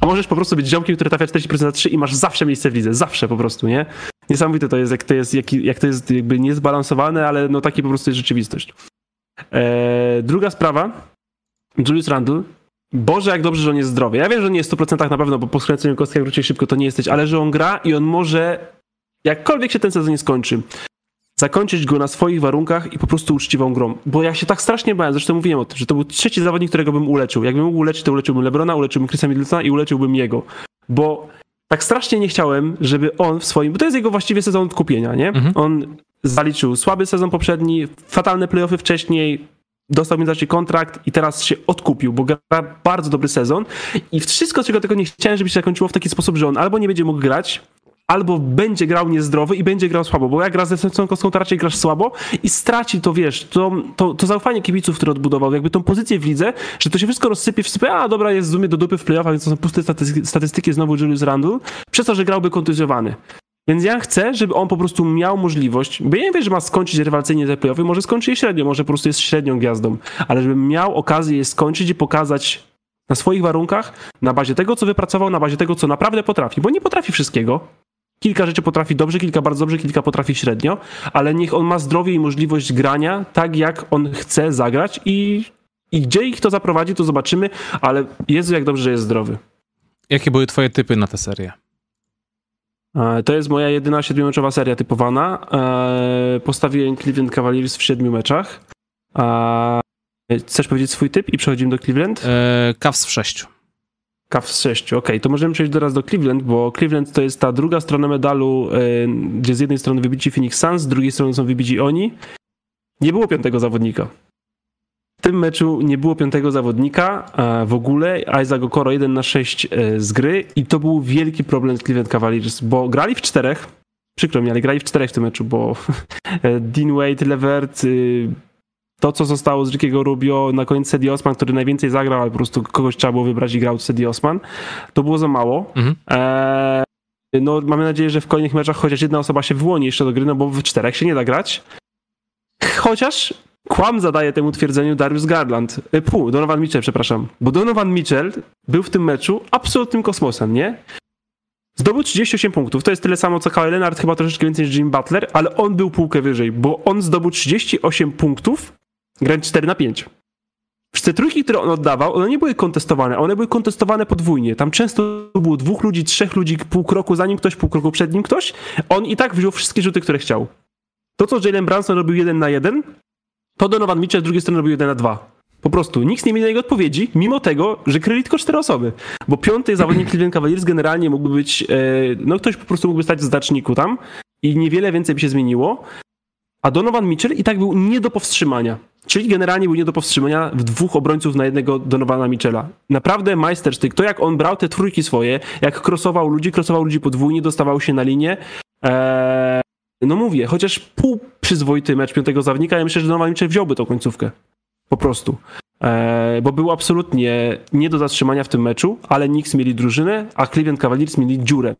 A możesz po prostu być ziomkiem, który trafia 40% na 3 i masz zawsze miejsce w lidze. Zawsze po prostu, nie? Niesamowite to jest, jak to jest, jak, jak to jest jakby niezbalansowane, ale no taki po prostu jest rzeczywistość. Eee, druga sprawa. Julius Randle. Boże, jak dobrze, że on jest zdrowy. Ja wiem, że nie jest w 100% na pewno, bo po skręceniu kostki jak szybko to nie jesteś, ale że on gra i on może, jakkolwiek się ten sezon nie skończy, zakończyć go na swoich warunkach i po prostu uczciwą grą. Bo ja się tak strasznie bałem, zresztą mówiłem o tym, że to był trzeci zawodnik, którego bym uleczył. Jakbym mógł uleczyć, to uleczyłbym Lebrona, uleczyłbym Chrisa Middletona i uleczyłbym jego. Bo tak strasznie nie chciałem, żeby on w swoim, bo to jest jego właściwie sezon odkupienia, nie? Mhm. On zaliczył słaby sezon poprzedni, fatalne playoffy wcześniej, dostał między kontrakt i teraz się odkupił, bo gra bardzo dobry sezon i wszystko, czego tego nie chciałem, żeby się zakończyło w taki sposób, że on albo nie będzie mógł grać, albo będzie grał niezdrowy i będzie grał słabo, bo jak gra z kostką, to raczej grasz słabo i straci to, wiesz, to, to, to zaufanie kibiców, które odbudował, jakby tą pozycję w lidze, że to się wszystko rozsypie, wsypie, a dobra, jest w sumie do dupy w playoffach, więc to są puste statystyki, statystyki znowu Julius Randle, przez to, że grałby kontuzjowany. Więc ja chcę, żeby on po prostu miał możliwość, bo ja nie wiem, że ma skończyć rewelacyjnie te playoffy, może skończy je średnio, może po prostu jest średnią gwiazdą, ale żeby miał okazję je skończyć i pokazać na swoich warunkach, na bazie tego, co wypracował, na bazie tego, co naprawdę potrafi, bo nie potrafi wszystkiego, Kilka rzeczy potrafi dobrze, kilka bardzo dobrze, kilka potrafi średnio, ale niech on ma zdrowie i możliwość grania tak, jak on chce zagrać i, i gdzie ich to zaprowadzi, to zobaczymy, ale Jezu, jak dobrze, że jest zdrowy. Jakie były twoje typy na tę serię? E, to jest moja jedyna siedmiomeczowa seria typowana. E, postawiłem Cleveland Cavaliers w siedmiu meczach. E, chcesz powiedzieć swój typ i przechodzimy do Cleveland? Cavs w sześciu. Cavs 6, ok. To możemy przejść teraz do Cleveland, bo Cleveland to jest ta druga strona medalu, gdzie z jednej strony wybici Phoenix Suns, z drugiej strony są wybici oni. Nie było piątego zawodnika. W tym meczu nie było piątego zawodnika w ogóle. Isaac Okoro 1 na 6 z gry i to był wielki problem z Cleveland Cavaliers, bo grali w czterech. Przykro mi, ale grali w czterech w tym meczu, bo [laughs] Dean Wade, Levert, y, to, co zostało z Rickiego Rubio, na koniec Sedi Osman, który najwięcej zagrał, ale po prostu kogoś trzeba było wybrać i grał Sedi Osman, to było za mało. Mhm. Eee, no, mamy nadzieję, że w kolejnych meczach chociaż jedna osoba się wyłoni jeszcze do gry, no bo w czterech się nie da grać. Chociaż kłam zadaje temu twierdzeniu Darius Garland. E, pół, Donovan Mitchell, przepraszam. Bo Donovan Mitchell był w tym meczu absolutnym kosmosem, nie? Zdobył 38 punktów, to jest tyle samo co Kyle Leonard, chyba troszeczkę więcej niż Jim Butler, ale on był półkę wyżej, bo on zdobył 38 punktów grając 4 na 5. Te trójki, które on oddawał, one nie były kontestowane, one były kontestowane podwójnie. Tam często było dwóch ludzi, trzech ludzi pół kroku za nim ktoś, pół kroku przed nim ktoś. On i tak wziął wszystkie rzuty, które chciał. To, co Jalen Branson robił jeden na jeden, to Donovan Mitchell z drugiej strony robił jeden na dwa. Po prostu nikt nie miał na jego odpowiedzi, mimo tego, że kryli tylko cztery osoby. Bo piąty zawodnik [clears throat] Cleveland Cavaliers generalnie mógłby być, e, no ktoś po prostu mógłby stać w znaczniku tam i niewiele więcej by się zmieniło. A Donovan Mitchell i tak był nie do powstrzymania. Czyli generalnie był nie do powstrzymania w dwóch obrońców na jednego Donowana Michela. Naprawdę majstersztyk. To jak on brał te trójki swoje, jak krosował ludzi, krosował ludzi podwójnie, dostawał się na linię. Eee, no mówię, chociaż pół przyzwoity mecz piątego zawodnika, ja myślę, że Donovan Mitchell wziąłby tą końcówkę. Po prostu. Eee, bo był absolutnie nie do zatrzymania w tym meczu, ale Knicks mieli drużynę, a Cleveland Cavaliers mieli dziurę.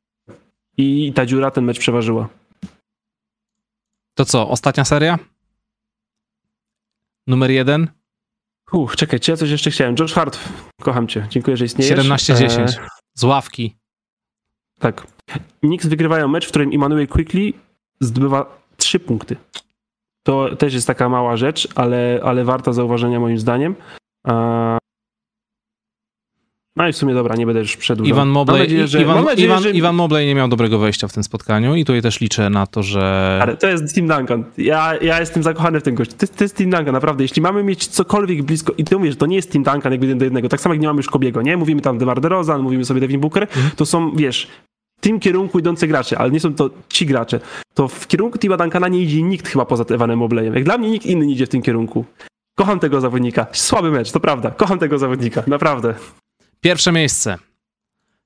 I ta dziura ten mecz przeważyła. To co, ostatnia seria? Numer jeden? Uch, czekaj, czy ja coś jeszcze chciałem? Josh Hart, kocham cię, dziękuję, że istniejesz. 17-10, e... z ławki. Tak. Knicks wygrywają mecz, w którym Emmanuel Quickly zdobywa 3 punkty. To też jest taka mała rzecz, ale, ale warta zauważenia moim zdaniem. No i w sumie dobra, nie będę już przedłużał. Iwan Mobley, nadzieję, że, Iwan, nadzieję, Iwan, że... Iwan Mobley nie miał dobrego wejścia w tym spotkaniu i tutaj też liczę na to, że... Ale to jest Tim Duncan. Ja, ja jestem zakochany w tym gościu. To, to jest Tim Duncan, naprawdę. Jeśli mamy mieć cokolwiek blisko... I ty mówisz, że to nie jest Tim Duncan jakby jeden do jednego. Tak samo jak nie mamy już Kobiego, nie? Mówimy tam DeMar DeRozan, mówimy sobie Devin Booker. Mhm. To są, wiesz, w tym kierunku idący gracze, ale nie są to ci gracze. To w kierunku Tima Duncana nie idzie nikt chyba poza Evanem Mobleyem. Jak dla mnie nikt inny nie idzie w tym kierunku. Kocham tego zawodnika. Słaby mecz, to prawda. Kocham tego zawodnika, naprawdę. Pierwsze miejsce.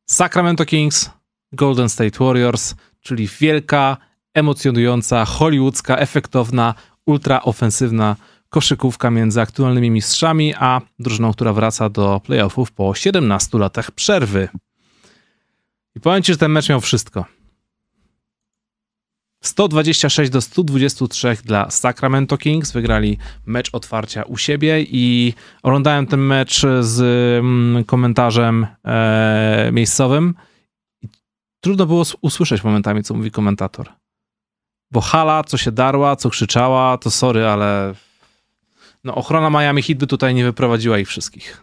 Sacramento Kings, Golden State Warriors, czyli wielka, emocjonująca, hollywoodzka, efektowna, ultraofensywna koszykówka między aktualnymi mistrzami, a drużyną, która wraca do playoffów po 17 latach przerwy. I powiem ci, że ten mecz miał wszystko. 126 do 123 dla Sacramento Kings. Wygrali mecz otwarcia u siebie i oglądałem ten mecz z mm, komentarzem e, miejscowym. Trudno było usłyszeć momentami, co mówi komentator. Bo hala, co się darła, co krzyczała, to sorry, ale no, ochrona Miami Heat by tutaj nie wyprowadziła ich wszystkich.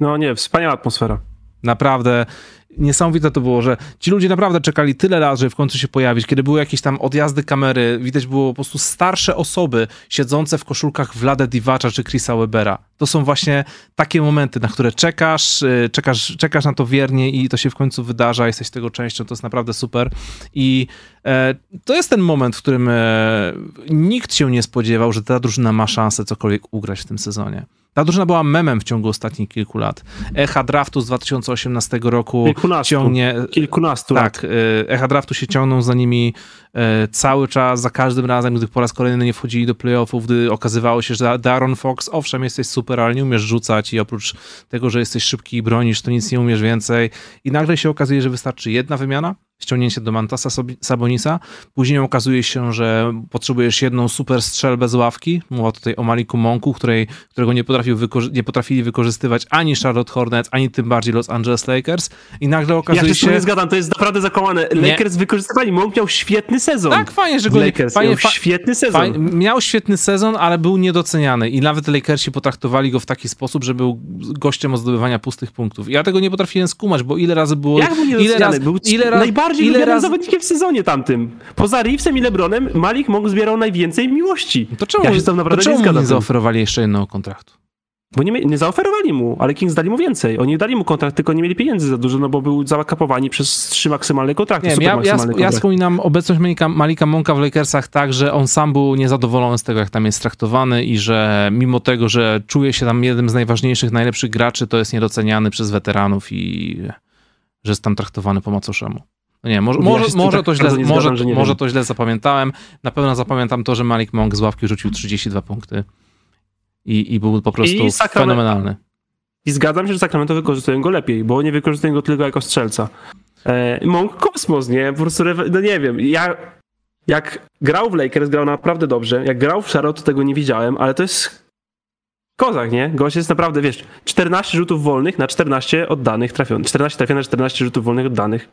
No nie, wspaniała atmosfera. Naprawdę niesamowite to było, że ci ludzie naprawdę czekali tyle lat, żeby w końcu się pojawić. Kiedy były jakieś tam odjazdy kamery, widać było po prostu starsze osoby siedzące w koszulkach Vlada Divacza czy Chrisa Webera. To są właśnie takie momenty, na które czekasz, y, czekasz, czekasz na to wiernie i to się w końcu wydarza, jesteś tego częścią, to jest naprawdę super. I e, to jest ten moment, w którym e, nikt się nie spodziewał, że ta drużyna ma szansę cokolwiek ugrać w tym sezonie. Ta drużyna była memem w ciągu ostatnich kilku lat. Echa draftu z 2018 roku Kilkunastu. ciągnie. Kilkunastu Tak, lat. y, echa draftu się ciągną za nimi cały czas, za każdym razem, gdy po raz kolejny nie wchodzili do playoffów, gdy okazywało się, że Daron Fox, owszem, jesteś super, ale nie umiesz rzucać i oprócz tego, że jesteś szybki i bronisz, to nic nie umiesz więcej. I nagle się okazuje, że wystarczy jedna wymiana, ściągnięcie do Mantasa Sabonisa. Później okazuje się, że potrzebujesz jedną super strzelbę z ławki. Mowa tutaj o Maliku Monku, której, którego nie, potrafił wykorzy- nie potrafili wykorzystywać ani Charlotte Hornets, ani tym bardziej Los Angeles Lakers. I nagle okazuje ja się... Ja nie zgadzam, to jest naprawdę zakłamane. Lakers wykorzystywali, Monk miał świetny sezon. Tak, fajnie, że go... Lakers fajnie, miał świetny sezon. Fajnie, miał świetny sezon, ale był niedoceniany i nawet Lakersi potraktowali go w taki sposób, że był gościem o zdobywania pustych punktów. I ja tego nie potrafiłem skumać, bo ile razy było... Jak był ile razy, był ile razy najbardziej ile razy... zawodnikiem w sezonie tamtym. Poza Reevesem i LeBronem Malik mógł zbierał najwięcej miłości. To czemu, ja się tam naprawdę to czemu nie, nie zaoferowali jeszcze jednego kontraktu? Bo nie, nie zaoferowali mu, ale Kings dali mu więcej. Oni dali mu kontrakt, tylko nie mieli pieniędzy za dużo, no bo był zakapowani przez trzy maksymalne kontrakty. Nie, ja, ja, ja wspominam obecność Malika, Malika Monka w Lakersach tak, że on sam był niezadowolony z tego, jak tam jest traktowany i że mimo tego, że czuje się tam jednym z najważniejszych, najlepszych graczy, to jest niedoceniany przez weteranów i że jest tam traktowany po macoszemu. No nie, może, może, może, tak to, źle, może, zgadzam, może to źle zapamiętałem. Na pewno zapamiętam to, że Malik Monk z ławki rzucił 32 punkty i, i był po prostu I fenomenalny. I zgadzam się, że Sacramento wykorzystują go lepiej, bo nie wykorzystują go tylko jako strzelca. E, Monk kosmos, nie? Po prostu, no nie wiem, ja jak grał w Lakers, grał naprawdę dobrze. Jak grał w Charlotte, to tego nie widziałem, ale to jest kozak, nie? Gość jest naprawdę, wiesz, 14 rzutów wolnych na 14 oddanych trafionych. 14 trafionych na 14 rzutów wolnych oddanych.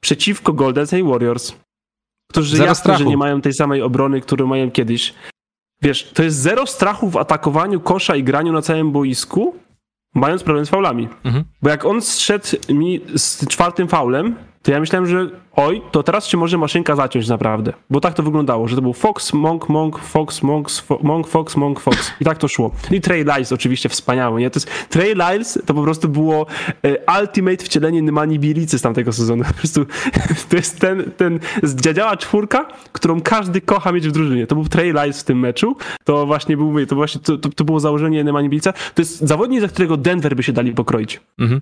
Przeciwko Golden State Warriors, którzy jasne, że nie mają tej samej obrony, którą mają kiedyś. Wiesz, to jest zero strachu w atakowaniu kosza i graniu na całym boisku, mając problem z faulami. Mhm. Bo jak on zszedł mi z czwartym faulem, to ja myślałem, że oj, to teraz się może maszynka zaciąć naprawdę. Bo tak to wyglądało, że to był Fox, Monk, Monk, Fox, Monk, Monk, Fox, Monk, Fox. I tak to szło. I Trey Lyles oczywiście wspaniały, nie? To jest, Trey Lyles to po prostu było e, ultimate wcielenie Nymani Bilicy z tamtego sezonu. [laughs] Po prostu to jest ten, ten dziadziała czwórka, którą każdy kocha mieć w drużynie. To był Trey Lyles w tym meczu. To właśnie był, to właśnie, to, to, to było założenie Nymani. To jest zawodnik, za którego Denver by się dali pokroić. Mhm.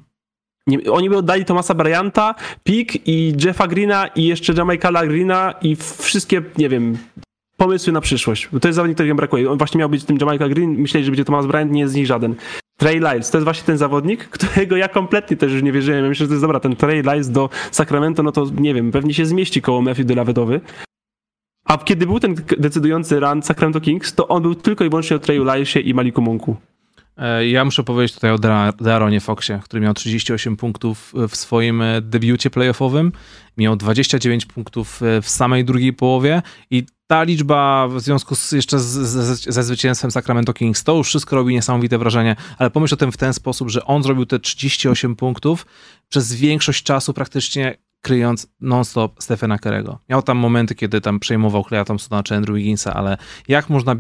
Nie, oni by oddali Tomasa Bryanta, Pick i Jeffa Greena i jeszcze Jamaicala Greena i wszystkie, nie wiem, pomysły na przyszłość. To jest zawodnik, którego brakuje. On właśnie miał być tym Jamaica Green, myśleli, że będzie Thomas Bryant, nie jest z nich żaden. Trey Lyles, to jest właśnie ten zawodnik, [laughs] którego ja kompletnie też już nie wierzyłem. Ja myślę, że to jest dobra, ten Trey Lyles do Sacramento, no to nie wiem, pewnie się zmieści koło Matthew Delavedowy. A kiedy był ten decydujący run Sacramento Kings, to on był tylko i wyłącznie o Treyu Lylesie i Maliku Monku. E, ja muszę powiedzieć tutaj o Daronie Foxie, który miał 38 punktów w swoim e, debiucie playoffowym. Miał 29 punktów e, w samej drugiej połowie i ta liczba w związku z, jeszcze z, z, ze zwycięstwem Sacramento Kings, to już wszystko robi niesamowite wrażenie, ale pomyśl o tym w ten sposób, że on zrobił te 38 punktów przez większość czasu praktycznie kryjąc non-stop Stephena Kerego. Miał tam momenty, kiedy tam przejmował Kleja Thompsona czy Andrew Wigginsa, ale jak można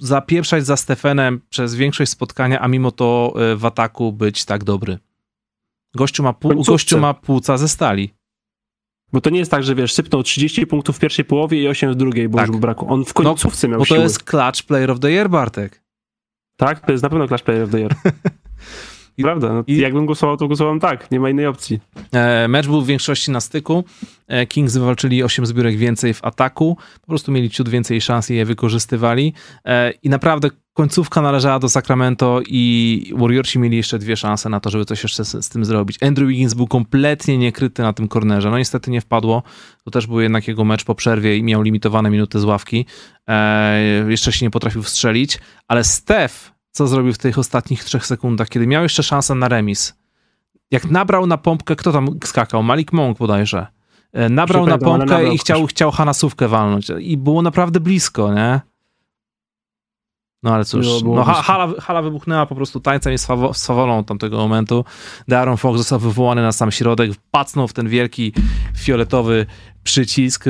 zapieprzać za Stephenem przez większość spotkania, a mimo to e, w ataku być tak dobry? Gościu ma, pół, gościu ma płuca ze stali. Bo to nie jest tak, że wiesz, sypnął 30 punktów w pierwszej połowie i 8 w drugiej, bo tak. już braku. On w końcówce no, miał Bo to siły. jest clutch player of the year, Bartek. Tak, to jest na pewno clutch player of the year. [laughs] Prawda, no, i... jakbym głosował, to głosowałem tak, nie ma innej opcji. E, mecz był w większości na styku. E, Kings wywalczyli 8 zbiórek więcej w ataku, po prostu mieli ciut więcej szans i je wykorzystywali. E, I naprawdę końcówka należała do Sacramento i Warriorsi mieli jeszcze dwie szanse na to, żeby coś jeszcze z, z, tym zrobić. Andrew Wiggins był kompletnie niekryty na tym kornerze. No niestety nie wpadło. To też był jednak jego mecz po przerwie i miał limitowane minuty z ławki. E, jeszcze się nie potrafił wstrzelić, ale Steph co zrobił w tych ostatnich trzech sekundach, kiedy miał jeszcze szansę na remis. Jak nabrał na pompkę, kto tam skakał? Malik Monk bodajże. E, nabrał na pompkę nabrał i chciał, chciał Hanasówkę walnąć. I było naprawdę blisko, nie? No ale cóż, no, hala, hala wybuchnęła po prostu tańcem i swawolą tamtego momentu. Darren Fox został wywołany na sam środek, pacnął w ten wielki fioletowy przycisk,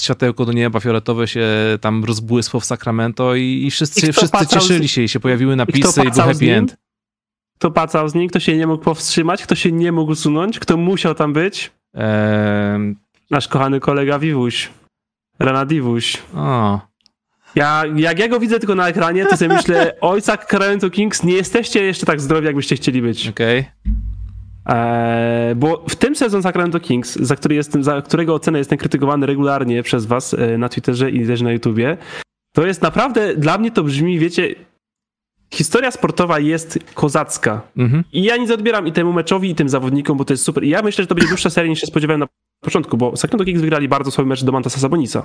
światełko do nieba fioletowe się tam rozbłysło w Sacramento i, i wszyscy, I wszyscy cieszyli się i się pojawiły napisy i, i był happy end. Kto pacał z nim, kto się nie mógł powstrzymać, kto się nie mógł usunąć, kto musiał tam być? Eee... Nasz kochany kolega Wiwuś. Rana Diwuś. O. Ja, jak ja go widzę tylko na ekranie, to sobie myślę, [laughs] ojca Sacramento Kings, nie jesteście jeszcze tak zdrowi, jakbyście chcieli być. Okej. Okay. Eee, bo w tym sezon Sacramento Kings, za, który jestem, za którego ocenę jestem krytykowany regularnie przez was e, na Twitterze i też na YouTubie, to jest naprawdę, dla mnie to brzmi, wiecie, historia sportowa jest kozacka. Mhm. I ja nic odbieram i temu meczowi, i tym zawodnikom, bo to jest super. I ja myślę, że to będzie dłuższa seria niż się spodziewałem na początku, bo Sacramento Kings wygrali bardzo słaby mecz do Mantasa Sabonisa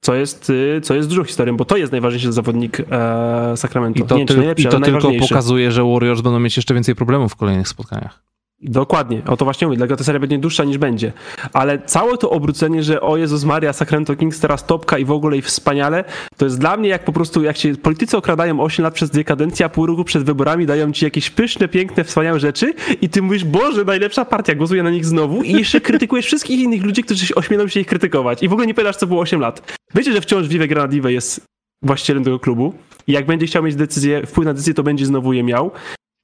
co jest, y, co jest dużą historią, bo to jest najważniejszy zawodnik e, Sacramento. I to, ty, i to tylko pokazuje, że Warriors będą mieć jeszcze więcej problemów w kolejnych spotkaniach. Dokładnie, o to właśnie mówię, dlatego ta seria będzie dłuższa niż będzie. Ale całe to obrócenie, że o Jezus Maria, Sacramento Kings teraz topka i w ogóle i wspaniale, to jest dla mnie jak po prostu, jak się politycy okradają 8 lat przez dwie kadencje, a pół roku przed wyborami dają ci jakieś pyszne, piękne, wspaniałe rzeczy i ty mówisz, Boże, najlepsza partia, głosuję na nich znowu i jeszcze [laughs] krytykujesz wszystkich innych ludzi, którzy ośmielą się ich krytykować i w ogóle nie pamiętasz, co było 8 lat. Wiecie, że wciąż Vive Granadive jest właścicielem tego klubu i jak będzie chciał mieć decyzję, wpływ na decyzję, to będzie znowu je miał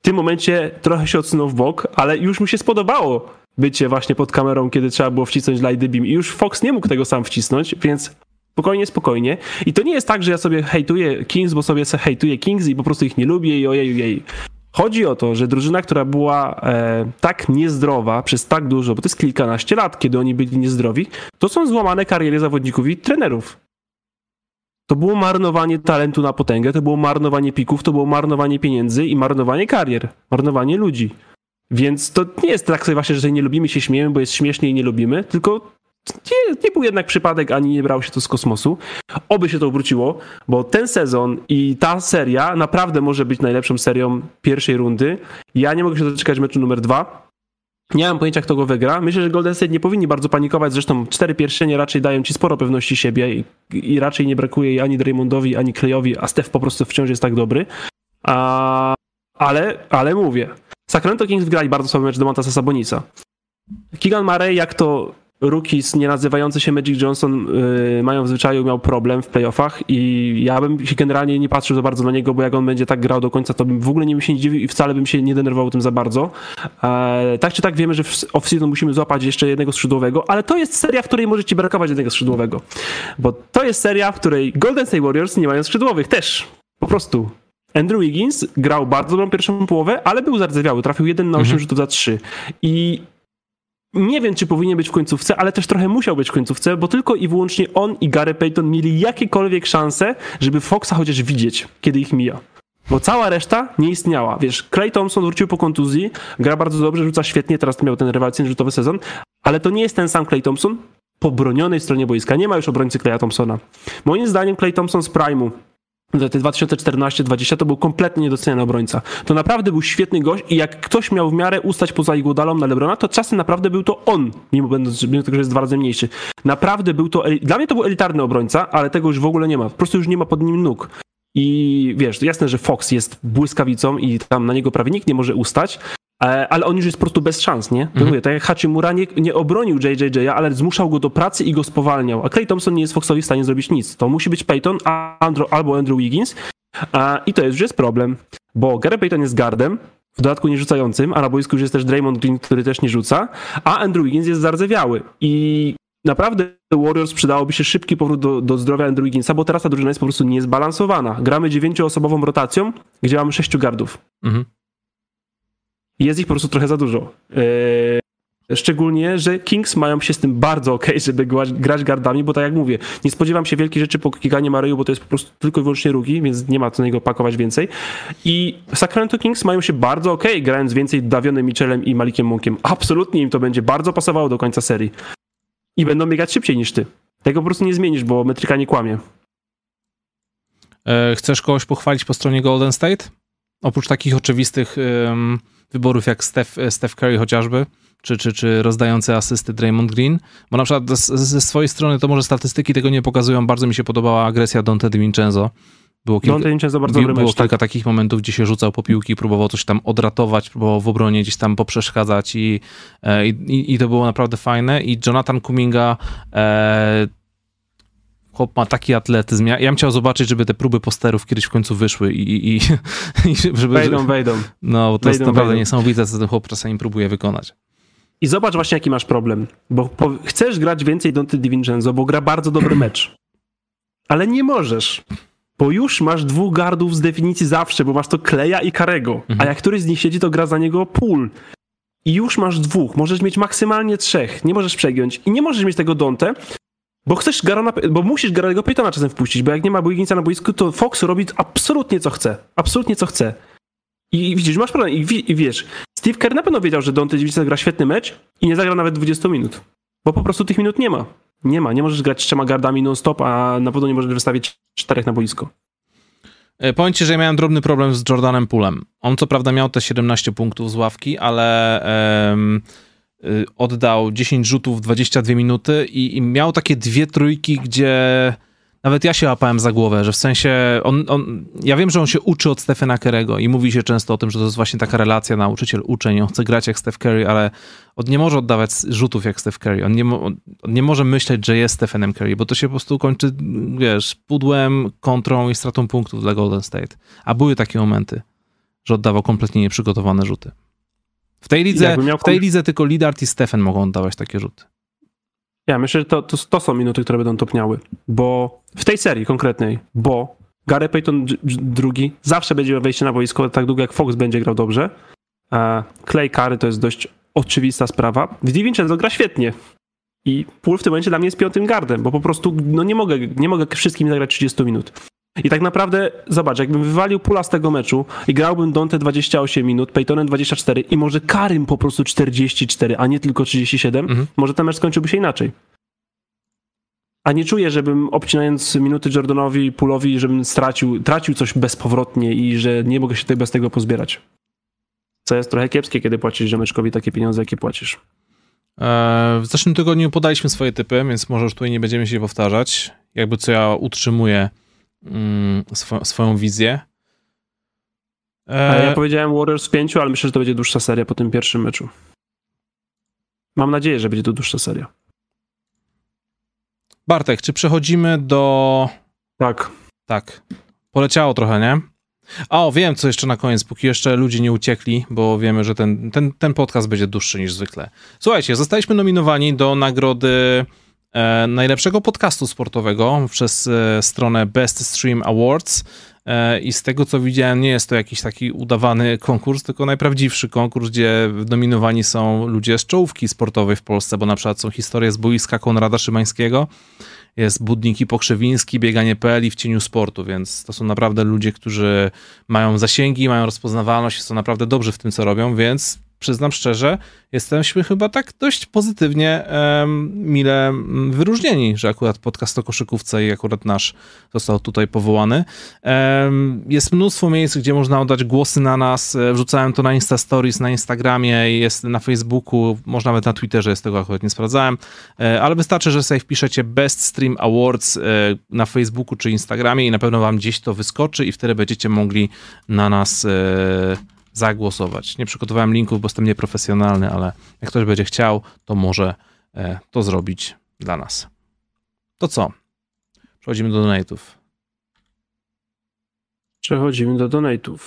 w tym momencie trochę się odsunął w bok, ale już mu się spodobało bycie właśnie pod kamerą, kiedy trzeba było wcisnąć Light Beam i już Fox nie mógł tego sam wcisnąć, więc spokojnie, spokojnie. I to nie jest tak, że ja sobie hejtuję Kings, bo sobie hejtuję Kings i po prostu ich nie lubię i ojej, ojej. Chodzi o to, że drużyna, która była e, tak niezdrowa przez tak dużo, bo to jest kilkanaście lat, kiedy oni byli niezdrowi, to są złamane kariery zawodników i trenerów. To było marnowanie talentu na potęgę, to było marnowanie pików, to było marnowanie pieniędzy i marnowanie karier, marnowanie ludzi. Więc to nie jest tak sobie właśnie, że nie lubimy się śmiejemy, bo jest śmiesznie i nie lubimy, tylko nie, nie, był jednak przypadek, ani nie brało się to z kosmosu. Oby się to obróciło, bo ten sezon i ta seria naprawdę może być najlepszą serią pierwszej rundy. Ja nie mogę się doczekać meczu numer dwa. Nie mam pojęcia, kto go wygra. Myślę, że Golden State nie powinni bardzo panikować. Zresztą cztery pierścienie raczej dają ci sporo pewności siebie i, i raczej nie brakuje ani Draymondowi, ani Klejowi, a Steph po prostu wciąż jest tak dobry. A, ale, ale mówię. Sacramento Kings wygrali bardzo słaby mecz do Montasa Sabonisa. Keegan Murray, jak to rookies nie nazywający się Magic Johnson yy, mają w zwyczaju miał problem w playoffach i ja bym się generalnie nie patrzył za bardzo na niego, bo jak on będzie tak grał do końca, to bym w ogóle nie bym się nie dziwił i wcale bym się nie denerwował tym za bardzo. E, tak czy tak wiemy, że w off-season musimy złapać jeszcze jednego skrzydłowego, ale to jest seria, w której może ci brakować jednego skrzydłowego, bo to jest seria, w której Golden State Warriors nie mają skrzydłowych też. Po prostu. Andrew Wiggins grał bardzo dobrą pierwszą połowę, ale był zardzewiały. Trafił 1 na 8 mhm. rzutów za 3. I nie wiem, czy powinien być w końcówce, ale też trochę musiał być w końcówce, bo tylko i wyłącznie on i Gary Payton mieli jakiekolwiek szanse, żeby Foxa chociaż widzieć, kiedy ich mija. Bo cała reszta nie istniała. Wiesz, Clay Thompson wrócił po kontuzji, gra bardzo dobrze, rzuca świetnie, teraz miał ten rewelacyjny rzutowy sezon, ale to nie jest ten sam Clay Thompson po bronionej stronie boiska. Nie ma już obrońcy Claya Thompsona. Moim zdaniem Clay Thompson z Prime'u te 2014-20 to był kompletnie niedoceniany obrońca. To naprawdę był świetny gość i jak ktoś miał w miarę ustać poza Iguodalą na Lebrona, to czasem naprawdę był to on, mimo, będąc, mimo tego, że jest dwa razy mniejszy. Naprawdę był to, dla mnie to był elitarny obrońca, ale tego już w ogóle nie ma. Po prostu już nie ma pod nim nóg. I wiesz, jasne, że Fox jest błyskawicą i tam na niego prawie nikt nie może ustać, ale on już jest po prostu bez szans, nie? To mhm. mówię, tak jak Hachimura nie, nie obronił JJJ, ale zmuszał go do pracy i go spowalniał. A Clay Thompson nie jest Foxowi w stanie zrobić nic. To musi być Peyton Andrew, albo Andrew Wiggins i to jest, już jest problem, bo Gary Payton jest gardem, w dodatku nie rzucającym, a na boisku już jest też Draymond Green, który też nie rzuca, a Andrew Wiggins jest zardzewiały i naprawdę Warriors przydałoby się szybki powrót do, do zdrowia Andrew Wigginsa, bo teraz ta drużyna jest po prostu niezbalansowana. Gramy dziewięcioosobową rotacją, gdzie mamy sześciu gardów. Mhm. Jest ich po prostu trochę za dużo. Szczególnie, że Kings mają się z tym bardzo ok, [laughs] żeby grać gardami, bo tak jak mówię, nie spodziewam się wielkich rzeczy po kikaniu Maryju, bo to jest po prostu tylko i wyłącznie rugi, więc nie ma co niego pakować więcej. I Sacramento Kings mają się bardzo ok, grając więcej Davionem Michelem i Malikiem Monkiem. Absolutnie im to będzie bardzo pasowało do końca serii. I będą biegać szybciej niż ty. Tego po prostu nie zmienisz, bo metryka nie kłamie. E, chcesz kogoś pochwalić po stronie Golden State? Oprócz takich oczywistych wyborów jak Steph, Steph Curry chociażby, czy, czy, czy rozdający asysty Draymond Green, bo na przykład ze swojej strony to może statystyki tego nie pokazują, bardzo mi się podobała agresja Dante DiVincenzo. Było kilka, DiVincenzo bardzo było mecz, kilka tak. takich momentów, gdzie się rzucał po piłki, próbował coś tam odratować, próbował w obronie gdzieś tam poprzeszkadzać i, e, i, i to było naprawdę fajne i Jonathan Kuminga e, chłop ma taki atletyzm. Ja, ja bym chciał zobaczyć, żeby te próby posterów kiedyś w końcu wyszły i, i, i [laughs] żeby... Wejdą, wejdą. No, to wejdą, jest naprawdę wejdą. niesamowite, co ten chłop czasami próbuje wykonać. I zobacz właśnie, jaki masz problem. Bo po, chcesz grać więcej Dante DiVincenzo, bo gra bardzo dobry mecz. Ale nie możesz. Bo już masz dwóch gardów z definicji zawsze, bo masz to Kleja i Karego. Mhm. A jak któryś z nich siedzi, to gra za niego pól. I już masz dwóch. Możesz mieć maksymalnie trzech. Nie możesz przegiąć. I nie możesz mieć tego Dante, bo chcesz Garana, bo musisz Garego Paytona czasem wpuścić, bo jak nie ma Wigginsa na boisku, to Fox robi absolutnie co chce. Absolutnie co chce. I widzisz, masz problem. I, i wiesz, Steve Kerr na pewno wiedział, że Dante Davidson gra świetny mecz i nie zagra nawet 20 minut. Bo po prostu tych minut nie ma. Nie ma. Nie możesz grać trzema gardami non-stop, a na pewno nie możesz wystawić czterech na boisko. E, powiem ci, że ja miałem drobny problem z Jordanem Pulem. On co prawda miał te 17 punktów z ławki, ale um, oddał 10 rzutów, 22 minuty i, i miał takie dwie trójki, gdzie nawet ja się łapałem za głowę, że w sensie on, on, ja wiem, że on się uczy od Stephena Kerego i mówi się często o tym, że to jest właśnie taka relacja nauczyciel-uczeń, on chce grać jak Steph Curry, ale on nie może oddawać rzutów jak Steph Curry, on nie, on nie może myśleć, że jest Stephenem Curry, bo to się po prostu kończy, wiesz, pudłem, kontrą i stratą punktów dla Golden State. A były takie momenty, że oddawał kompletnie nieprzygotowane rzuty. W tej lidze, w tej lidze tylko Lidart i Stephen mogą oddawać takie rzuty. Ja myślę, że to, to, to, są minuty, które będą topniały, bo w tej serii konkretnej, bo Gary Payton drugi zawsze będzie wejście na boisko tak długo jak Fox będzie grał dobrze. Clay Curry to jest dość oczywista sprawa. DiVincenzo gra świetnie. I Pool w tym momencie dla mnie jest piątym gardem, bo po prostu no nie mogę, nie mogę wszystkim zagrać 30 minut. I tak naprawdę, zobacz, jakbym wywalił pula z tego meczu i grałbym Dante 28 minut, Peytonem 24 i może Karym po prostu 44, a nie tylko 37, mhm. może ten mecz skończyłby się inaczej. A nie czuję, żebym obcinając minuty Jordanowi Pulowi, żebym stracił, tracił coś bezpowrotnie i że nie mogę się tutaj bez tego pozbierać. Co jest trochę kiepskie, kiedy płacisz Rzemeczkowi takie pieniądze, jakie płacisz. E, w zeszłym tygodniu podaliśmy swoje typy, więc może już tutaj nie będziemy się powtarzać. Jakby co ja utrzymuję mm, swo, swoją wizję. E... Ja powiedziałem Warriors w pięciu, ale myślę, że to będzie dłuższa seria po tym pierwszym meczu. Mam nadzieję, że będzie to dłuższa seria. Bartek, czy przechodzimy do. Tak. Tak. Poleciało trochę, nie? A o, wiem, co jeszcze na koniec, póki jeszcze ludzie nie uciekli, bo wiemy, że ten, ten, ten podcast będzie dłuższy niż zwykle. Słuchajcie, zostaliśmy nominowani do nagrody najlepszego podcastu sportowego przez e, stronę Best Stream Awards. E, I z tego co widziałem, nie jest to jakiś taki udawany konkurs, tylko najprawdziwszy konkurs, gdzie nominowani są ludzie z czołówki sportowej w Polsce, bo na przykład są historie z boiska Konrada Szymańskiego, jest Budniki Pokrzewiński, Bieganie.pl i w cieniu sportu, więc to są naprawdę ludzie, którzy mają zasięgi, mają rozpoznawalność, są naprawdę dobrzy w tym, co robią, więc przyznam szczerze, jesteśmy chyba tak dość pozytywnie, mile wyróżnieni, że akurat podcast o koszykówce i akurat nasz został tutaj powołany. Jest mnóstwo miejsc, gdzie można oddać głosy na nas. E, wrzucałem to na Insta Stories, na Instagramie, jest na Facebooku, może nawet na Twitterze, jest tego akurat nie sprawdzałem, e, ale wystarczy, że sobie wpiszecie Best Stream Awards e, na Facebooku czy Instagramie i na pewno wam gdzieś to wyskoczy i wtedy będziecie mogli na nas zagłosować. Nie przygotowałem linków, bo jestem nieprofesjonalny, ale jak ktoś będzie chciał, to może e, to zrobić dla nas. To co? Przechodzimy do donate'ów. Przechodzimy do donate'ów.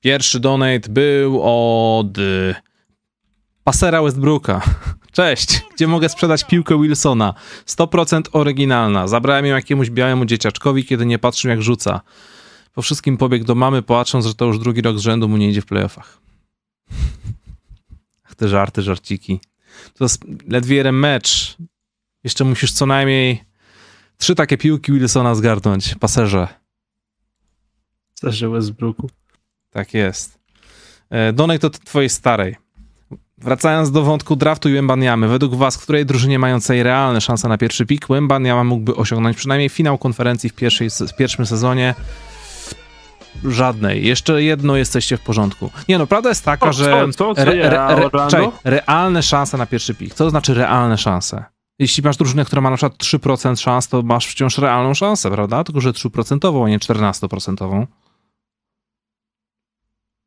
Pierwszy donate był od Pasera Westbrooka. [laughs] Cześć, gdzie mogę sprzedać piłkę Wilsona? 100% oryginalna. Zabrałem ją jakiemuś białemu dzieciaczkowi, kiedy nie patrzył jak rzuca. Po wszystkim pobiegł do mamy, patrząc, że to już drugi rok z rzędu mu nie idzie w playoffach. Ach, te żarty, żarciki. To jest ledwie jeden mecz. Jeszcze musisz co najmniej trzy takie piłki Wilsona zgarnąć, paserze. Paserze Westbrooku. Tak jest. E, Donej to twojej starej. Wracając do wątku draftu i Wembaniamy, według was, której drużynie mającej realne szanse na pierwszy pik, Wembaniama mógłby osiągnąć przynajmniej finał konferencji w, pierwszej, w pierwszym sezonie? Żadnej. Jeszcze jedno jesteście w porządku. Nie no, prawda jest taka, Co, że co, co, re, re, re, realne szanse na pierwszy pik. Co to znaczy realne szanse? Jeśli masz drużynę, która ma na przykład 3% szans, to masz wciąż realną szansę, prawda? Tylko, że 3%, a nie 14%.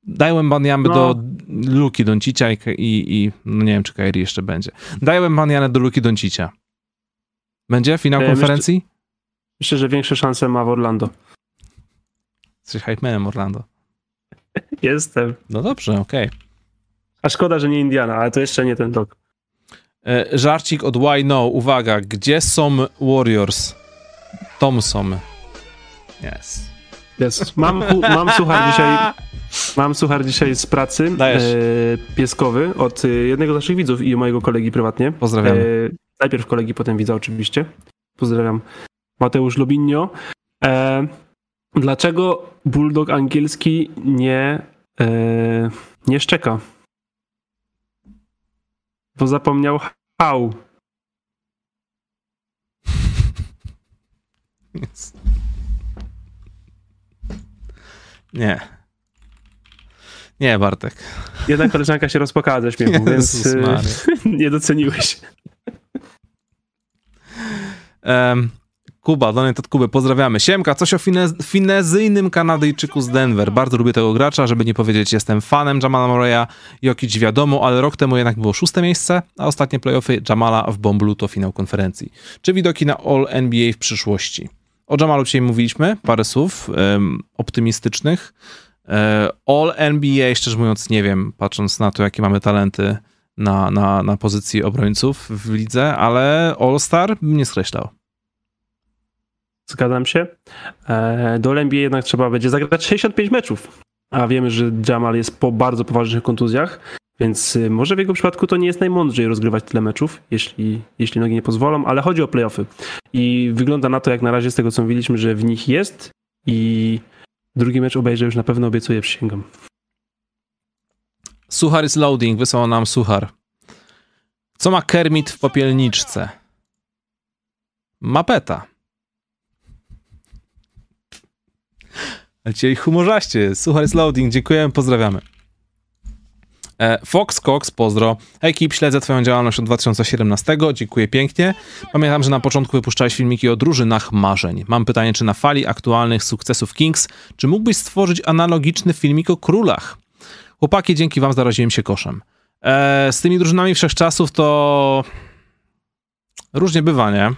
Daj Wembaniamy No. do Luki Doncicia i, i, no nie wiem, czy Kairi jeszcze będzie. Daj Wembanianę do Luki Doncicia. Będzie finał E, konferencji? Myślę, że większe szanse ma w Orlando. Jesteś hype manem Orlando. [laughs] Jestem. No dobrze, okej. A szkoda, że nie Indiana, ale to jeszcze nie ten rok. E, Żarcik od Why No. Uwaga, gdzie są Warriors? Thompson. Yes. Jest. Mam, mam suchar dzisiaj. Mam suchar dzisiaj z pracy. E, pieskowy od e, jednego z naszych widzów i mojego kolegi prywatnie. Pozdrawiamy. E, najpierw kolegi, potem widza oczywiście. Pozdrawiam. Mateusz Lubinio. E, dlaczego bulldog angielski nie, e, nie szczeka? Bo zapomniał how. [laughs] Yes. Nie. Nie, Bartek. Jedna koleżanka się rozpłakała ze śmiechu, więc Maria. [laughs] nie doceniłeś. Um, Kuba, donate od Kuby, pozdrawiamy. Siemka, coś o fine- finezyjnym Kanadyjczyku z Denver. Bardzo lubię tego gracza, żeby nie powiedzieć, jestem fanem Jamala Murray'a. Jokic wiadomo, ale rok temu jednak było szóste miejsce, a ostatnie playoffy Jamala w Bomblu to finał konferencji. Czy widoki na All NBA w przyszłości? O Jamalu dzisiaj mówiliśmy, parę słów em, optymistycznych. E, All NBA, szczerze mówiąc, nie wiem, patrząc na to, jakie mamy talenty na, na, na pozycji obrońców w lidze, ale All-Star bym nie skreślał. Zgadzam się. E, Do NBA jednak trzeba będzie zagrać 65 meczów. A wiemy, że Jamal jest po bardzo poważnych kontuzjach, więc y, może w jego przypadku to nie jest najmądrzej rozgrywać tyle meczów, jeśli, jeśli nogi nie pozwolą, ale chodzi o playoffy. I wygląda na to, jak na razie z tego co mówiliśmy, że w nich jest i drugi mecz obejrzę już na pewno obiecuję, przysięgam. Suchar is loading, wysłał nam Suchar. Co ma Kermit w popielniczce? Mapeta. Ale dzisiaj humorzaście. Suchar is loading, dziękujemy, pozdrawiamy. E, Fox Cox, pozdro. Ekip, śledzę twoją działalność od 2017, dziękuję pięknie. Pamiętam, że na początku wypuszczałeś filmiki o drużynach marzeń. Mam pytanie, czy na fali aktualnych sukcesów Kings, czy mógłbyś stworzyć analogiczny filmik o królach? Chłopaki, dzięki wam zaraziłem się koszem. E, z tymi drużynami wszechczasów to różnie bywa, nie?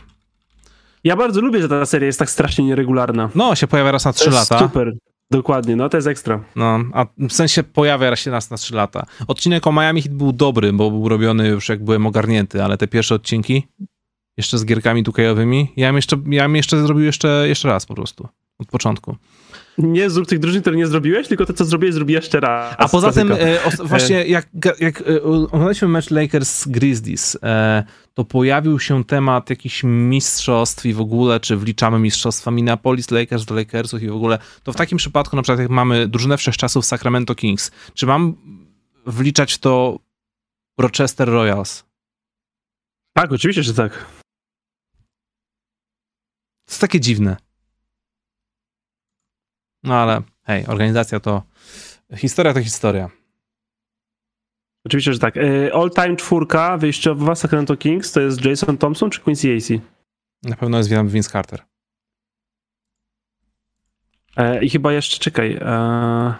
Ja bardzo lubię, że ta seria jest tak strasznie nieregularna. No, się pojawia raz na To 3 jest lata. Super, dokładnie, no to jest ekstra. No, a w sensie pojawia się raz na 3 lata. Odcinek o Miami Heat był dobry, bo był robiony już jak byłem ogarnięty, ale te pierwsze odcinki, jeszcze z gierkami tukajowymi, ja bym jeszcze, ja bym jeszcze zrobił jeszcze, jeszcze raz po prostu. Od początku. Nie zrób tych drużyn, które nie zrobiłeś, tylko to, co zrobiłeś, zrobi jeszcze raz. A poza tym, e, os- właśnie jak, jak e, oglądaliśmy mecz Lakers Grizzlies, e, to pojawił się temat jakichś mistrzostw i w ogóle, czy wliczamy mistrzostwa Minneapolis Lakers do Lakersów i w ogóle, to w takim przypadku na przykład jak mamy drużynę wszechczasów Sacramento Kings, czy mam wliczać to Rochester Royals? Tak, oczywiście, że tak. To jest takie dziwne. No ale hej, organizacja to historia to historia. Oczywiście, że tak. E, All-time czwórka wyjściowa Sacramento Kings to jest Jason Thompson czy Quincy AC? Na pewno jest Vince Carter. E, I chyba jeszcze, czekaj, e,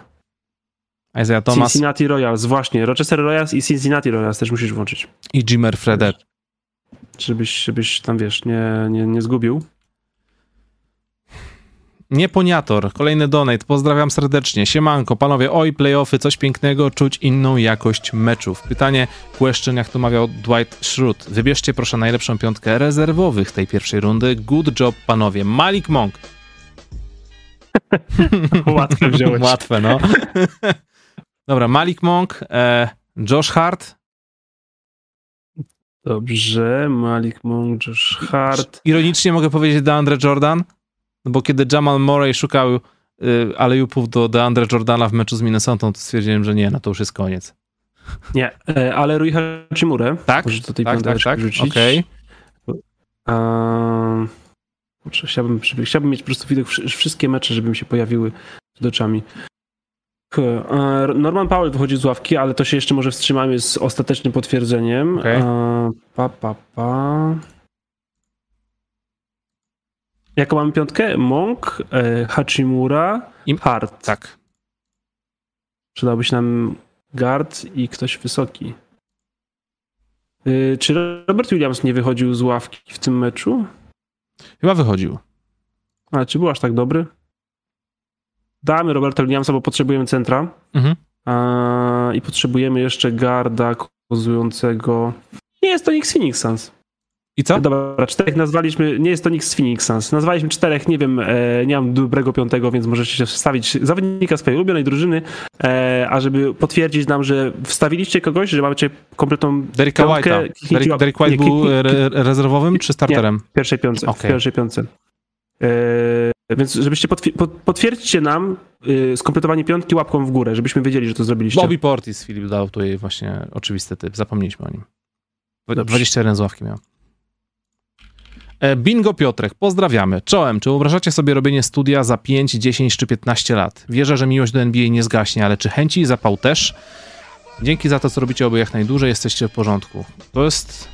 Isaiah Thomas Cincinnati Royals, właśnie. Rochester Royals i Cincinnati Royals też musisz włączyć. i Jimmer Fredette. Żebyś, żebyś tam, wiesz, nie, nie, nie zgubił. Nieponiator, kolejny donate, pozdrawiam serdecznie. Siemanko, panowie, oj, playoffy, coś pięknego, czuć inną jakość meczów. Pytanie, question, jak to mawiał Dwight Schrute. Wybierzcie proszę najlepszą piątkę rezerwowych tej pierwszej rundy. Good job, panowie. Malik Monk. [laughs] Łatwe [laughs] wziąłeś. Łatwe, no. [laughs] Dobra, Malik Monk, e, Josh Hart. Dobrze, Malik Monk, Josh Hart. Ironicznie mogę powiedzieć DeAndre Jordan, bo kiedy Jamal Murray szukał y, alejupów do DeAndre Jordana w meczu z Minnesota, to stwierdziłem, że nie, no to już jest koniec. Nie, e, ale Rui Hachimurę. Tak, Może do tej tak, tak, tak, rzucić. okej. Ehm, kurczę, chciałbym, żeby, chciałbym mieć po prostu widok wszy- wszystkie mecze, żeby mi się pojawiły przed oczami. Norman Powell wychodzi z ławki, ale to się jeszcze może wstrzymamy z ostatecznym potwierdzeniem. E, pa, pa, pa. Jaką mamy piątkę? Monk, e, Hachimura, I- Hart. Tak. Przydałby się nam guard i ktoś wysoki. Y, Czy Robert Williams nie wychodził z ławki w tym meczu? Chyba wychodził. Ale czy był aż tak dobry? Damy Roberta Williamsa, bo potrzebujemy centra. Mhm. A, I potrzebujemy jeszcze garda kozującego. Nie jest to nikt z Phoenix Suns. I co? Dobra, czterech nazwaliśmy. Nie jest to nikt z Phoenix Suns. Nazwaliśmy czterech, nie wiem, e, nie mam dobrego piątego, więc możecie się wstawić zawodnika swojej ulubionej drużyny, e, a żeby potwierdzić nam, że wstawiliście kogoś, że mamy kompletną Derricka White'a. Derek White nie, był re rezerwowym czy starterem? w pierwszej piątce. Okej. pierwszej piątce. E, więc żebyście potwier- pot- potwierdźcie nam y, skompletowanie piątki łapką w górę, żebyśmy wiedzieli, że to zrobiliście. Bobby Portis, Filip dał tutaj właśnie oczywisty typ. Zapomnieliśmy o nim. Dwa- Dobrze. 21 z ławki miał. E, Bingo Piotrek, pozdrawiamy. Czołem, czy wyobrażacie sobie robienie studia za 5, 10 czy 15 lat? Wierzę, że miłość do NBA nie zgaśnie, ale czy chęci i zapał też? Dzięki za to, co robicie oby jak najdłużej, jesteście w porządku. To jest...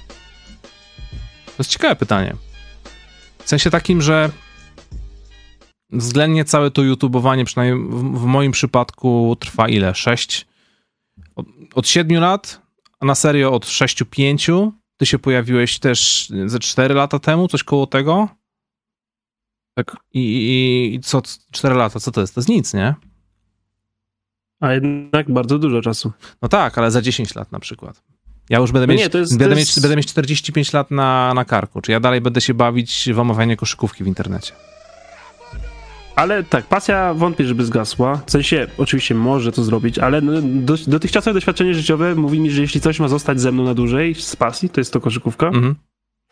To jest ciekawe pytanie. W sensie takim, że względnie całe to YouTubeowanie, przynajmniej w, moim przypadku, trwa ile? 6? Od, od 7 lat, a na serio od 6-5. Ty się pojawiłeś też ze 4 lata temu, coś koło tego. Tak, i, i, i co 4 lata, co to jest? To jest nic, nie? A jednak bardzo dużo czasu. No tak, ale za 10 lat na przykład. Ja już będę No mieć, nie, to jest- będę, to mieć, jest- będę mieć 45 lat na, na karku. Czy ja dalej będę się bawić w omawianie koszykówki w internecie? Ale tak, pasja wątpię, żeby zgasła. W sensie, oczywiście może to zrobić, ale no, do, dotychczasowe doświadczenie życiowe mówi mi, że jeśli coś ma zostać ze mną na dłużej z pasji, to jest to koszykówka. Mhm.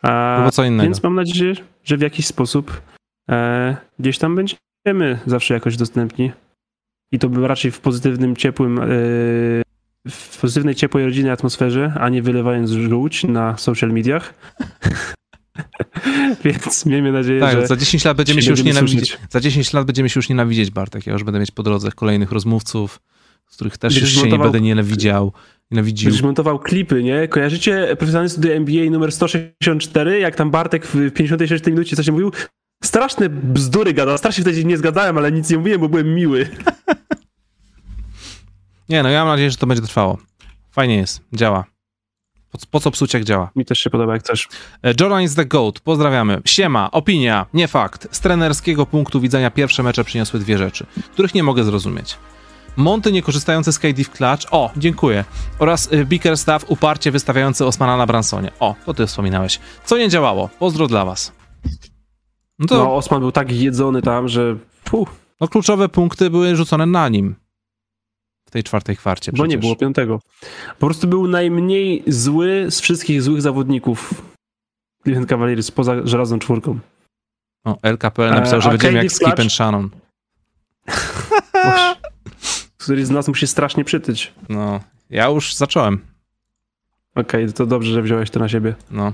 A, co innego. Więc mam nadzieję, że w jakiś sposób e, gdzieś tam będziemy zawsze jakoś dostępni. I to by raczej w pozytywnym, ciepłym, e, w pozytywnej, ciepłej rodzinnej atmosferze, a nie wylewając żółć na social mediach. [laughs] [laughs] Więc miejmy nadzieję, Tak, że za 10 lat będziemy się już będziemy słyszeć. Za 10 lat będziemy się już nienawidzieć, Bartek. Ja już będę mieć po drodze kolejnych rozmówców, z których też Będziesz już się nie będę nienawidział, nienawidził. Będziesz montował klipy, nie? Kojarzycie profesjonalne studio NBA numer 164, jak tam Bartek w 56 minucie coś mówił? Straszne bzdury gadał, strasznie wtedy nie zgadałem, ale nic nie mówiłem, bo byłem miły. [laughs] Nie, no ja mam nadzieję, że to będzie trwało. Fajnie jest, działa. Po, po co psuć, jak działa? Mi też się podoba, jak. E, Jordan is the GOAT, pozdrawiamy. Siema, opinia, nie fakt. Z trenerskiego punktu widzenia pierwsze mecze przyniosły dwie rzeczy, których nie mogę zrozumieć. Monty niekorzystające z KD w clutch, o, dziękuję. Oraz y, Bickerstaff uparcie wystawiający Osmana na Bransonie. O, to ty wspominałeś. Co nie działało? Pozdro dla was. No to No, Osman był tak jedzony tam, że puh, no, kluczowe punkty były rzucone na nim. Tej czwartej kwarcie bo nie przecież. było piątego. Po prostu był najmniej zły z wszystkich złych zawodników Cleveland Cavaliers, poza żelazną czwórką. O, LKPL napisał, E, że a będziemy jak Skip and Shannon. [laughs] Który z nas musi strasznie przytyć. No, ja już zacząłem. Okej, to dobrze, że wziąłeś to na siebie. No.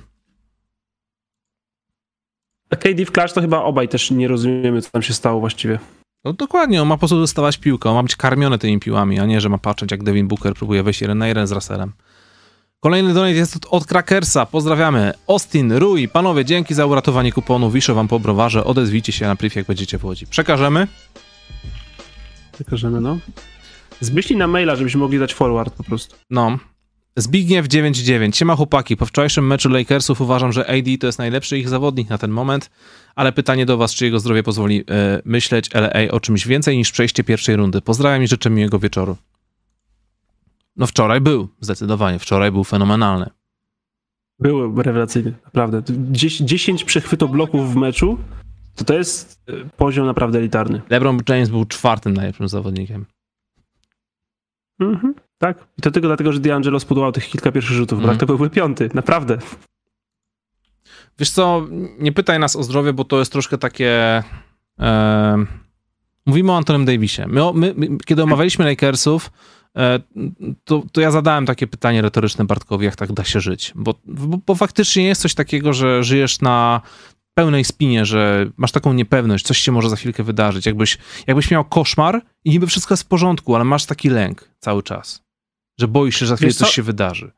A KD w Clash to chyba obaj też nie rozumiemy, co tam się stało właściwie. No dokładnie, on ma po prostu dostawać piłkę, on ma być karmiony tymi piłami, a nie, że ma patrzeć jak Devin Booker próbuje wejść jeden na jeden z Russellem. Kolejny donate jest od, od Krakersa, pozdrawiamy. Austin, Rui, panowie, dzięki za uratowanie kuponu, wiszę wam po browarze, odezwijcie się na priv, jak będziecie w Łodzi. Przekażemy? Przekażemy, no. Zbyślij na maila, żebyśmy mogli dać forward po prostu. No. Zbigniew 99. Siema chłopaki, po wczorajszym meczu Lakersów uważam, że AD to jest najlepszy ich zawodnik na ten moment, ale pytanie do was, czy jego zdrowie pozwoli e, myśleć LA o czymś więcej niż przejście pierwszej rundy. Pozdrawiam i życzę miłego wieczoru. No wczoraj był, zdecydowanie. Wczoraj był fenomenalny. Były rewelacyjny, naprawdę. 10 przechwytobloków w meczu, to to jest e, poziom naprawdę elitarny. LeBron James był czwartym najlepszym zawodnikiem. Mhm, tak. I to tylko dlatego, że D'Angelo spodobał tych kilka pierwszych rzutów, bo tak to byłby piąty, naprawdę. Wiesz co, nie pytaj nas o zdrowie, bo to jest troszkę takie... E... Mówimy o Antonym Davisie. My, my, my, kiedy omawialiśmy Lakersów, e, to, to, ja zadałem takie pytanie retoryczne Bartkowi, jak tak da się żyć. Bo, bo, bo, faktycznie jest coś takiego, że żyjesz na pełnej spinie, że masz taką niepewność, coś się może za chwilkę wydarzyć. Jakbyś, jakbyś miał koszmar i niby wszystko jest w porządku, ale masz taki lęk cały czas, że boisz się, że za chwilę coś się wydarzy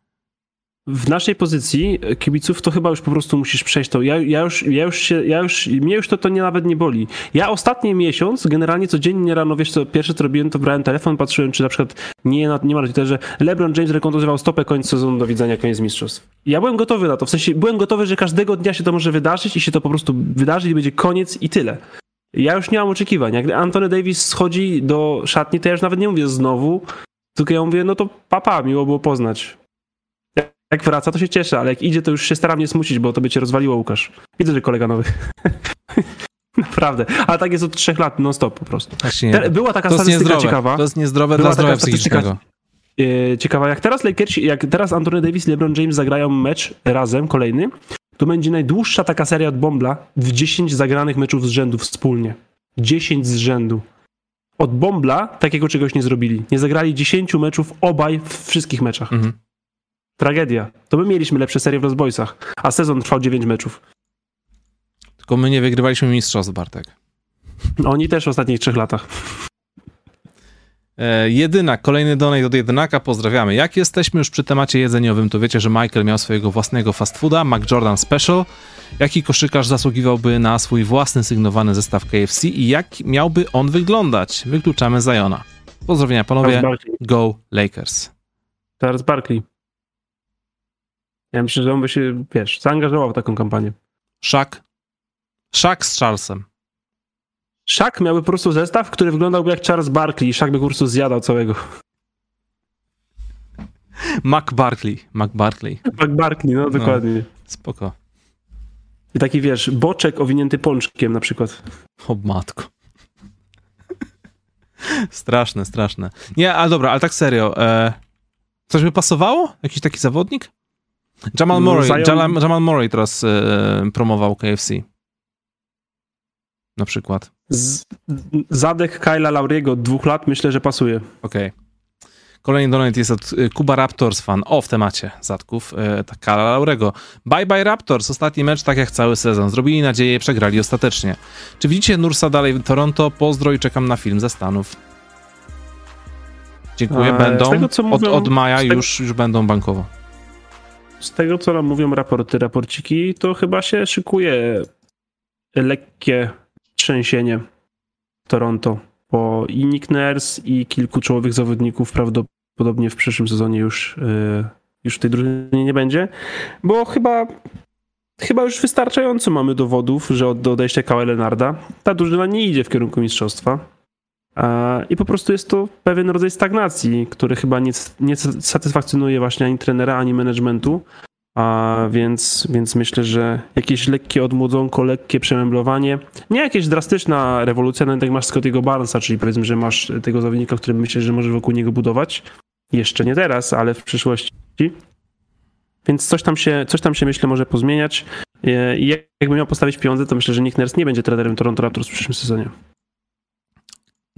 w naszej pozycji e, kibiców to chyba już po prostu musisz przejść to. Ja, ja, już, ja już się, ja już, mnie już to, to nie nawet nie boli. Ja ostatni miesiąc, generalnie codziennie rano, wiesz co, pierwsze co robiłem, to brałem telefon, patrzyłem, czy na przykład nie, nie ma że LeBron James rekontuzował stopę, koniec sezonu, do widzenia, koniec mistrzostw. Ja byłem gotowy na to, w sensie byłem gotowy, że każdego dnia się to może wydarzyć i się to po prostu wydarzy i będzie koniec i tyle. Ja już nie mam oczekiwań. Jak Antony Davis schodzi do szatni, to ja już nawet nie mówię znowu, tylko ja mówię, no to papa, miło było poznać. Jak wraca, to się cieszę, ale jak idzie, to już się staram nie smucić, bo to by cię rozwaliło, Łukasz. Widzę, że kolega nowy. [laughs] Naprawdę. Ale tak jest od trzech lat, non stop po prostu. Właśnie. Była taka to statystyka ciekawa. To jest niezdrowe Była dla zdrowia psychicznego. E, ciekawa, jak teraz Lakersi, jak teraz Anthony Davis i LeBron James zagrają mecz razem, kolejny, to będzie najdłuższa taka seria od Bombla w 10 zagranych meczów z rzędu wspólnie. 10 z rzędu. Od Bombla takiego czegoś nie zrobili. Nie zagrali 10 meczów obaj w wszystkich meczach. Mhm. Tragedia. To my mieliśmy lepsze serie w Los Boysach, a sezon trwał 9 meczów. Tylko my nie wygrywaliśmy mistrzostw, Bartek. Oni też w ostatnich trzech latach. E, jedynak, kolejny donate od jedynaka, pozdrawiamy. Jak jesteśmy już przy temacie jedzeniowym, to wiecie, że Michael miał swojego własnego fast fooda, McJordan Special. Jaki koszykarz zasługiwałby na swój własny sygnowany zestaw KFC i jak miałby on wyglądać? Wykluczamy Zajona. Pozdrowienia panowie, go Lakers. Teraz Barkley. Ja myślę, że on by się, wiesz, zaangażował w taką kampanię. Szak? Szak z Charlesem. Szak miałby po prostu zestaw, który wyglądałby jak Charles Barkley i Szak by po prostu zjadał całego. Mac Barkley. Mac Barkley. Mac Barkley, no dokładnie. No, spoko. I taki, wiesz, boczek owinięty pączkiem na przykład. O matko. straszne, straszne. Nie, ale dobra, ale tak serio. E, coś by pasowało? Jakiś taki zawodnik? Jamal Murray, Zion... Jamal, Jamal Murray teraz e, promował KFC. Na przykład. Z, zadek Kyla Lauriego od dwóch lat myślę, że pasuje. Okej. Okay. Kolejny donate jest od e, Kuba Raptors fan. O, w temacie zadków. E, Kyla Laurego. Bye bye Raptors. Ostatni mecz tak jak cały sezon. Zrobili nadzieję, przegrali ostatecznie. Czy widzicie Nursa dalej w Toronto? Pozdro i czekam na film ze Stanów. Dziękuję, będą. Tego, mówią, od, od maja tego... już, już będą bankowo z tego, co nam mówią raporty, raporciki, to chyba się szykuje lekkie trzęsienie Toronto, bo i Nick Nurse i kilku czołowych zawodników prawdopodobnie w przyszłym sezonie już, yy, już w tej drużynie nie będzie, bo chyba chyba już wystarczająco mamy dowodów, że od odejścia Kawhi Leonarda ta drużyna nie idzie w kierunku mistrzostwa. I po prostu jest to pewien rodzaj stagnacji, który chyba nie, nie satysfakcjonuje właśnie ani trenera, ani managementu. A więc, więc myślę, że jakieś lekkie odmłodzonko, lekkie przemeblowanie, nie jakieś drastyczna rewolucja, nawet jak masz Scottiego Barnesa, czyli powiedzmy, że masz tego zawodnika, który myślę, że może wokół niego budować. Jeszcze nie teraz, ale w przyszłości. Więc coś tam się, coś tam się myślę może pozmieniać. I jakby miał postawić pieniądze, to myślę, że Nick Nurse nie będzie trenerem Toronto Raptors w przyszłym sezonie.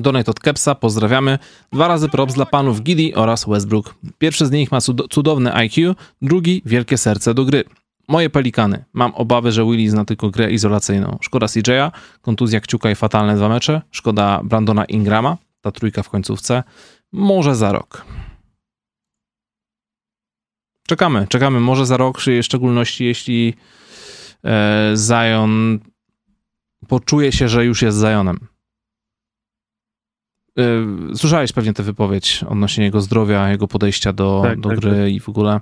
Donate od Kepsa, pozdrawiamy. Dwa razy props dla panów Giddy oraz Westbrook. Pierwszy z nich ma cudowne IQ, drugi wielkie serce do gry. Moje pelikany. Mam obawy, że Willy zna tylko grę izolacyjną. Szkoda CJ'a, kontuzja kciuka i fatalne dwa mecze. Szkoda Brandona Ingrama, ta trójka w końcówce. Może za rok. Czekamy, czekamy. Może za rok, w szczególności jeśli e, Zion poczuje się, że już jest Zionem słyszałeś pewnie tę wypowiedź odnośnie jego zdrowia, jego podejścia do, tak, do tak, gry tak. i w ogóle.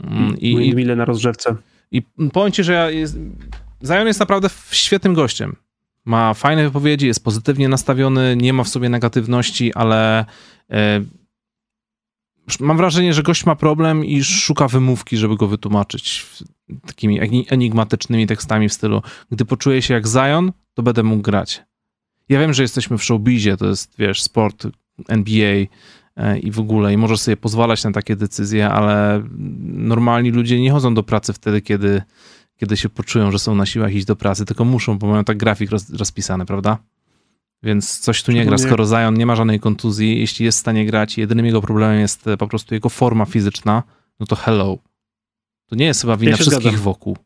Mm, I, mile na rozgrzewce. I powiem ci, że ja jest, Zion jest naprawdę świetnym gościem. Ma fajne wypowiedzi, jest pozytywnie nastawiony, nie ma w sobie negatywności, ale e, mam wrażenie, że gość ma problem i szuka wymówki, żeby go wytłumaczyć takimi enigmatycznymi tekstami w stylu gdy poczuję się jak Zion, to będę mógł grać. Ja wiem, że jesteśmy w showbizie, to jest, wiesz, sport NBA e, i w ogóle i możesz sobie pozwalać na takie decyzje, ale normalni ludzie nie chodzą do pracy wtedy, kiedy kiedy się poczują, że są na siłach iść do pracy, tylko muszą, bo mają tak grafik roz, rozpisany, prawda? Więc coś tu nie gra, skoro Zion nie ma żadnej kontuzji, jeśli jest w stanie grać i jedynym jego problemem jest e, po prostu jego forma fizyczna, no to hello. To nie jest chyba wina ja wszystkich zgadzam. wokół.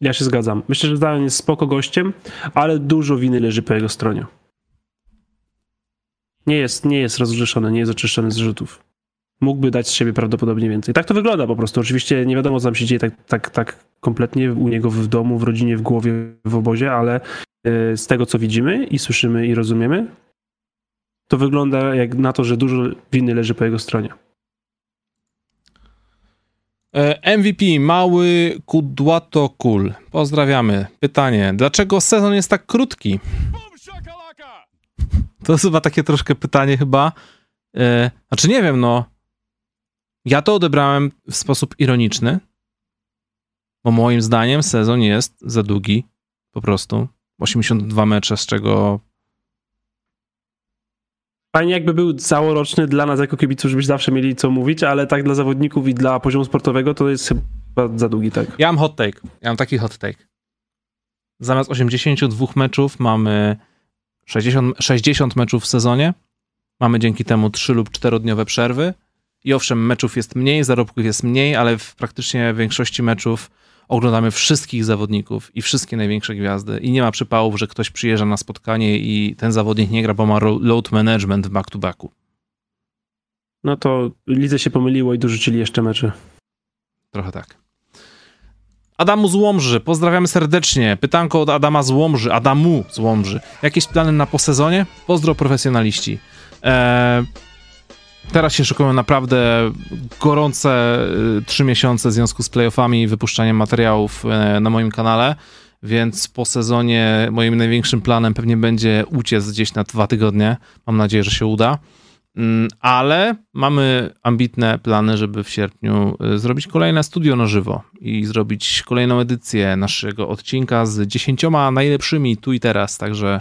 Ja się zgadzam. Myślę, że Zion jest spoko gościem, ale dużo winy leży po jego stronie. Nie jest, nie jest rozgrzeszony, nie jest oczyszczony z rzutów mógłby dać z siebie prawdopodobnie więcej. Tak to wygląda po prostu. Oczywiście nie wiadomo, co tam się dzieje tak, tak, tak kompletnie u niego w domu, w rodzinie, w głowie, w obozie, ale e, z tego, co widzimy i słyszymy i rozumiemy, to wygląda jak na to, że dużo winy leży po jego stronie. E, MVP, mały Kudłato Kul. Pozdrawiamy. Pytanie, dlaczego sezon jest tak krótki? To jest chyba takie troszkę pytanie chyba. E, znaczy nie wiem, no. Ja to odebrałem w sposób ironiczny, bo moim zdaniem sezon jest za długi, po prostu. 82 mecze, z czego Fajnie jakby był całoroczny dla nas jako kibiców, żebyśmy zawsze mieli co mówić, ale tak dla zawodników i dla poziomu sportowego to jest chyba za długi, tak? Ja mam hot take. Ja mam taki hot take. Zamiast 82 meczów mamy 60, 60 meczów w sezonie. Mamy dzięki temu 3 lub 4-dniowe przerwy i owszem, meczów jest mniej, zarobków jest mniej, ale w praktycznie większości meczów oglądamy wszystkich zawodników i wszystkie największe gwiazdy i nie ma przypałów, że ktoś przyjeżdża na spotkanie i ten zawodnik nie gra, bo ma load management w back-to-backu. No to lidze się pomyliło i dorzucili jeszcze mecze. Trochę tak. Adamu z Łomży, pozdrawiamy serdecznie. Pytanko od Adama z Łomży, Adamu z Łomży. Jakieś plany na posezonie? Pozdro profesjonaliści. Eee, Teraz się szykują naprawdę gorące y, trzy miesiące w związku z playoffami i wypuszczaniem materiałów y, na moim kanale, więc po sezonie moim największym planem pewnie będzie uciec gdzieś na dwa tygodnie. Mam nadzieję, że się uda. Mm, ale mamy ambitne plany, żeby w sierpniu y, zrobić kolejne studio na żywo i zrobić kolejną edycję naszego odcinka z dziesięcioma najlepszymi tu i teraz. Także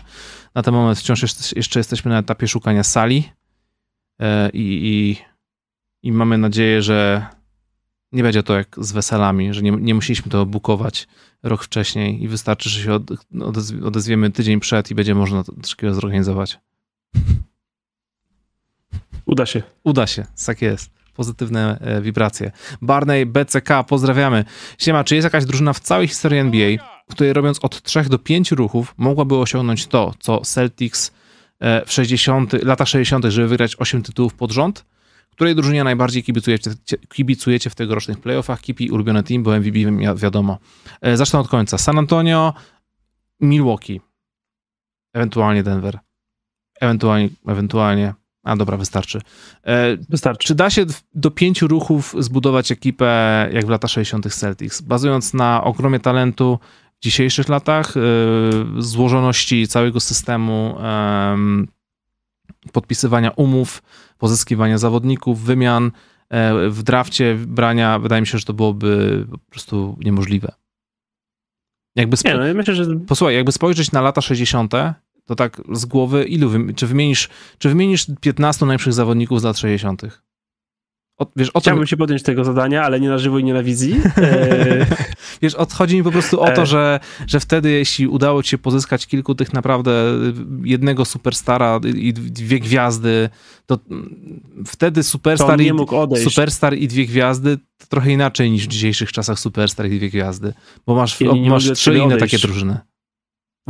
na ten moment wciąż jeszcze jesteśmy na etapie szukania sali i, i, i mamy nadzieję, że nie będzie to jak z weselami, że nie, nie musieliśmy to bukować rok wcześniej i wystarczy, że się od, odezwiemy tydzień przed i będzie można to takiego zorganizować. Uda się. Uda się, tak jest. Pozytywne e, wibracje. Barney BCK, pozdrawiamy. Siema, czy jest jakaś drużyna w całej historii NBA, której robiąc od 3 do 5 ruchów mogłaby osiągnąć to, co Celtics E, w 60, latach 60., żeby wygrać 8 tytułów pod rząd. Której drużynie najbardziej kibicujecie, kibicujecie w tegorocznych playoffach? Kipi, ulubiony team, bo MVP wiadomo. E, zacznę od końca. San Antonio, Milwaukee, ewentualnie Denver, ewentualnie, ewentualnie a dobra, wystarczy. E, wystarczy. Czy da się do pięciu ruchów zbudować ekipę jak w latach 60. Celtics? Bazując na ogromie talentu, w dzisiejszych latach, y, złożoności całego systemu podpisywania umów, pozyskiwania zawodników, wymian, e, w drafcie brania, wydaje mi się, że to byłoby po prostu niemożliwe. Jakby spo... Nie, no, ja myślę, że... Posłuchaj, jakby spojrzeć na lata 60., to tak z głowy, ilu, czy wymienisz, czy wymienisz 15 najlepszych zawodników z lat 60.? Od, wiesz, o Chciałbym się podjąć tego zadania, ale nie na żywo i nie na wizji. [laughs] Wiesz, odchodzi mi po prostu o to, e. że, że wtedy, jeśli udało ci się pozyskać kilku tych naprawdę jednego superstara i dwie gwiazdy, to wtedy superstar, i, superstar i dwie gwiazdy to trochę inaczej niż w dzisiejszych czasach superstar i dwie gwiazdy, bo masz, masz trzy inne odejść. takie drużyny.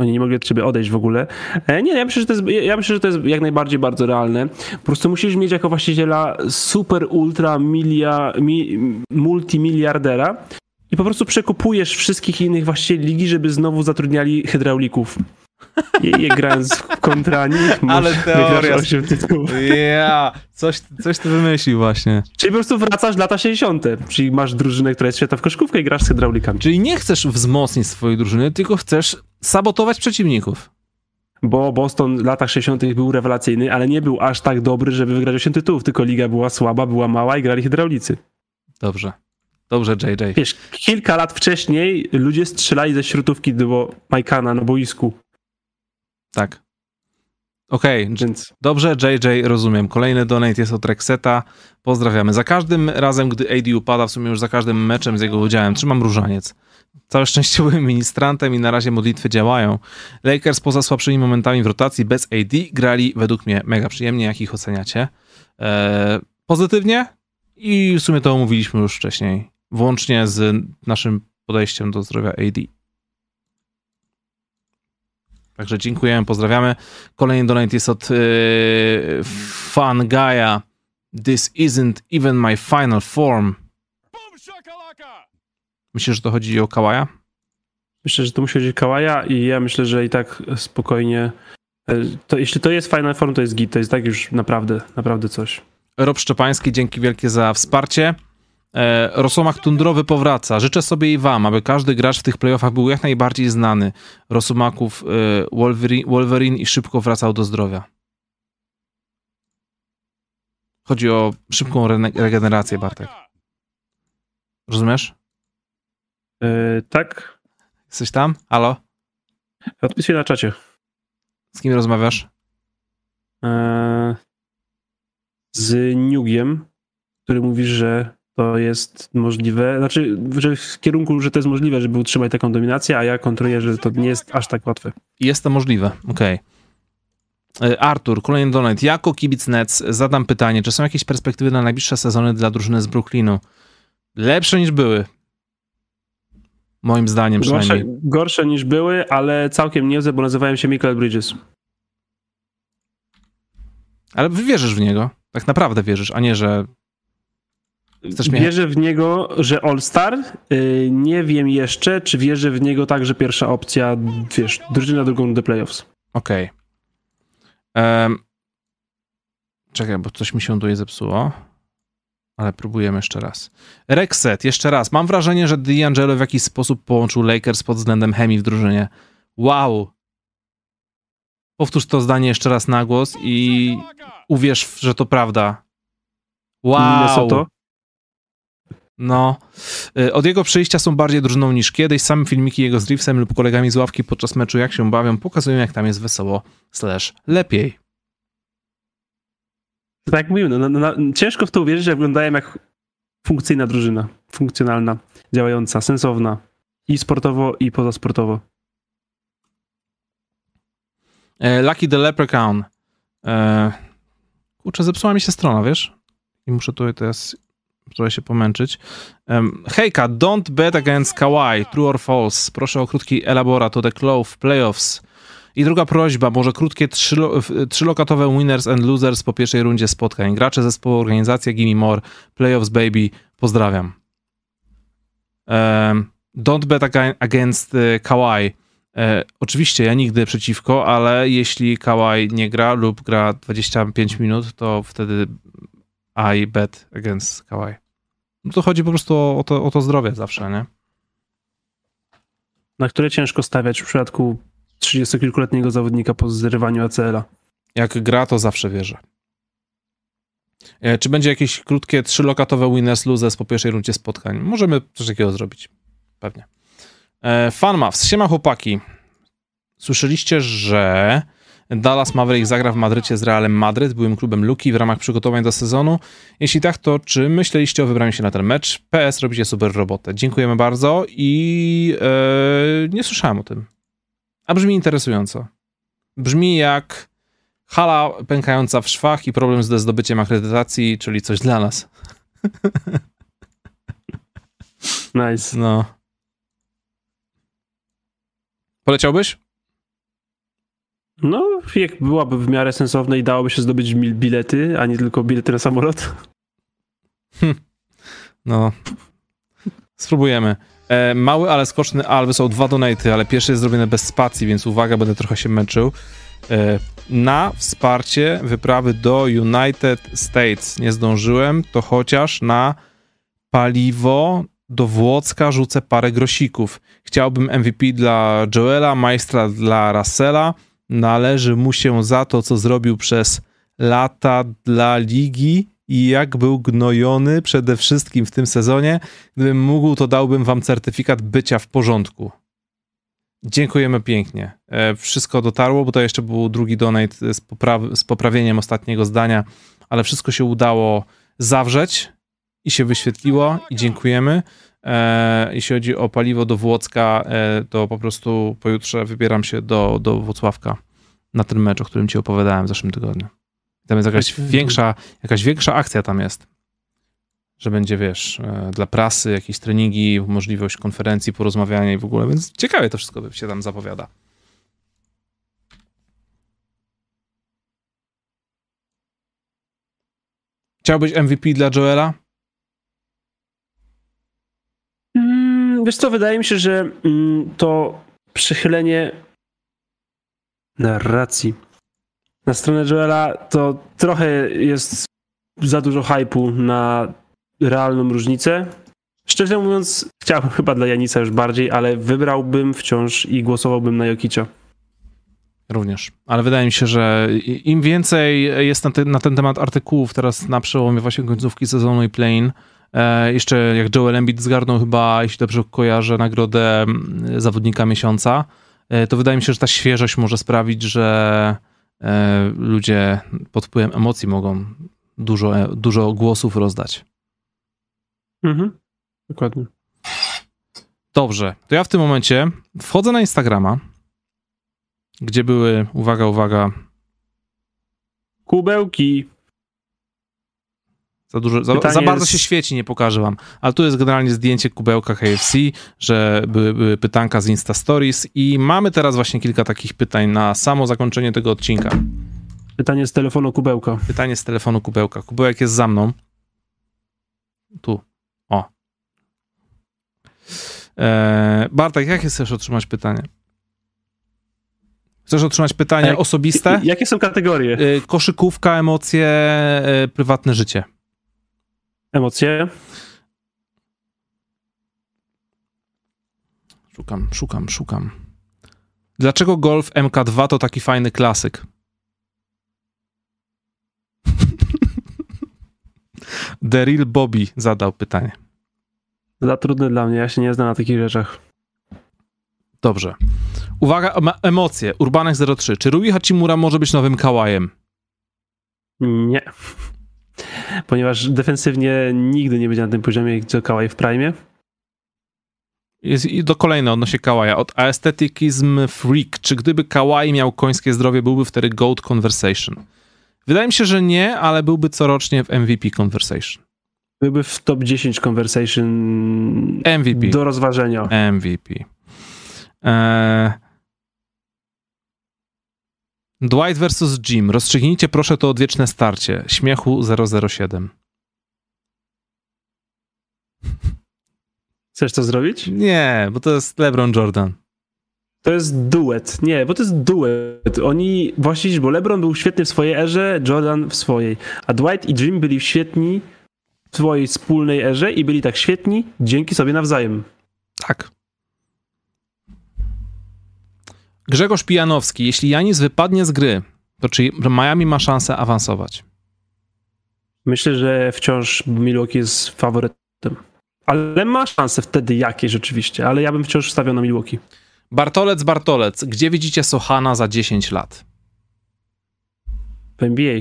Oni nie mogli od ciebie odejść w ogóle. E, nie, ja myślę, że to jest, ja myślę, że to jest jak najbardziej bardzo realne. Po prostu musisz mieć jako właściciela super, ultra, milia, mi, multimiliardera i po prostu przekupujesz wszystkich innych właścicieli ligi, żeby znowu zatrudniali hydraulików. Je, je grając w kontrani, [laughs] Ale teoria. 8 tytułów. Ja, coś, coś ty wymyślił właśnie. Czyli po prostu wracasz lata 60. Czyli masz drużynę, która jest świetna w koszkówkę i grasz z hydraulikami. Czyli nie chcesz wzmocnić swojej drużyny, tylko chcesz sabotować przeciwników. Bo Boston w latach 60. był rewelacyjny, ale nie był aż tak dobry, żeby wygrać 8 tytułów, tylko liga była słaba, była mała i grali hydraulicy. Dobrze. Dobrze, JJ. Wiesz, kilka lat wcześniej ludzie strzelali ze śrutówki do Majkana na boisku. Tak. Okej, okay. Więc dobrze, JJ, rozumiem. Kolejny donate jest od Rexeta. Pozdrawiamy. Za każdym razem, gdy AD upada, w sumie już za każdym meczem z jego udziałem, trzymam różaniec. Całe szczęście [laughs] byłem ministrantem i na razie modlitwy działają. Lakers poza słabszymi momentami w rotacji bez AD grali według mnie mega przyjemnie. Jak ich oceniacie? Eee, pozytywnie i w sumie to omówiliśmy już wcześniej. Włącznie z naszym podejściem do zdrowia AD. Także dziękujemy, pozdrawiamy. Kolejny donate jest od yy, Fun Gaia. This isn't even my final form. Myślisz, że to chodzi o Kawaja? Myślę, że to musi chodzić o Kawaja i ja myślę, że i tak spokojnie. e, To, jeśli to jest Final Form, to jest git, to jest tak już naprawdę, naprawdę coś. Rob Szczepański, dzięki wielkie za wsparcie. E, Rosomach Tundrowy powraca. Życzę sobie i wam, aby każdy gracz w tych playoffach był jak najbardziej znany. Rosomaków e, Wolverine, Wolverine i szybko wracał do zdrowia. Chodzi o szybką re- regenerację, Bartek. Rozumiesz? E, tak? Jesteś tam? Halo? Odpisuję na czacie. Z kim rozmawiasz? E, z Nugiem, który mówi, że to jest możliwe, znaczy, że w kierunku, że to jest możliwe, żeby utrzymać taką dominację, a ja kontruję, że to nie jest aż tak łatwe. Jest to możliwe, okej. E, Artur, kolejny donate. Jako kibic Nets zadam pytanie, czy są jakieś perspektywy na najbliższe sezony dla drużyny z Brooklynu? Lepsze niż były. Moim zdaniem Gorsze, przynajmniej. gorsze niż były, ale całkiem niezłe, bo nazywają się Michael Bridges. Ale wy wierzysz w niego. Tak naprawdę wierzysz, a nie, że Wierzę w niego, że All-Star. Y, Nie wiem jeszcze, czy wierzę w niego tak, że pierwsza opcja, wiesz, drużyna drugą do playoffs. Okej. Em, Czekaj, bo coś mi się tutaj zepsuło. Ale próbujemy jeszcze raz. Rexet, jeszcze raz. Mam wrażenie, że D'Angelo w jakiś sposób połączył Lakers pod względem chemii w drużynie. Wow. Powtórz to zdanie jeszcze raz na głos i uwierz, że to prawda. Wow. Minnesota. No. Y, Od jego przyjścia są bardziej drużyną niż kiedyś. Same filmiki jego z Reevesem lub kolegami z ławki podczas meczu, jak się bawią, pokazują, jak tam jest wesoło, slash lepiej. Tak jak mówimy, no, no, no, ciężko w to uwierzyć, że wyglądają jak funkcyjna drużyna. Funkcjonalna, działająca, sensowna. I sportowo, i pozasportowo. E, Lucky the Leprechaun. E, kurczę, zepsuła mi się strona, wiesz? I muszę tutaj teraz trochę się pomęczyć. Em, hejka, don't bet against Kawhi, true or false. Proszę o krótki elaborat to the w playoffs. I druga prośba, może krótkie trzylo, trzylokatowe winners and losers po pierwszej rundzie spotkań. Gracze zespołu, organizacja Gimme More, playoffs baby, pozdrawiam. Em, don't bet aga- against e, Kawhi. E, oczywiście ja nigdy przeciwko, ale jeśli Kawhi nie gra lub gra 25 minut, to wtedy I bet against Kawhi. No to chodzi po prostu o, o, to, o to zdrowie zawsze, nie? Na które ciężko stawiać w przypadku 30-kilkuletniego zawodnika po zrywaniu ACL-a. Jak gra, to zawsze wierzę. E, Czy będzie jakieś krótkie trzylokatowe winners losers po pierwszej rundzie spotkań? Możemy coś takiego zrobić. Pewnie. E, Fanmavs. Siema chłopaki. Słyszeliście, że Dallas Maverick zagra w Madrycie z Realem Madryt, byłym klubem Luki w ramach przygotowań do sezonu? Jeśli tak, to czy myśleliście o wybraniu się na ten mecz? PS, robicie super robotę. Dziękujemy bardzo i e, nie słyszałem o tym. A brzmi interesująco. Brzmi jak hala pękająca w szwach i problem ze zdobyciem akredytacji, czyli coś dla nas. [laughs] Nice. No. Poleciałbyś? No, jak byłaby w miarę sensowne i dałoby się zdobyć bilety, a nie tylko bilety na samolot. No. Spróbujemy. E, mały, ale skoczny Al wysłał dwa donaty, ale pierwszy jest zrobiony bez spacji, więc uwaga, będę trochę się męczył. E, na wsparcie wyprawy do United States nie zdążyłem, to chociaż na paliwo do Włocka rzucę parę grosików. Chciałbym MVP dla Joela, majstra dla Russella. Należy mu się za to, co zrobił przez lata dla ligi i jak był gnojony przede wszystkim w tym sezonie. Gdybym mógł, to dałbym wam certyfikat bycia w porządku. Dziękujemy pięknie. E, wszystko dotarło, bo to jeszcze był drugi donate z, z poprawieniem ostatniego zdania, ale wszystko się udało zawrzeć i się wyświetliło i dziękujemy. E, jeśli chodzi o paliwo do Włocka, e, to po prostu pojutrze wybieram się do, do Włocławka na ten mecz, o którym ci opowiadałem w zeszłym tygodniu. Tam jest jakaś większa, jakaś większa akcja tam jest, że będzie, wiesz, e, dla prasy jakieś treningi, możliwość konferencji, porozmawiania i w ogóle, więc ciekawie to wszystko się tam zapowiada. Chciałbyś MVP dla Joela? Wiesz co, wydaje mi się, że mm, to przychylenie narracji na stronę Joela to trochę jest za dużo hypu na realną różnicę. Szczerze mówiąc, chciałbym chyba dla Janisa już bardziej, ale wybrałbym wciąż i głosowałbym na Jokicia. Również. Ale wydaje mi się, że im więcej jest na, na ten temat artykułów teraz na przełomie właśnie końcówki sezonu i play e, jeszcze jak Joel Embiid zgarnął chyba, jeśli dobrze kojarzę, nagrodę mm, zawodnika miesiąca, e, to wydaje mi się, że ta świeżość może sprawić, że e, ludzie pod wpływem emocji mogą dużo, e, dużo głosów rozdać. Mhm. Dokładnie. Dobrze, to ja w tym momencie wchodzę na Instagrama, gdzie były, uwaga, uwaga, kubełki. Za, dużo, za, za bardzo jest... się świeci, nie pokażę wam. Ale tu jest generalnie zdjęcie kubełka KFC, że były, były pytanka z Insta Stories i mamy teraz właśnie kilka takich pytań na samo zakończenie tego odcinka. Pytanie z telefonu kubełka. Pytanie z telefonu kubełka. Kubełek jest za mną. Tu. O. Eee, Bartek, jakie chcesz otrzymać pytanie? Chcesz otrzymać pytanie jak, osobiste? Jakie są kategorie? Eee, koszykówka, emocje, e, prywatne życie. Emocje? Szukam, szukam, szukam. Dlaczego Golf MK2 to taki fajny klasyk? [laughs] Daryl Bobby zadał pytanie. Za trudne dla mnie, ja się nie znam na takich rzeczach. Dobrze. Uwaga, emocje. Urbanek 03. Czy Rui Hachimura może być nowym kałajem? Nie. Ponieważ defensywnie nigdy nie będzie na tym poziomie, co Kałaj w prime. Jest i do kolejne odnośnie Kałaja. Od Aestheticism Freak. Czy gdyby Kałaj miał końskie zdrowie, byłby wtedy GOAT Conversation? Wydaje mi się, że nie, ale byłby corocznie w MVP Conversation. Byłby w top 10 Conversation MVP. do rozważenia. MVP. Eee... Dwight versus Jim. Rozstrzygnijcie proszę to odwieczne starcie. Śmiechu 007. [laughs] Chcesz to zrobić? Nie, bo to jest LeBron Jordan. To jest duet. Nie, bo to jest duet. Oni, właśnie, bo LeBron był świetny w swojej erze, Jordan w swojej. A Dwight i Jim byli świetni w swojej wspólnej erze i byli tak świetni dzięki sobie nawzajem. Tak. Grzegorz Pijanowski. Jeśli Janis wypadnie z gry, to czy Miami ma szansę awansować? Myślę, że wciąż Milwaukee jest faworytem. Ale ma szansę wtedy jakieś rzeczywiście, ale ja bym wciąż stawiał na Milwaukee. Bartolec, Bartolec, gdzie widzicie Sochana za 10 lat? W NBA.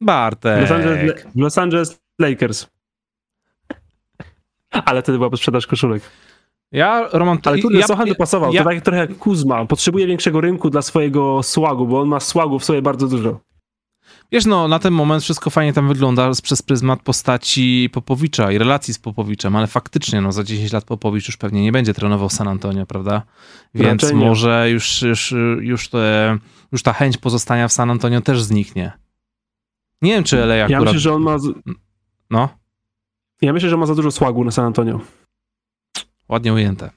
Bartek. Los Angeles, Los Angeles Lakers. Ale wtedy byłaby sprzedaż koszulek. Ja, Roman, Ale tu ja, Sochan dopasował, ja, to tak trochę jak Kuzma. Potrzebuje większego rynku dla swojego słagu, bo on ma słagu w sobie bardzo dużo. Wiesz, no, na ten moment wszystko fajnie tam wygląda przez pryzmat postaci Popowicza i relacji z Popowiczem, ale faktycznie, no, za 10 lat Popowicz już pewnie nie będzie trenował San Antonio, prawda? Więc może już, już, już, te, już ta chęć pozostania w San Antonio też zniknie. Nie wiem, czy LA akurat... Ja myślę, że on ma... No? Ja myślę, że ma za dużo słagu na San Antonio. Ładnie ujęte.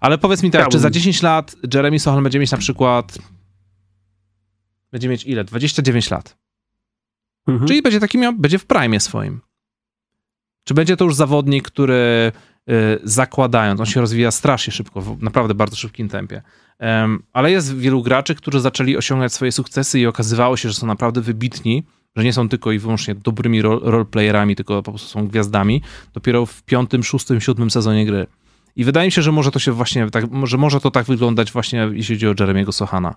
Ale powiedz mi tak, Chciałbym. czy za 10 lat Jeremy Sohan będzie mieć na przykład będzie mieć ile? 29 lat. Mhm. Czyli będzie taki miał, będzie w prime swoim. Czy będzie to już zawodnik, który y, zakładając, on się rozwija strasznie szybko, w naprawdę bardzo szybkim tempie, um, ale jest wielu graczy, którzy zaczęli osiągać swoje sukcesy i okazywało się, że są naprawdę wybitni, że nie są tylko i wyłącznie dobrymi roleplayerami, tylko po prostu są gwiazdami, dopiero w piątym, szóstym, siódmym sezonie gry. I wydaje mi się, że może to się właśnie tak, że może to tak wyglądać właśnie, jeśli chodzi o Jeremiego Sohana.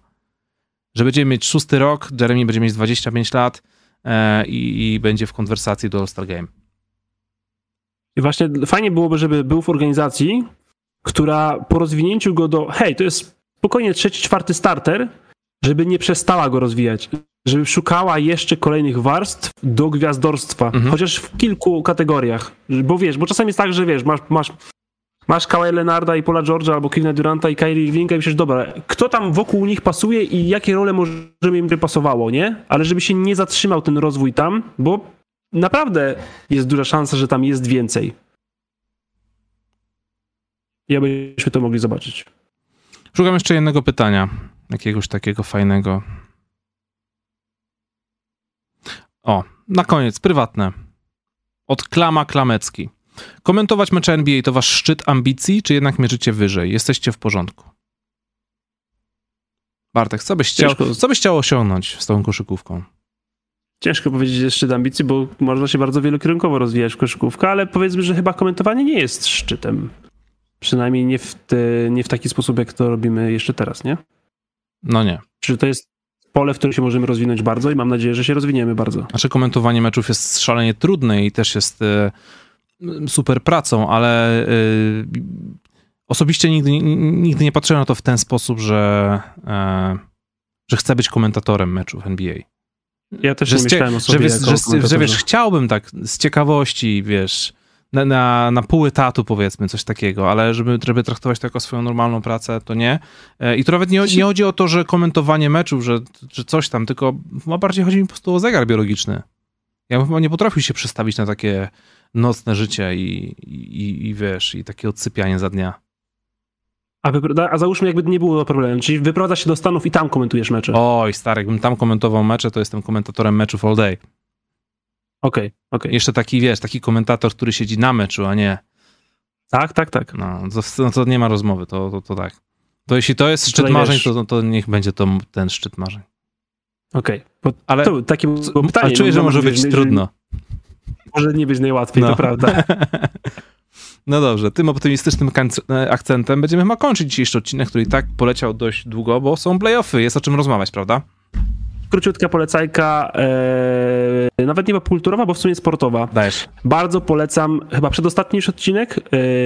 Że będziemy mieć szósty rok, Jeremy będzie mieć 25 lat e, i, i będzie w konwersacji do All-Star Game. I właśnie fajnie byłoby, żeby był w organizacji, która po rozwinięciu go do hej, to jest spokojnie trzeci, czwarty starter, żeby nie przestała go rozwijać, żeby szukała jeszcze kolejnych warstw do gwiazdorstwa, mhm. chociaż w kilku kategoriach. Bo wiesz, bo czasami jest tak, że wiesz, masz, masz, masz Kawhi Leonarda i Paula George'a, albo Kevina Duranta i Kyrie Irvinga i myślisz, dobra, kto tam wokół nich pasuje i jakie role może im by pasowało, nie? Ale żeby się nie zatrzymał ten rozwój tam, bo naprawdę jest duża szansa, że tam jest więcej. I abyśmy to mogli zobaczyć. Szukam jeszcze jednego pytania, jakiegoś takiego fajnego. O, na koniec, prywatne. Od Klama Klamecki. Komentować mecze NBA to wasz szczyt ambicji, czy jednak mierzycie wyżej? Jesteście w porządku. Bartek, co byś chciał, co byś chciał osiągnąć z tą koszykówką? Ciężko powiedzieć jest szczyt ambicji, bo można się bardzo wielokierunkowo rozwijać w koszykówkę, ale powiedzmy, że chyba komentowanie nie jest szczytem. Przynajmniej nie w, te, nie w taki sposób, jak to robimy jeszcze teraz, nie? No nie. Czy to jest pole, w którym się możemy rozwinąć bardzo i mam nadzieję, że się rozwiniemy bardzo. Znaczy komentowanie meczów jest szalenie trudne i też jest y, super pracą, ale y, osobiście nigdy, nigdy nie patrzyłem na to w ten sposób, że, y, że chcę być komentatorem meczów NBA. Ja też że nie myślałem o sobie że, że, że, wiesz, chciałbym tak z ciekawości, wiesz, na, na, na pół etatu powiedzmy, coś takiego, ale żeby, żeby traktować to jako swoją normalną pracę, to nie. E, I tu nawet nie, nie chodzi o to, że komentowanie meczów, że, że coś tam, tylko ma bardziej chodzi mi po prostu o zegar biologiczny. Ja bym chyba nie potrafił się przestawić na takie nocne życie i, i, i wiesz, i takie odsypianie za dnia. A, a załóżmy, jakby nie było problemu, czyli wyprowadzasz się do Stanów i tam komentujesz mecze. Oj, stary, jakbym tam komentował mecze, to jestem komentatorem meczów all day. Okej, okay, okej. Okay. Jeszcze taki, wiesz, taki komentator, który siedzi na meczu, a nie... Tak, tak, tak. No, to, no, to nie ma rozmowy, to, to, to tak. To jeśli to jest szczyt marzeń, to, to niech będzie to ten szczyt marzeń. Okej, okay. ale to takie pytanie. Ale czuję, że może być trudno. Może nie być najłatwiej, no. to prawda. [laughs] No dobrze, tym optymistycznym e, akcentem będziemy chyba kończyć dzisiejszy odcinek, który i tak poleciał dość długo, bo są playoffy, jest o czym rozmawiać, prawda? Króciutka polecajka, e, nawet nie populturowa, bo w sumie sportowa. Dajesz. Bardzo polecam chyba przedostatni już odcinek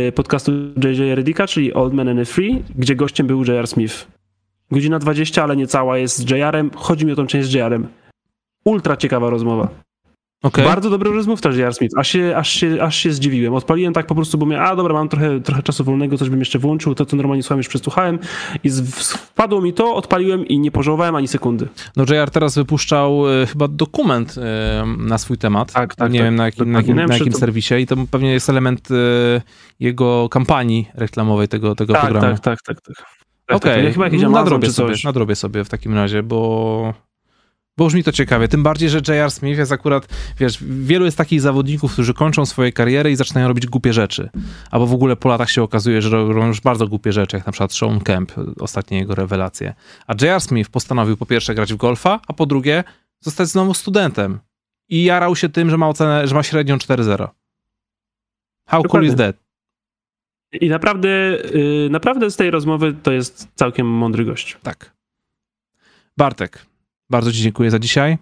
e, podcastu JJ Redika, czyli Old Man and a Free, gdzie gościem był J.R. Smith. Godzina 20, ale nie cała jest z JR-em. Chodzi mi o tą część z JR-em. Ultra ciekawa rozmowa. Okay. Bardzo dobry rozmówca J.R. Smith, aż się, aż, się, aż się zdziwiłem. Odpaliłem tak po prostu, bo miałem, a dobra, mam trochę, trochę czasu wolnego, coś bym jeszcze włączył, to co normalnie słucham już przesłuchałem i wpadło mi to, odpaliłem i nie pożałowałem ani sekundy. No J.R. teraz wypuszczał e, chyba dokument e, na swój temat, tak, tak, nie tak, wiem na jakim, na jakim, na jakim serwisie i to pewnie jest element e, jego kampanii reklamowej tego, tego tak, programu. Tak, tak, tak. tak. Okej, okay. ja nadrobię, sobie, nadrobię sobie w takim razie, bo bo już mi to ciekawie. Tym bardziej, że J.R. Smith jest akurat, wiesz, wielu jest takich zawodników, którzy kończą swoje kariery i zaczynają robić głupie rzeczy. Albo w ogóle po latach się okazuje, że robią już bardzo głupie rzeczy, jak na przykład Sean Kemp, ostatnie jego rewelacje. A J.R. Smith postanowił po pierwsze grać w golfa, a po drugie zostać znowu studentem. I jarał się tym, że ma ocenę, że ma średnią 4-0. How cool is that? I naprawdę, yy, naprawdę z tej rozmowy to jest całkiem mądry gość. Tak. Bartek, bardzo Ci dziękuję za dzisiaj.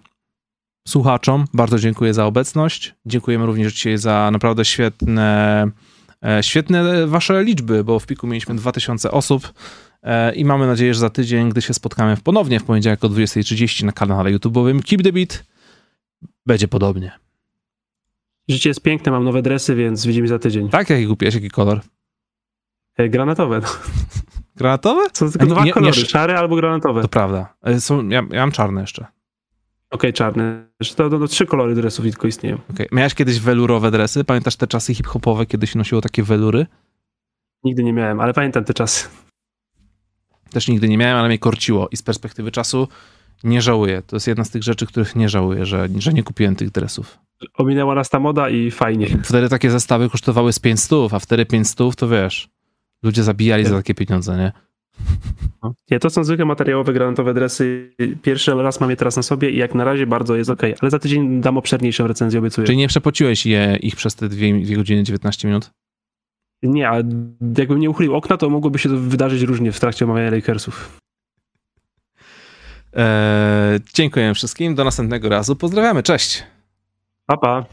Słuchaczom bardzo dziękuję za obecność. Dziękujemy również dzisiaj za naprawdę świetne, e, świetne Wasze liczby, bo w piku mieliśmy 2000 osób e, i mamy nadzieję, że za tydzień, gdy się spotkamy ponownie w poniedziałek o 20.30 na kanale YouTube'owym Keep the Beat, będzie podobnie. Życie jest piękne, mam nowe dresy, więc widzimy za tydzień. Tak? Jaki kupiłeś? Jaki kolor? E, granatowe. [laughs] Granatowe? Są tylko dwa nie, kolory, nie, szary albo granatowe. To prawda. E, są, ja, ja mam czarne jeszcze. Okej, okay, czarne. To, to, to, trzy kolory dresów tylko istnieją. Okay. Miałeś kiedyś welurowe dresy? Pamiętasz te czasy hip-hopowe, kiedy się nosiło takie welury? Nigdy nie miałem, ale pamiętam te czasy. Też nigdy nie miałem, ale mnie korciło i z perspektywy czasu nie żałuję. To jest jedna z tych rzeczy, których nie żałuję, że, że nie kupiłem tych dresów. Ominęła nas ta moda i fajnie. Wtedy takie zestawy kosztowały z 500, a wtedy 500 to wiesz, ludzie zabijali za takie pieniądze, nie? Nie, to są zwykłe materiałowe, granatowe dresy. Pierwszy raz mam je teraz na sobie i jak na razie bardzo jest ok, ale za tydzień dam obszerniejszą recenzję, obiecuję. Czyli nie przepociłeś je, ich przez te 2, 2 godziny 19 minut? Nie, a jakbym nie uchylił okna, to mogłoby się to wydarzyć różnie w trakcie omawiania Lakersów. Eee, dziękuję wszystkim, do następnego razu, pozdrawiamy, cześć! Pa, pa.